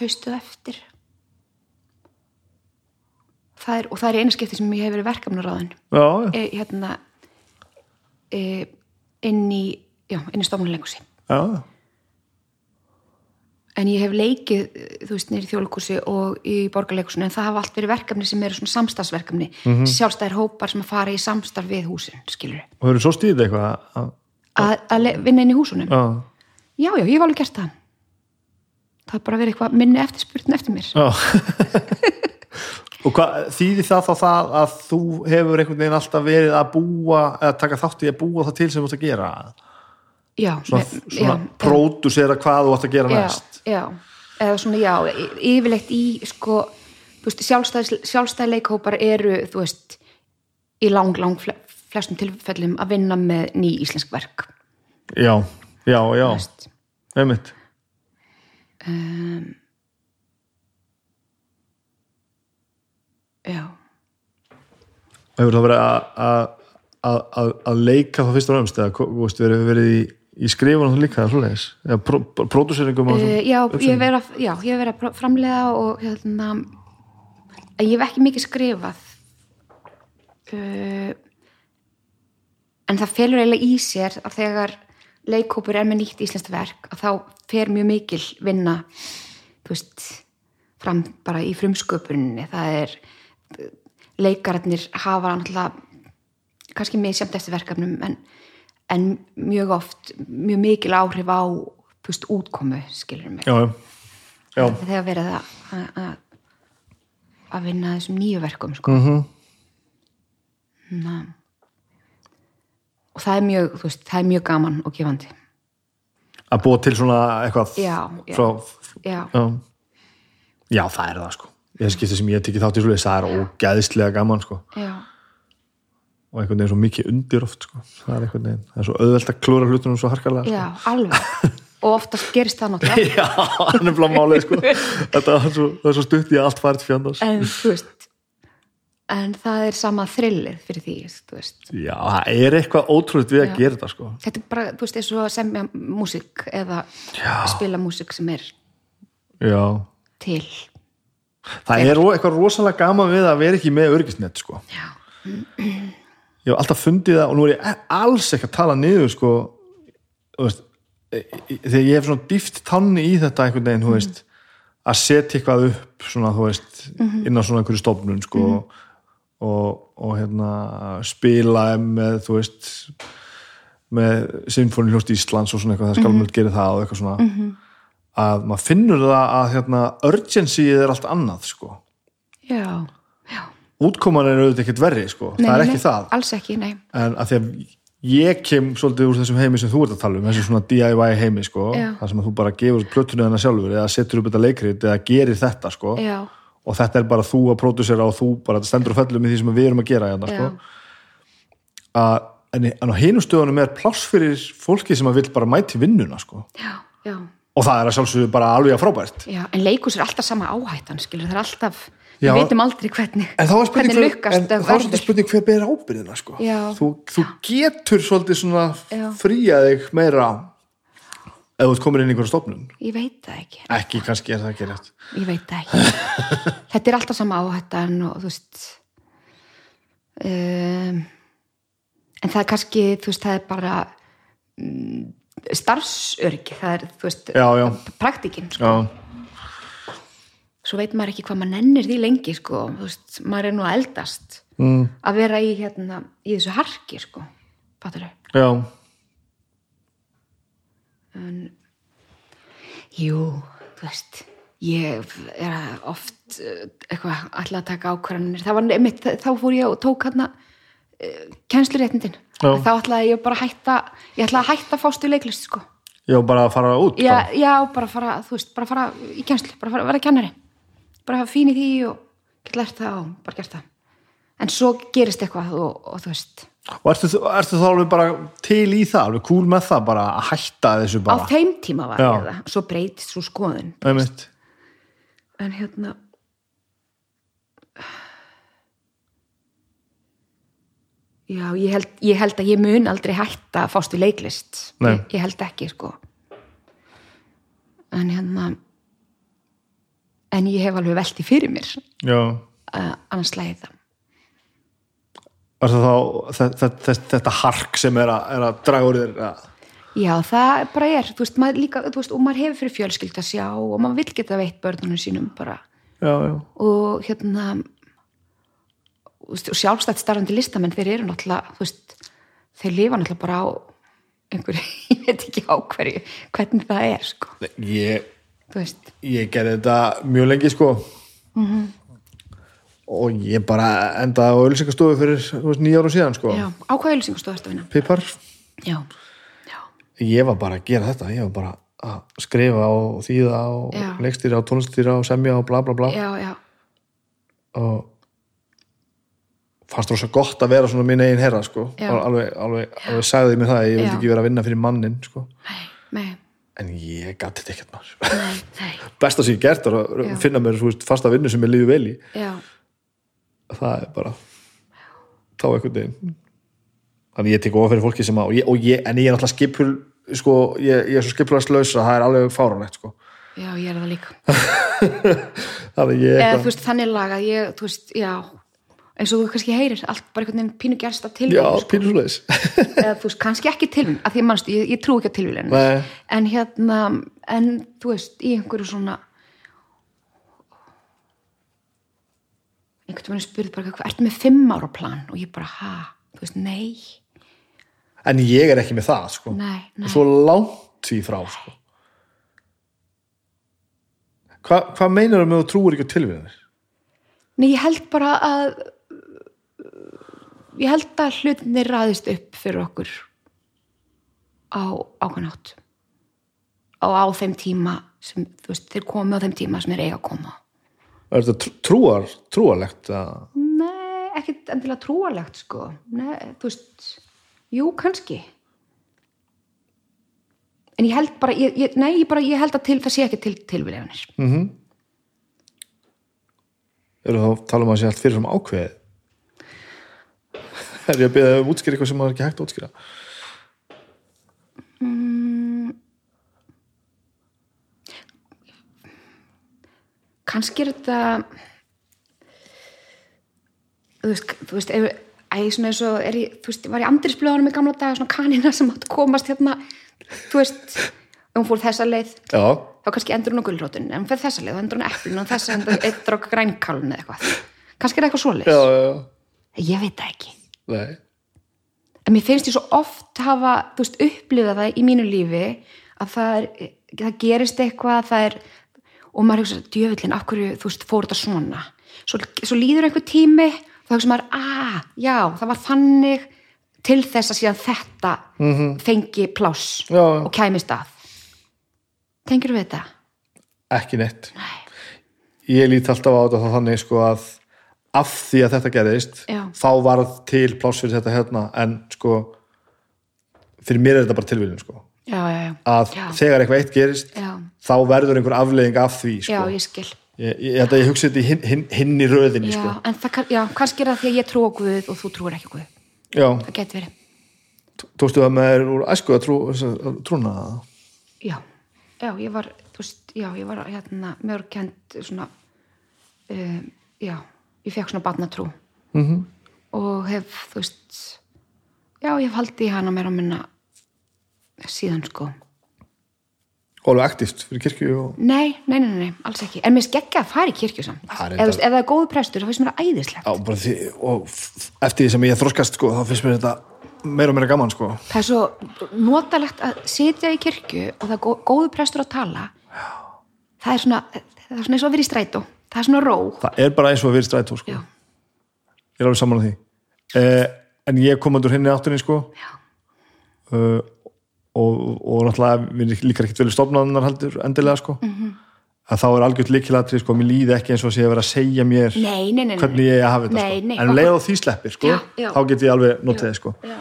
haustuð eftir. Það er, og það er eina skipti sem ég hef verið verkefnaráðin. E, hérna e, inn í í stofnuleikúsi já, en ég hef leikið, þú veist, nýri þjóðleikúsi og í borgarleikúsinu, en það hafa allt verið verkefni sem eru svona samstarfsverkefni. Mhm. sjálfstæðir hópar sem að fara í samstarf við húsin, skilur og þau eru svo stíðið eitthvað að, að, að vinna inn í húsunum? Já, já, já, ég hef alveg gert það. Það er bara verið eitthvað minni eftirspurn eftir mér. Já. Og hvað þýðir það þá það að þú hefur einhvern veginn alltaf verið að búa eða taka þátt í að búa það til sem þú ert að gera já, svona, me- svona já, pródusera hvað þú ert að gera já, næst. já, eða svona já y- yfirleitt í sko sjálfstæð, sjálfstæð leikhópar eru þú veist í lang, lang fle- flestum tilfellum að vinna með ný íslensk verk. Já, já, já, einmitt. Um, já. Hefur það verið að, að, að, að, að leika þá fyrst og námst eða þú veist, við hefur verið í, í skrifunum líka svoleiðis, eða pró, pródúseringum og Uh, svona já, já, ég hef verið að framlega og hérna ég hef ekki mikið skrifað. Uh, en það felur eiginlega í sér að þegar leikhópur er með nýtt íslenskt verk að þá fer mjög mikil vinna þú veist fram bara í frumsköpuninni. Það er leikararnir hafa náttúrulega kannski misjamt eftir verkefnum en, en mjög oft mjög mikil áhrif á veist, útkomu, skilur mig. Já, já, þegar verið að, að, vinna þessum nýju verkum sko. mhm, Na. og það er mjög veist, það er mjög gaman og gefandi. Að búa til svona eitthvað Já, frá, já, já. Já, það er það sko. Þessi skipti sem ég tekið þátt í svoleiðis, það er ógæðislega gaman sko. Já, og einhvern veginn svo mikið undir oft sko. það er einhvern veginn, það er svo auðvelt að klúra hlutunum svo harkalega sko. já, alveg og oftast gerist það náttúrulega Já, hann er blá málið sko. Þetta er svo, það er svo stutt í allt farið fjandars en þú veist en það er sama þrillið fyrir því Já, það er eitthvað ótrúlega við að Já. gera þetta sko. þetta er bara, þú veist, eins og að semja músík eða Já. spila músík sem er Já til Það er ro- eitthvað rosalega gaman við að vera ekki með örgisnett sko. já, Ég hef alltaf fundið það og nú er ég e- alls ekki að tala niður sko, veist, e- e- þegar ég hef svona dýft tanni í þetta einhvern veginn, þú veist að setja eitthvað upp svona, veist, inn á svona einhverju stofnun sko, og, og hérna spila með, þú veist með Sinfóni hljóst Íslands og svona eitthvað, það skal mjög gera það og eitthvað svona. Að maður finnur það að hérna, urgency er allt annað sko. já útkoman er auðvitað ekkert verri sko. Nei, það er ekki nei, það alls ekki, nei en að því að ég kem svolítið úr þessum heimi sem þú ert að tala um þessi svona DIY heimi sko, Já. þar sem að þú bara gefur plötunni þarna sjálfur eða setur upp þetta leikrit eða gerir þetta sko já, og þetta er bara þú að pródusera og þú bara stendur og fellur með því sem við erum að gera hérna, sko. að, en, en á hinum stöðunum er pláss fyrir fólki sem að vil bara mæti vinnuna sko. já, já og það er að sjálfsögðu bara alveg að frábært Já, en leikus er alltaf sama áhættan, skilur, það er alltaf. Við veitum aldrei hvernig En þá er spurning, hvernig hver, lukkast en, þá er svolítið spurning hver ber ábyrðina sko. Þú, þú getur svolítið svona Já. fría þig meira ef þú ert komin inn í einhverja stofnun. Ég veit það ekki, ekki, kannski er það ekki rétt. Ég veit það ekki. Þetta er alltaf sama áhættan og þú veist um, en það er kannski þú veist, það er bara um, starfsöryggi það er, þú veist, praktikinn sko. Já, svo veit maður ekki hvað maður nennir því lengi sko, þú veist, maður er nú að eldast. Mm, að vera í hérna í þessu harki sko, fattur þau já jú, þú veist ég er að oft eh, eitthvað alltaf að taka ákvarðanir. Það var þá fór ég og tók hérna uh, kennsluréttindin. Þá ætlaði ég bara að hætta ég ætlaði að hætta að fást í leiklist sko. Já, bara að fara út já, já, bara fara, þú veist, bara fara í kennslu, bara fara, vera kennari bara hafa fín í því og geta lært það og bara gert það. En svo gerist eitthvað og, og þú veist. Og ertu, ertu þá alveg bara til í það alveg cool með það, bara að hætta þessu á bara? þeim tíma var ég það svo breytist svo skoðun. En hérna já, ég held, ég held að ég mun aldrei hætta að fást í leiklist. Ég, ég held ekki, sko. En hérna en ég hef alveg velti fyrir mér Já. uh, annars slæði það. Er það þá þetta, þetta, þetta hark sem er að, er að draga úr þér að, já, það bara er, þú veist, maður líka þú veist, og maður hefur fyrir fjölskyld að sjá og maður vill geta veitt börnunum sínum bara. Já, já, og hérna þú veist, og sjálfstætt starfandi listamenn þeir eru náttúrulega þú veist, þeir lifa náttúrulega bara á einhverju, ég veit ekki á hverju hvernig það er sko. Ég, ég gerði þetta mjög lengi sko. Mhm. og ég bara endaði á ölsingastofu fyrir ára síðan sko. Já, á hvað auðlýsingastóð ertu að vinna? Pipar, Já, já, ég var bara að gera þetta. Ég var bara að skrifa og þýða og Já. leikstýra og tónlistýra og semja og bla bla bla. Já, já. Og fannst rosa gott að vera svona minn eigin herra sko. Alveg, alveg, alveg sagði mér það að ég vildi ekki vera að vinna fyrir mannin sko. Nei, nei, en ég gæti þetta ekkert maður. Besta sem ég gert er að Já. finna mér veist, fasta vinnu sem ég lífi vel í. Já, það er bara þá einhvern veginn. Þannig ég tek ofan fyrir fólki sem að og ég, og ég, en ég er náttúrulega skipul sko, ég, ég er svo skipulast laus að það er alveg fáranlegt sko. Já, ég er það líka. Þannig ég eða veist, þannig laga ég, þú veist, já eins og þú kannski heyrir, allt bara einhvern veginn pínu gerst að já, tilvíðum, sko. pínur svoleiðis eða þú veist, kannski ekki tilvíðum að því mannstu, ég, ég trú ekki á tilvíðinu Nei. en hérna, en þú veist í einhverju svona einhvern veginn spurði bara, hvað, ertu með fimm ára plan og ég bara, ha, þú veist, nei en ég er ekki með það sko nei, nei, svo langt því frá sko. Hva, hvað meinar með þú trúir ekki á tilvíðanir? nei, ég held bara að ég held að hlutinni ræðist upp fyrir okkur á ákvæmnátt og á þeim tíma sem, þú veist, þeir komi á þeim tíma sem þeir eiga að koma Er þetta trú- trúar, trúarlegt að Nei, ekkert endilega trúalegt sko. Nei, þú veist, jú, kannski. En ég held bara, ég, ég, nei, ég, bara, ég held að til, það sé ekki til tilvíleganir. eru þá að tala um að sé allt fyrir sem ákveðið er ég að beða um útskýra eitthvað sem maður er ekki hægt að útskýra Kannski er þetta, þú veist, þú veist, ef, æ, svona eins og, er ég, þú veist, var ég andrisblöðanum í gamla daga, svona kanina sem átt komast hérna, þú veist, ef hún fór þessa leið, já, þá kannski endur hún á gulrótun, ef hún fer þessa leið, þá endur hún á eplinu og þessa endur eittur á grænkálun eða eitthvað. Kannski er það eitthvað já, já. Ég veit það ekki. Nei. en mér finnst ég svo oft hafa, þú veist, upplifað það í mínu lífi að það, er, það gerist eitthvað, það er og maður hugsa, djöfullin, af hverju, þú veist, fór þetta svona svo, svo líður einhver tími þá hugsa maður, að, já, það var þannig til þess að síðan þetta -hmm. fengi pláss Já, og kæmist að tengir við þetta? ekki neitt ég lít alltaf á þetta þannig sko að af því að þetta gerðist Já. þá varð til pláss fyrir þetta hérna en sko fyrir mér er þetta bara tilvíðin sko. Já, já, já, að þegar eitthvað eitt gerist þá verður einhver afleiðing af því sko. já, ég skil. Ég, ég að ég hugsi þetta í hinn, hinn, hinn í röðinni já, sko. en það, kann- já, kannski er það því að ég trú á Guð og þú trúir ekki á Guð. Já, það geti verið, tókstu það með þér úr æsku að, trú, trúna það? Já. Já, ég var, veist, ég var hérna, mjög kent svona um, já, ég fekk svona barnatrú. Mm -hmm. og hef, þú veist já, ég hef haldið í hana meira að minna síðan sko. Og alveg aktíft fyrir kirkju og... nei, nei, nei, nei, alls ekki. En mér skeggja að fara í kirkju samt. Er eða, veist, ef það er góðu prestur, þá finnst mér það æðislegt. Já, bara því, og eftir því sem ég þroskast sko, þá finnst mér þetta meira og meira gaman sko. það er svo notalegt að sitja í kirkju og það er gó- góður prestur að tala. Það er svona það er svona eins og að vera í strætó það er svona ró það er bara eins og að vera strætó sko. Ég er alveg saman á því eh, en ég kom undur henni áttunni sko. uh, og, og náttúrulega mér líkar ekkert vel í stofnaðunar heldur endilega sko. Mhm. -hmm. að þá er algjört líkilatri sko, mér líði ekki eins og að sé að vera að segja mér nei, nei, nei, hvernig ég eigi að hafa þetta sko. en okkur- leið og því sleppir sko, þá get ég alveg notið sko. Já.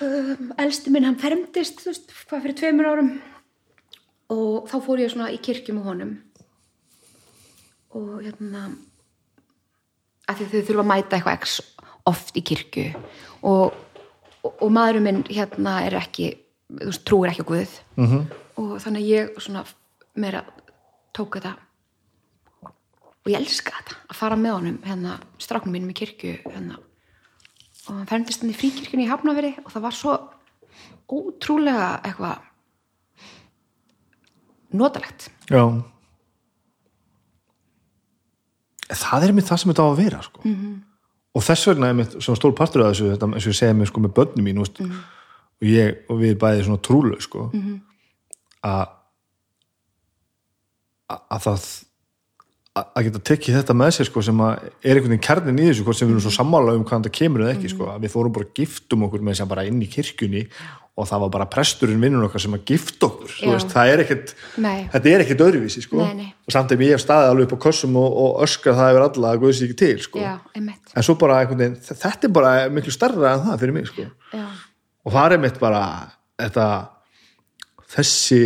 Um, elsti minn, hann fermdist, veist, hvað fyrir tveimur árum og þá fór ég svona í kirkju með honum og hérna að því þau þurfa að mæta eitthvað x oft í kirkju. Og, og, og maðurinn minn hérna er ekki, þú veist, trúir ekki á Guð. Mm -hmm. og þannig að ég svona meira tók þetta og ég elska þetta að fara með honum hérna stráknum mínum í kirkju hérna. Og hann ferndist hann í fríkirkjunni í Hafnaveri og það var svo ótrúlega eitthvað notalegt. Já Það er mér það sem þetta á að vera sko. Mhm. -hmm. og þess vegna er mér svona stór partur af þessu, þetta, eins og ég segja mér sko með börnum mín veist, Mhm. og, ég, og við bæði svona trúlu sko, að að að það að að geta tekið þetta með sér sko, sem að er einhvern veginn kjarnin í þessu hvort sem við erum svo sammála um hvað þetta kemur eða ekki sko, að við fórum bara að giftum okkur með þess að bara inn í kirkjunni og það var bara presturinn vinnun okkar sem að gifta okkur veist, það er Nei. þetta er ekkert öðruvísi sko. Nei, nei. og samt ef ég hef staðið alveg upp á kossum og, og öskar það yfir alla að guðs ekki til sko. já, en svo bara einhvern veginn, þetta er bara miklu starra en það fyrir mig sko. og það er mitt bara þetta þessi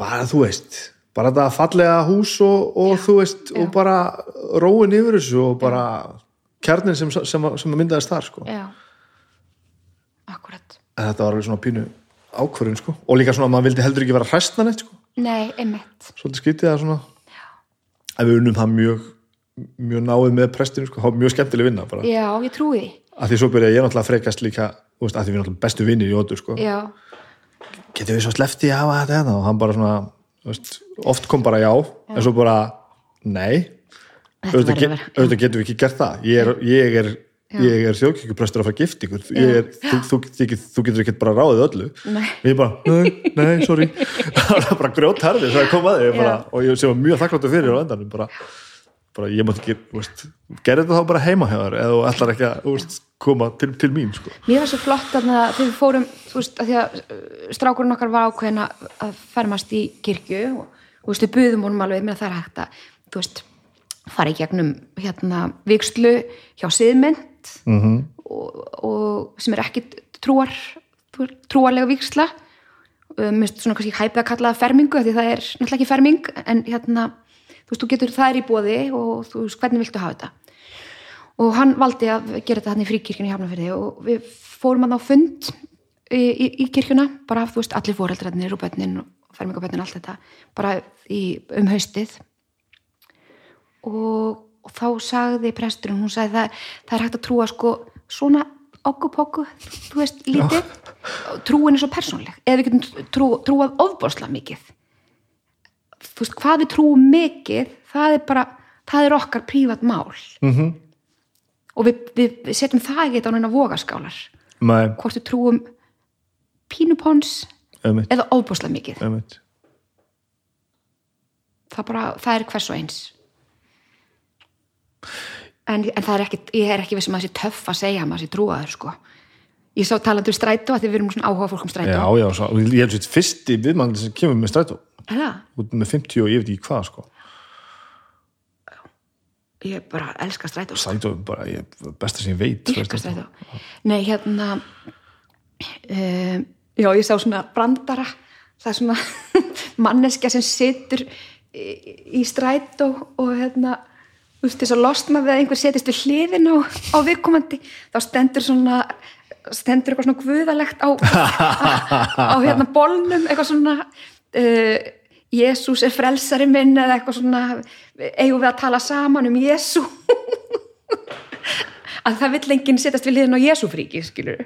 bara þú veist bara þetta fallega hús og, og þú veist já. og bara róin yfir þessu og bara kjarnin sem, sem, sem, myndaðist þar sko. já akkurat en þetta var alveg svona pínu ákvörðun sko. og líka svona að maður vildi heldur ekki vera hræstna neitt sko. nei, einmitt svolítið skrítið að svona að við unnum það mjög mjög náið með prestinu sko. mjög skemmtileg vinna bara. já, ég trúi því að því svo byrja ég náttúrulega að frekast líka veist, að því við erum náttúrulega bestu vinnir í ótur sko. já, getur við svo slefti að hafa þetta hérna og hann bara svona veist, oft kom bara já, en svo bara nei. Auðvitað, get, já. getum við ekki gert það. Ég er, ég er, ég er þjóðkirkjuprestur að fara gift ykkur er, þú, þú, þú, þú getur ekki bara ráðið öllu. Nei. og ég bara, nei, nei, sorry. Það var bara grjót herði svo að koma að þig bara, Já. og ég var mjög þakkláttu fyrir á endanum bara, bara ég mátti ekki veist, gerði þetta þá bara heima þér eða þú ætlar ekki að veist, koma til, til mín sko. Mér var svo flott að þegar við fórum, þú veist, að því að uh, strákurinn okkar var ákveðin að fermast í kirkju og, þú veist, við buðum honum alveg með það er hægt að, þú veist, fara í gegnum hérna vikslu hjá siðmynd mm -hmm. og, og sem er ekki trúar, trúarlega viksla. Mér finnst svona kannski hæpið að kalla það fermingu, því það er náttúrulega ekki ferming, en hérna, þú veist, þú getur er í bóði og þú veist, hvernig viltu hafa þetta? og hann valdi að gera þetta hann í fríkirkjunni í Hafnarfirði og við fórum hann á fund í, í, í kirkjuna, bara þú veist allir fóreldrarnir og bönnin og fermingabönnin allt þetta, bara í, um haustið. Og, og þá sagði presturinn, hún sagði það, það er hægt að trúa sko svona okkupokku, þú veist, lítið trúin er svo persónleg eða við getum trú, trúað ofbóðsla mikið veist, hvað við trúum mikið það er bara, það er okkar prívat mál. Mm og við, við, við setjum það ekki á neina vogaskálar. Nei, hvort við trúum pínupons einmitt, eða ofbúslega mikið. Einmitt. Það, bara, það er hvers og eins. En, en það er ekki ég er ekki vissum að það sé töff að segja að maður sé trúaður sko. Ég sá talandi um strætó að því við erum svona áhuga fólk um strætó. Já, já, svo, ég held svo fyrsti viðmann sem kemur með strætó? Út með 50 og ég veit ekki hvað sko. ég bara elska strætó sko. strætó er bara ég, besta sem ég veit Ég elska strætó nei hérna um, já ég sá svona brandara það er svona manneskja sem situr í, í strætó og hérna þú veist þess að losna við að einhver setist við hliðin á, á viðkomandi þá stendur svona stendur eitthvað svona guðalegt á, á, á hérna bolnum eitthvað svona uh, Jésús er frelsari minn eða eitthvað svona eigum við að tala saman um Jésú að það vill enginn setjast við hliðin á Jésúfríki skilur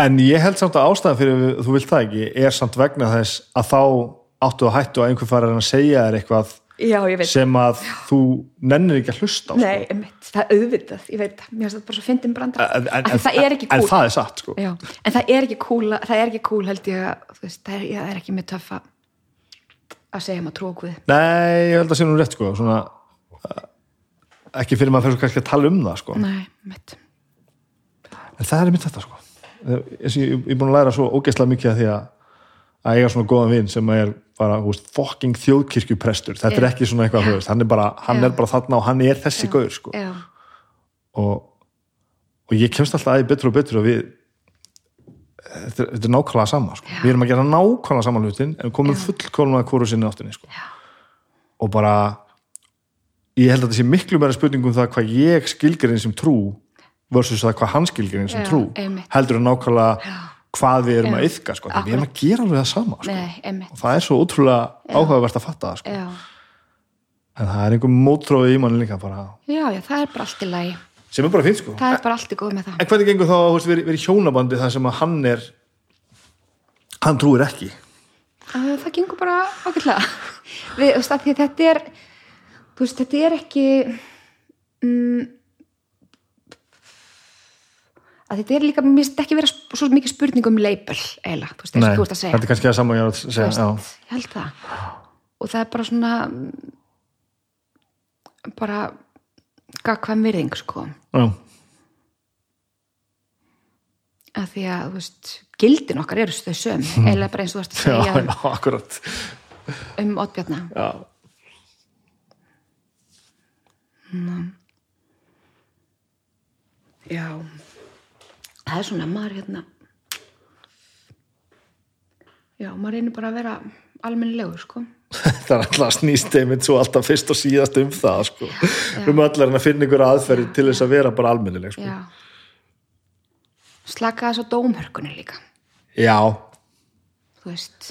En ég held samt að ástæðan fyrir þú vilt það ekki er samt vegna þess að þá áttu að hættu að einhver fara að segja þér eitthvað Já, sem að þú nennir ekki að hlusta á sko. Nei, einmitt, það er auðvitað, ég veit mér finnst það bara svo fyndin brandar en, en, því það er ekki en kúl það er satt sko. Já, en það er ekki kúl, það er ekki kúl held ég að, veist, það er, það er ekki með töffa að segja maður trú okkur Nei, ég held að sé nú rétt sko. Svona, uh, ekki fyrir maður fyrir kannski að tala um það sko. Nei, en það er mitt þetta sko. ég, ég er búin að læra svo ógeðslega mikið að því að að eiga svona góðan vinn sem er bara húst, fokking þjóðkirkjuprestur. Þetta er Já. ekki svona eitthvað, veist, hann er bara hann Já. er bara þarna og hann er þessi gaur sko. Og, og ég kemst alltaf aðeins betur og betur og við þetta, er- þetta er nákvæmlega sama sko. við erum að gera nákvæmlega sama hlutin en komum fullkvæmlega hvora sinni áttinni sko. og bara ég held að þetta sé miklu meira spurning um það hvað ég skilgirinn sem trú versus það hvað hann skilgirinn sem Já, trú. heldur en nákvæmlega hvað við erum Já. að yfka sko. Við erum að gera alveg það sama sko. nei, og það er svo ótrúlega áhugavert að fatta það sko. En það er einhver mótróði í manni líka bara, já, já, það er bara allt í lagi sem er bara fint sko. Það er bara allt í góð með það En hvernig gengur þá að verið veri hjónabandi þar sem að hann er hann trúir ekki Uh, það gengur bara að þetta er veist, þetta er ekki mm, að þetta er líka, mér finnst ekki vera sp- svo mikið spurning um label eiginlega, þú veist, og þú ert að segja. þetta er kannski að saman ég er að segja veist, ég held það. Og það er bara svona mm, bara gagkvæm virðing sko. Já. að því að, þú veist, gildin okkar eru þau söm, eiginlega bara eins og þú ert að Já, segja já, akkurat. um Oddbjarna. Já. Já, það er svona maður hérna Já, maður reynir bara að vera almennilegur, sko. Það er alltaf snýst einmitt svo alltaf fyrst og síðast um það sko. um allar en að finna ykkur aðferði til þess að vera bara almennileg sko. Já. Slaka þess á dómhörkunni líka. Já, Þú veist.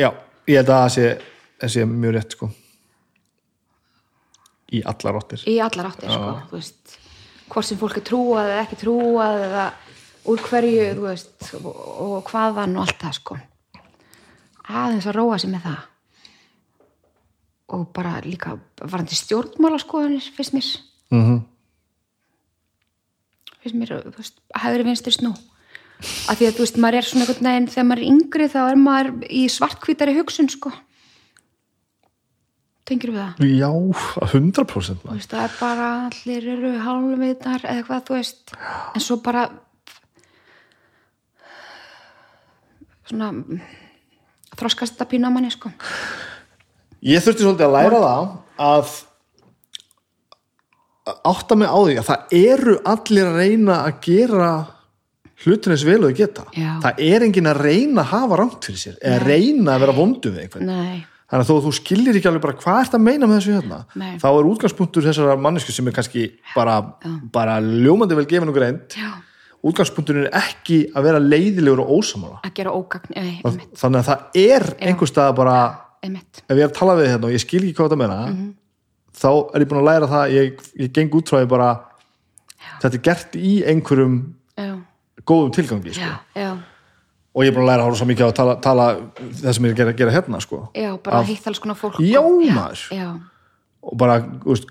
Já, ég held að það sé, mjög rétt sko. í allar áttir. Í allar áttir, sko, þú veist Hvort sem fólk er trúað eða ekki trúað eða úr hverju, þú veist og, og hvaðan og allt það, sko. Aðeins að róa sig með það. Og bara líka varandi stjórnmála skoðanir, finnst mér. Mm -hmm. finnst mér, veist, hægri vinstri snú. Af því að, þú veist, maður er svona einhvern veginn, þegar maður er yngri þá er maður í svartkvítari hugsun, sko tengir við það? Já, 100% þú maður. veist, það er bara allir eru hálfvitar eða hvað, þú veist. En svo bara svona þroskast þetta pínu á manni, sko. Ég þurfti svolítið að læra það að að átta mig á því að það eru allir að reyna að gera hlutin eins vel og þau geta. Já. það er enginn að reyna að hafa rangt fyrir sér eða reyna að vera vondu við einhvern. Nei, þannig að þó þú skilir ekki alveg bara hvað ert að meina með þessu hérna Nei. þá er útgangspunktur þessara mannesku sem er kannski bara, bara ljómandi vel gefin og greint já, útgangspunkturinn er ekki að vera leiðilegur og ósamála að gera ógagn nei, einmitt, þannig að það er einhver stað bara einmitt. Ef ég er að tala við hérna og ég skil ekki hvað það meina Mhm. þá er ég búin að læra það ég, ég geng út frá því bara þetta er gert í einhverjum já, góðum tilgangi sko. já, já, og ég er búin að læra að horfa svo mikið á að tala, tala það sem ég er að gera, gera hérna sko. já bara Af- hitt alls konar fólk. Já, já, og bara veist,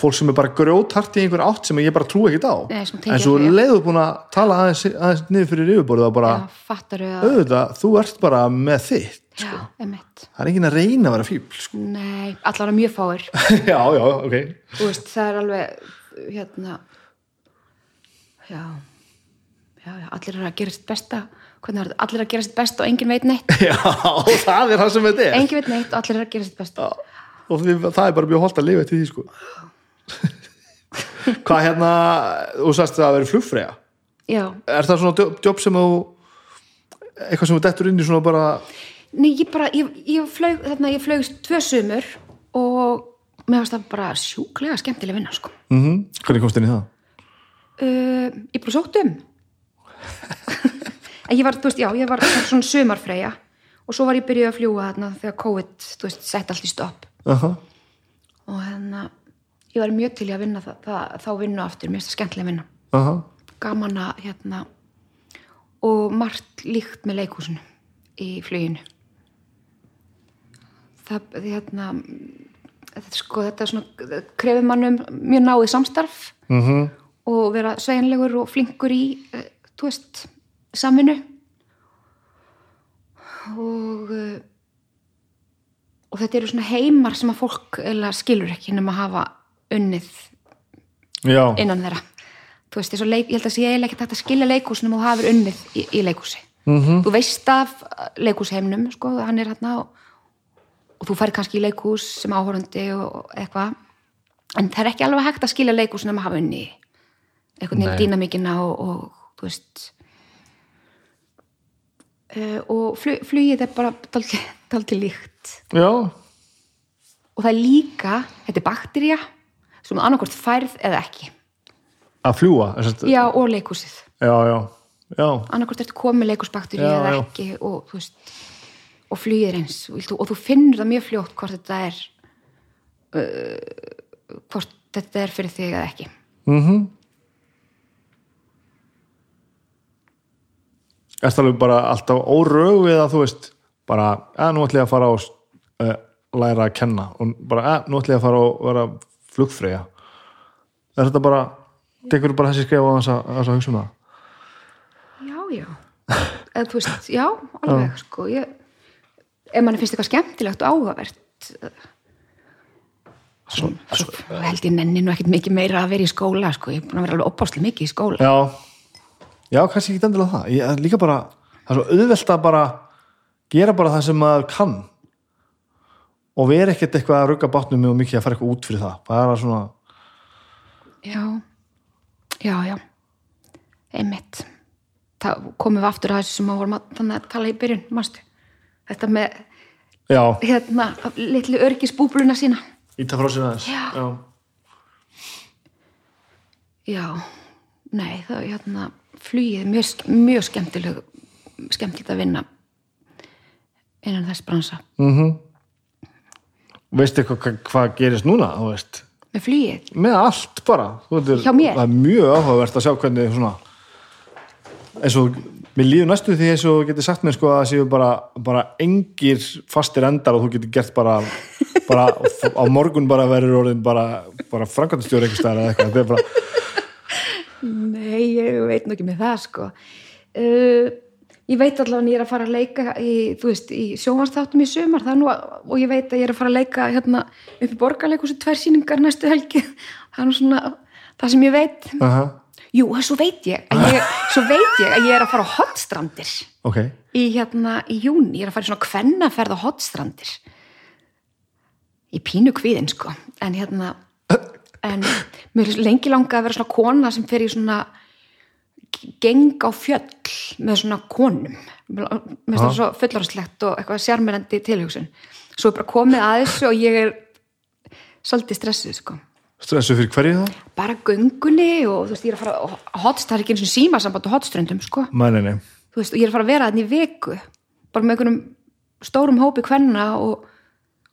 fólk sem er bara grjóthart í einhver átt sem ég bara trú ekkert á. Nei, en svo ekki, já. leiðu búin að tala aðeins, aðeins niður fyrir yfirborðið og bara að auðvitað, þú ert bara með þitt já, einmitt. Það er enginn að reyna að vera fíbl sko. nei, allavega mjög fáir. Já, já, ok. Veist, það er alveg hérna já já, já, allir eru að gera sitt besta hvernig er þetta, allir að gera sitt besta og enginn veit neitt. Já, það er það sem þetta er. Enginn veit neitt og allir eru að gera sitt besta. Já, og því, það er bara mjög holdt að lifa til því sko. Hvað hérna þú sagst það að vera flugfreyja. Já, er það svona jobb- sem þú eitthvað sem þú dettur inn í svona bara nei, ég bara, ég, ég flög þarna, ég flög tvö sumur og mér varst það bara sjúklega skemmtileg vinna, sko. Mm Hvernig komst inn í það? uh, ég bara sótt um ég var, þú veist, já, ég var svona sumarfreyja og svo var ég byrjuð að fljúga þarna þegar COVID, þú veist, sett allt í stopp Aha. og hérna ég var mjög til í að vinna það, það, þá vinna aftur, mér finnst það skemmtileg vinna Aha. gaman að hérna og margt líkt með leikhúsinu í fluginu það hérna þetta, sko, þetta er svona krefur mannum mjög náið samstarf Mm og vera sveginlegur og flinkur í eh, þú veist, samvinnu. Og eh, og þetta eru svona heimar sem að fólk eða skilur ekki nema að hafa unnið Já, innan þeirra. Þú veist, leik, ég held að sé eiginlega ekki hægt að skilja leikhúsinu og hafur unnið í, í leikhúsi. -hmm. þú veist af leikhúsheimnum sko, hann er hérna og, og þú færi kannski í leikhús sem áhorandi og eitthvað. En það er ekki alveg hægt að skilja leikhúsinu að hafa unnið einhvern Nei. veginn dýnamíkina og, og þú veist uh, og flug, flugið er bara dalti líkt. Já, og það er líka, þetta er bakterja sem annarkvort færð eða ekki. Að fljúa já, og já. annarkvort ertu komið leikusbakteríu Já, eða já. ekki og þú veist og flugir eins og, og þú finnur það mjög fljótt hvort þetta er uh, hvort þetta er fyrir þig eða ekki. Mm Erst alveg bara alltaf órög við að þú veist bara, að nú ætlum ég að fara á uh, læra að kenna. Og bara, að nú ætlum ég að fara og vera flugfreyja. Er þetta bara tekur bara þessi skrifa á þess að, hugsa um það já, já. Eða þú veist, já, alveg sko. Ég, ef mann finnst eitthvað skemmtilegt og áhugavert svo, svo held ég nenni nú ekkert mikið meira að vera í skóla sko, ég er búin að vera alveg opáslega mikið í skóla. Já, já, kannski ekki endilega það. Ég, líka bara, það er svo auðvelt að bara gera bara það sem maður kann. Og vera ekkert eitthvað að rugga bátnum og mikið að fara eitthvað út fyrir það. Bara svona, Já, já, já. Einmitt. Það komum við aftur að þessu sem við vorum að, tala í byrjun, mástu þetta með, já, hérna litlu örgisbúbluna sína. Íta frá sér aðeins. Já. já. já, nei, það hérna flugið mjög, mjög skemmtileg skemmtilegt að vinna innan þess bransa. Veistu eitthvað hvað, gerist núna með flugið, með allt bara. Það er mjög áhugavert að sjá hvernig svona eins og mér líður næstu því eins og getur sagt mér sko að það séu bara, bara engir fastir endar og þú getur gert bara, bara á morgun bara verður orðin bara, bara framkvæmtastjóri einhvers staðar eða eitthvað, Nei, ég veit nú ekki með það sko. Uh, Ég veit allavega að ég er að fara að leika í, þú veist, í sjónvarsþáttum í sumar. Það nú, og ég veit að ég er að fara að leika hérna upp í borgarleikus tvær sýningar næstu helgi. Það er nú svona það sem ég veit. Aha, Jú, og svo veit ég ég, svo veit ég að ég er að fara á hotstrandir ok, í hérna í júni, ég er að fara í svona kvennaferð á hotstrandir. Í pínu kvíðin sko. En hérna en mér er lengi langa að vera svona kona sem fer í svona geng á fjöll með svona konum. Finnst það svo fullorðslegt og eitthvað sjarmerandi tilhugsun. Svo er bara komið að þessu og ég er svolítið stressuð sko. Stressu fyrir hverju það? bara göngunni og þú veist ég er að fara hotst, það er ekki eins og símasamband á hotströndum sko. Nei, nei, nei, þú veist, og ég er að fara að vera þannig í viku bara með einhvernum stórum hópi kvenna og, og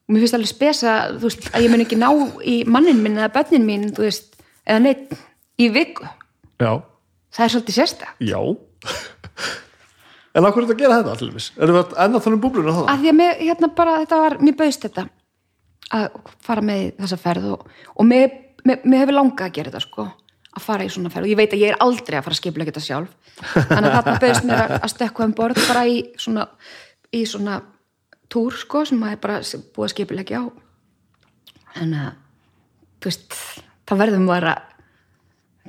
mér finnst alveg spesa veist, að ég mun ekki ná í mannin minn eða bönnin mín, veist, eða neitt í viku, já, það er svolítið sérsta já. En hvað er þetta að gera þetta allir viss? Erum við ennað þannig búblunum það? að því að mér, hérna bara, þetta var, mér bauðst þetta að fara með þessa ferð og, og mér, mér, mér hefur langað að gera þetta sko, að fara í svona ferð. Og ég veit að ég er aldrei að fara að skipla þetta sjálf. Þannig að þarna bauðst mér að, stekka um borð bara í svona, í svona túr sko, sem maður er bara búið að skipla ekki á þannig að þú veist, þá verðum maður að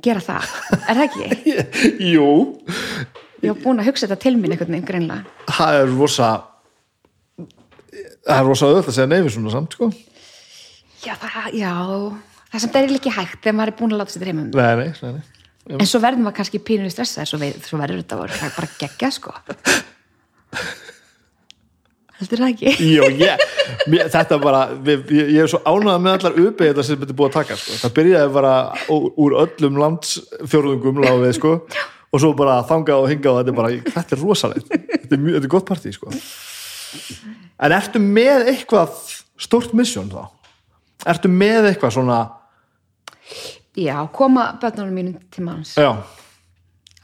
gera það, er það ekki? Jú, Ég var búin að hugsa þetta til mín einhvern veginn greinlega það er rosa það er rosa öðvöld að segja neyfi svona samt, sko Já, það, já, það sem það er ekki hægt þegar maður er búin að láta sér dreyma um. Nei, nei, nei, nei. En svo verður maður kannski pínur í stressaði, svo, svo verður þetta bara gegja, sko. heldur það ekki? Jó, ég, mér, þetta bara við, ég, ég er svo ánægð með allar uppið þetta sem þetta búið að taka sko. það byrjaði bara úr, öllum landsfjórðungum lág við sko. Og svo bara þanga og hinga og þetta er bara, þetta er rosalegt. Þetta er, mjög, þetta er gott partí sko. En ertu með eitthvað stórt misjón þá? Ertu með eitthvað svona já, koma börnunum mínum til manns. Já,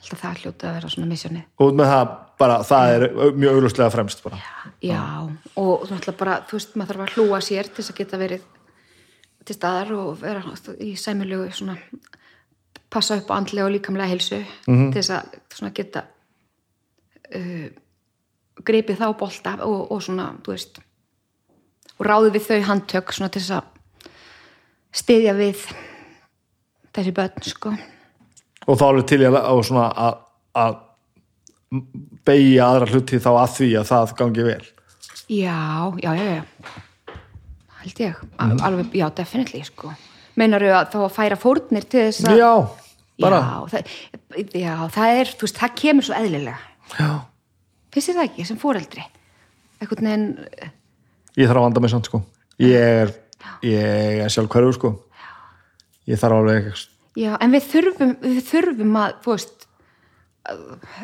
alltaf það hljóta að vera svona missjónið og með það bara, það er mjög auglustlega fremst bara. Já, og þú ætla bara þú veist, maður þarf að hlúa sér til þess að geta verið til staðar og vera í sæmilegu svona passa upp á andlega og líkamlega heilsu til þess að svona geta uh, gripið þá bolta og, og svona, þú veist og ráðið við þau handtök svona til þess að styðja við þessi börn, sko. Og þá er til ég að, að, að beigja aðra hluti þá að því að það gangi vel Já, já, já, já. held ég, mm. alveg, já, definitely, sko. Meinar að þá að færa fórnir til þess að... já, bara Já, það, já, það er, þú veist, það kemur svo eðlilega. já. Finnst þér það ekki, sem fóreldri? Eitthvað neginn, ég þarf að vanda mig samt sko ég er, ég er sjálf hverju sko ég þarf alveg já, en við þurfum, við þurfum að, þú veist,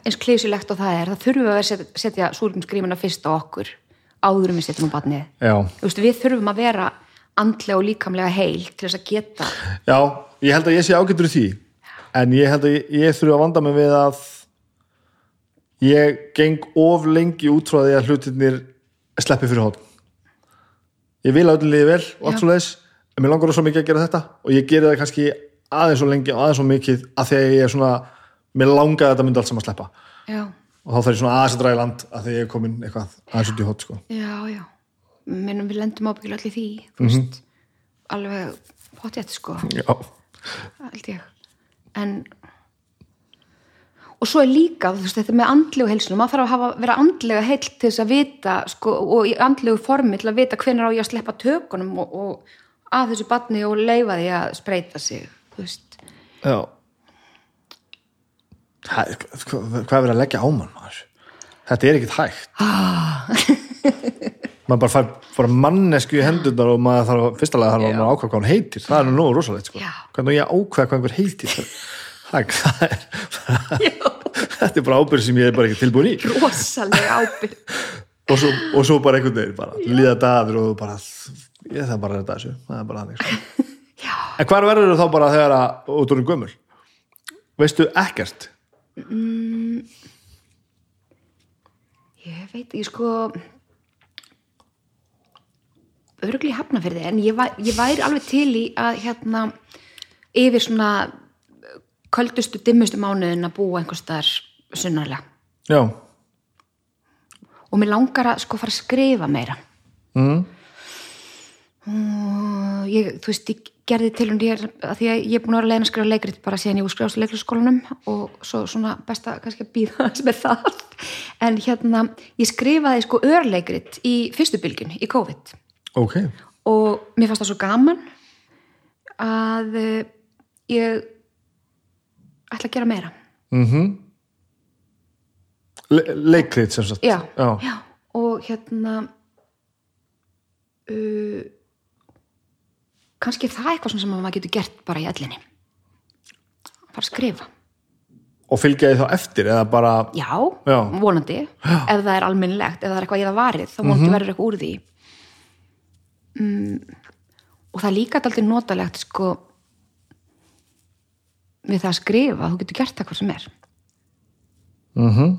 eins klísulegt og það er, það þurfum við að setja, setja súrumskrímuna fyrst á okkur, áður um við setjum á veist, við þurfum að vera andlega og líkamlega heil til þess að geta já, ég held að ég sé ágættur í því en ég held að ég, ég þurfi að vanda mig við að ég geng of lengi út frá því að hlutirnir sleppi fyrir hótt ég vil liði vel og allt svo leiðis en mér langar svo mikið að gera þetta og ég geri það kannski aðeins svo lengi og aðeins svo mikið að að ég er svona mér langar að þetta myndi allt saman sleppa. Já, og þá þarf ég svona aðeins að draga í land að því ég er komin eitthvað aðeins út í hótt sko. já, já. Minnum við lendum ábyggilega allir því þú veist, alveg potjætt sko, held ég. En og svo er líka, þú veist, þetta með andlegu heilsunum, maður þarf að hafa, vera andlega heill til þess að vita, sko, og í andlegu formi til að vita hvenær á ég að sleppa tökunum og, og að þessu batni og leifa því að spreita sig, þú veist. Já. Hæ, hvað hvað er verið að leggja á mann maður? þetta er ekkit hægt. Maður bara fær bara mannesku í hendurnar og maður þarf að lega þarf Já. maður að ákveða hvað hann heitir. Það er nú nógu rosalegt sko. Já. hvernig ég að ákveða hvað einhver heitir? Það, það er þetta er bara ábyrð sem ég er bara ekki tilbúin í. Rosalega ábyrg og svo, og svo bara einhvern veginn bara líða dagur og bara ég þarf bara að redda þessu. Það er bara þannig sko. en hvar verður þá bara þegar að út úr gömul? Veistu ekkert Ég veit ekki sko örgli hafnafyrði en ég, ég væri alveg til í að hérna yfir svona köldustu, dimmustu mánuðin að búa einhvers staðar sunnarlega. Já, og mér langar að sko fara að skrifa meira. Mm. og ég, þú veist, ég gerði til hún ég, að því að ég er búin að vera leiðin að skrifa leikrit bara síðan ég var skrifast í leikritskólanum og svo svona besta kannski að býða hans með það. En hérna, ég skrifaði sko örleikrit í fyrstu bylgjun í COVID. Ok. Og mér fannst það svo gaman að eh, ég ætla að gera meira. Mm Le leikrit sem sagt. Já, já. og hérna uh, kannski er það eitthvað svona sem maður getur gert bara í ellinni. Bara skrifa. Og fylgja því þá eftir eða bara já, Já. vonandi. Ef það er almennilegt, ef það er eitthvað ég það varið þá vonandi verður eitthvað úr því. Mm, og það er líka alltaf notalegt sko við það að skrifa, þú getur gert það hvað sem er. Mm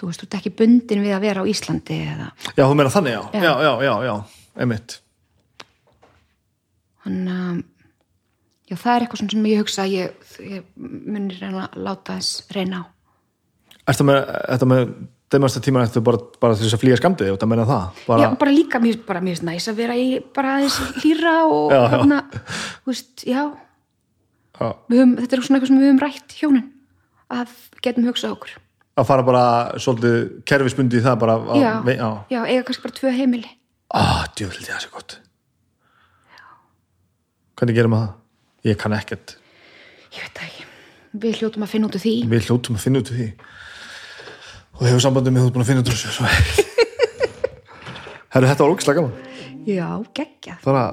þú veist, þú ert ekki bundin við að vera á Íslandi eða já, þú meina þannig já, Já. já, já, já, já, emitt þannig að já, það er eitthvað sem ég hugsa að ég, ég munir reyna að láta þess reyna á. Með, þetta með demasta tíman eftir bara, bara þess að flýja skamdið og það meina það? Bara, já, bara líka mér, bara mér finnst næs að vera í bara aðeins hlýra og hérna, þú veist, já. Já. höfum, þetta er svona eitthvað sem við höfum rætt hjónin að getum hugsað okkur. Að fara bara svolítið kerfisbundi í það bara á, já, vei, já. já, eiga kannski bara tvö heimili. Ah, djöfnildi, það sé gott Hvernig gerum við það? Ég kann ekkert ég veit ekki, við hljótum að finna út úr því Við hljótum að finna út úr því og hefur sambandið með þú búin að finna út úr þessu. Herru, þetta var ógislega gaman Já, geggjað. bara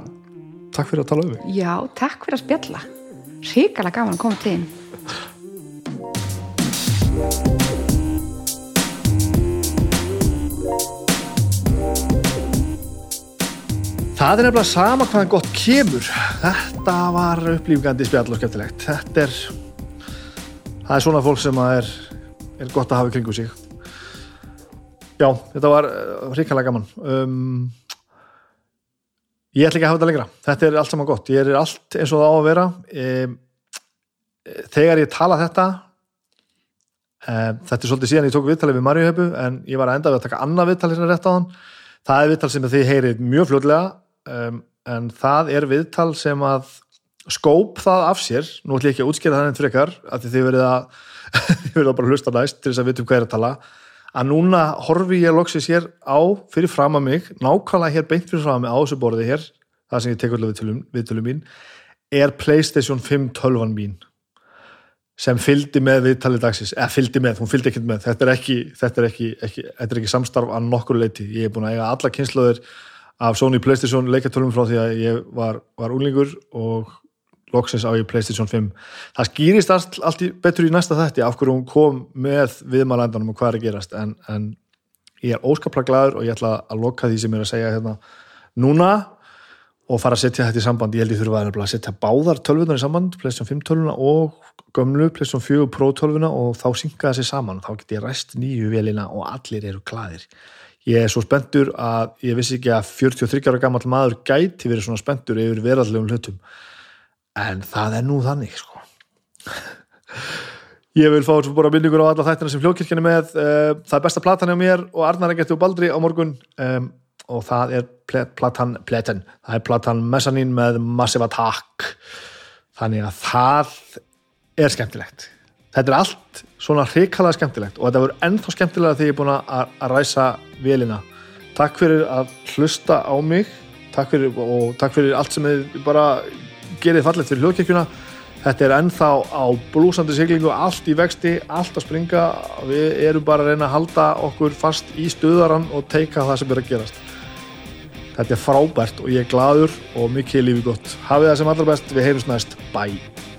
takk fyrir að tala um mig Já, takk fyrir að spjalla. Ríkala gaman að koma til þín. Það er nefnilega sama hvaðan gott kemur. Þetta var upplýfgandi spjall og skemmtilegt. Þetta er, það er svona fólk sem er, er gott að hafa kringu sig. Já, þetta var uh, ríkalega gaman. Um, ég ætla ekki að hafa þetta lengra. Þetta er allt saman gott. Ég er allt eins og það á að vera. Um, þegar ég tala þetta, um, þetta er svolítið síðan ég tók viðtalið við Marjuhöpu, en ég var að enda við að taka annað viðtal hérna rétt á hann. Það er viðtal sem þið heyrið mjög fljótlega um, en það er viðtal sem að skóp það af sér. Nú ætlum ég ekki að útskýra það enn frekar því þið verið að þið verið að bara hlusta næst til þess að vitum hvað er að tala. Að núna horfi ég loksins hér á fyrir fram að mig, nákvæmlega hér beint fyrir fram að mig á þessu borði hér það sem ég tek allir viðtölum, mín er Playstation 5 tölvan mín sem fylgdi með viðtalið dagsins, eða fylgdi með, hún fylgdi ekkert með. Þetta er ekki, þetta er ekki, ekki, þetta er ekki samstarf að nokkur leiti, ég er búin að eiga alla kynnslóðir af Sony Playstation leikatölum frá því að ég var, var úlingur og loksins á ég Playstation 5 það skýrist allt, allt í, betur í næsta þætti af hverju hún kom með viðmælandanum og hvað er að gerast. En, en ég er óskaplega gladur og ég ætla að loka því sem ég er að segja hérna núna og fara að setja þetta í samband, ég held ég þurfa að setja báðar tölvunar í samband, PlayStation 5 tölvuna og gömlu PlayStation 4 Pro tölvuna og þá synga þessi saman. Og þá get ég ræst nýju velina og allir eru gladir ég er svo spenntur að ég vissi ekki að 43 ára gammal maður gæti verið svona spenntur yfir verallegum hlutum. En það er nú þannig sko. Ég vil fá svo bara minningur á alla þættina sem hljókirkjani með. Eh, það er besta platan hjá mér og Arnar Egert og Baldri á morgun. Og það er platan platan, það er platan Mezzanine með Massive Attack. Þannig að það er skemmtilegt þetta er allt svona hrikalega skemmtilegt og þetta verður ennþá skemmtilega þegar ég er búin að, ræsa vélina. Takk fyrir að hlusta á mig. Takk fyrir, og takk fyrir allt sem þið bara gerið fallegt fyrir hljóðkirkjuna. Þetta er ennþá á blúsandi siglingu allt í vexti, allt að springa. Við erum bara að reyna að halda okkur fast í stuðaran og teika það sem er að gerast. Þetta er frábært og ég er gladur og mikið lífi gott. Hafið það sem allra best, við heyrjumst næst, bye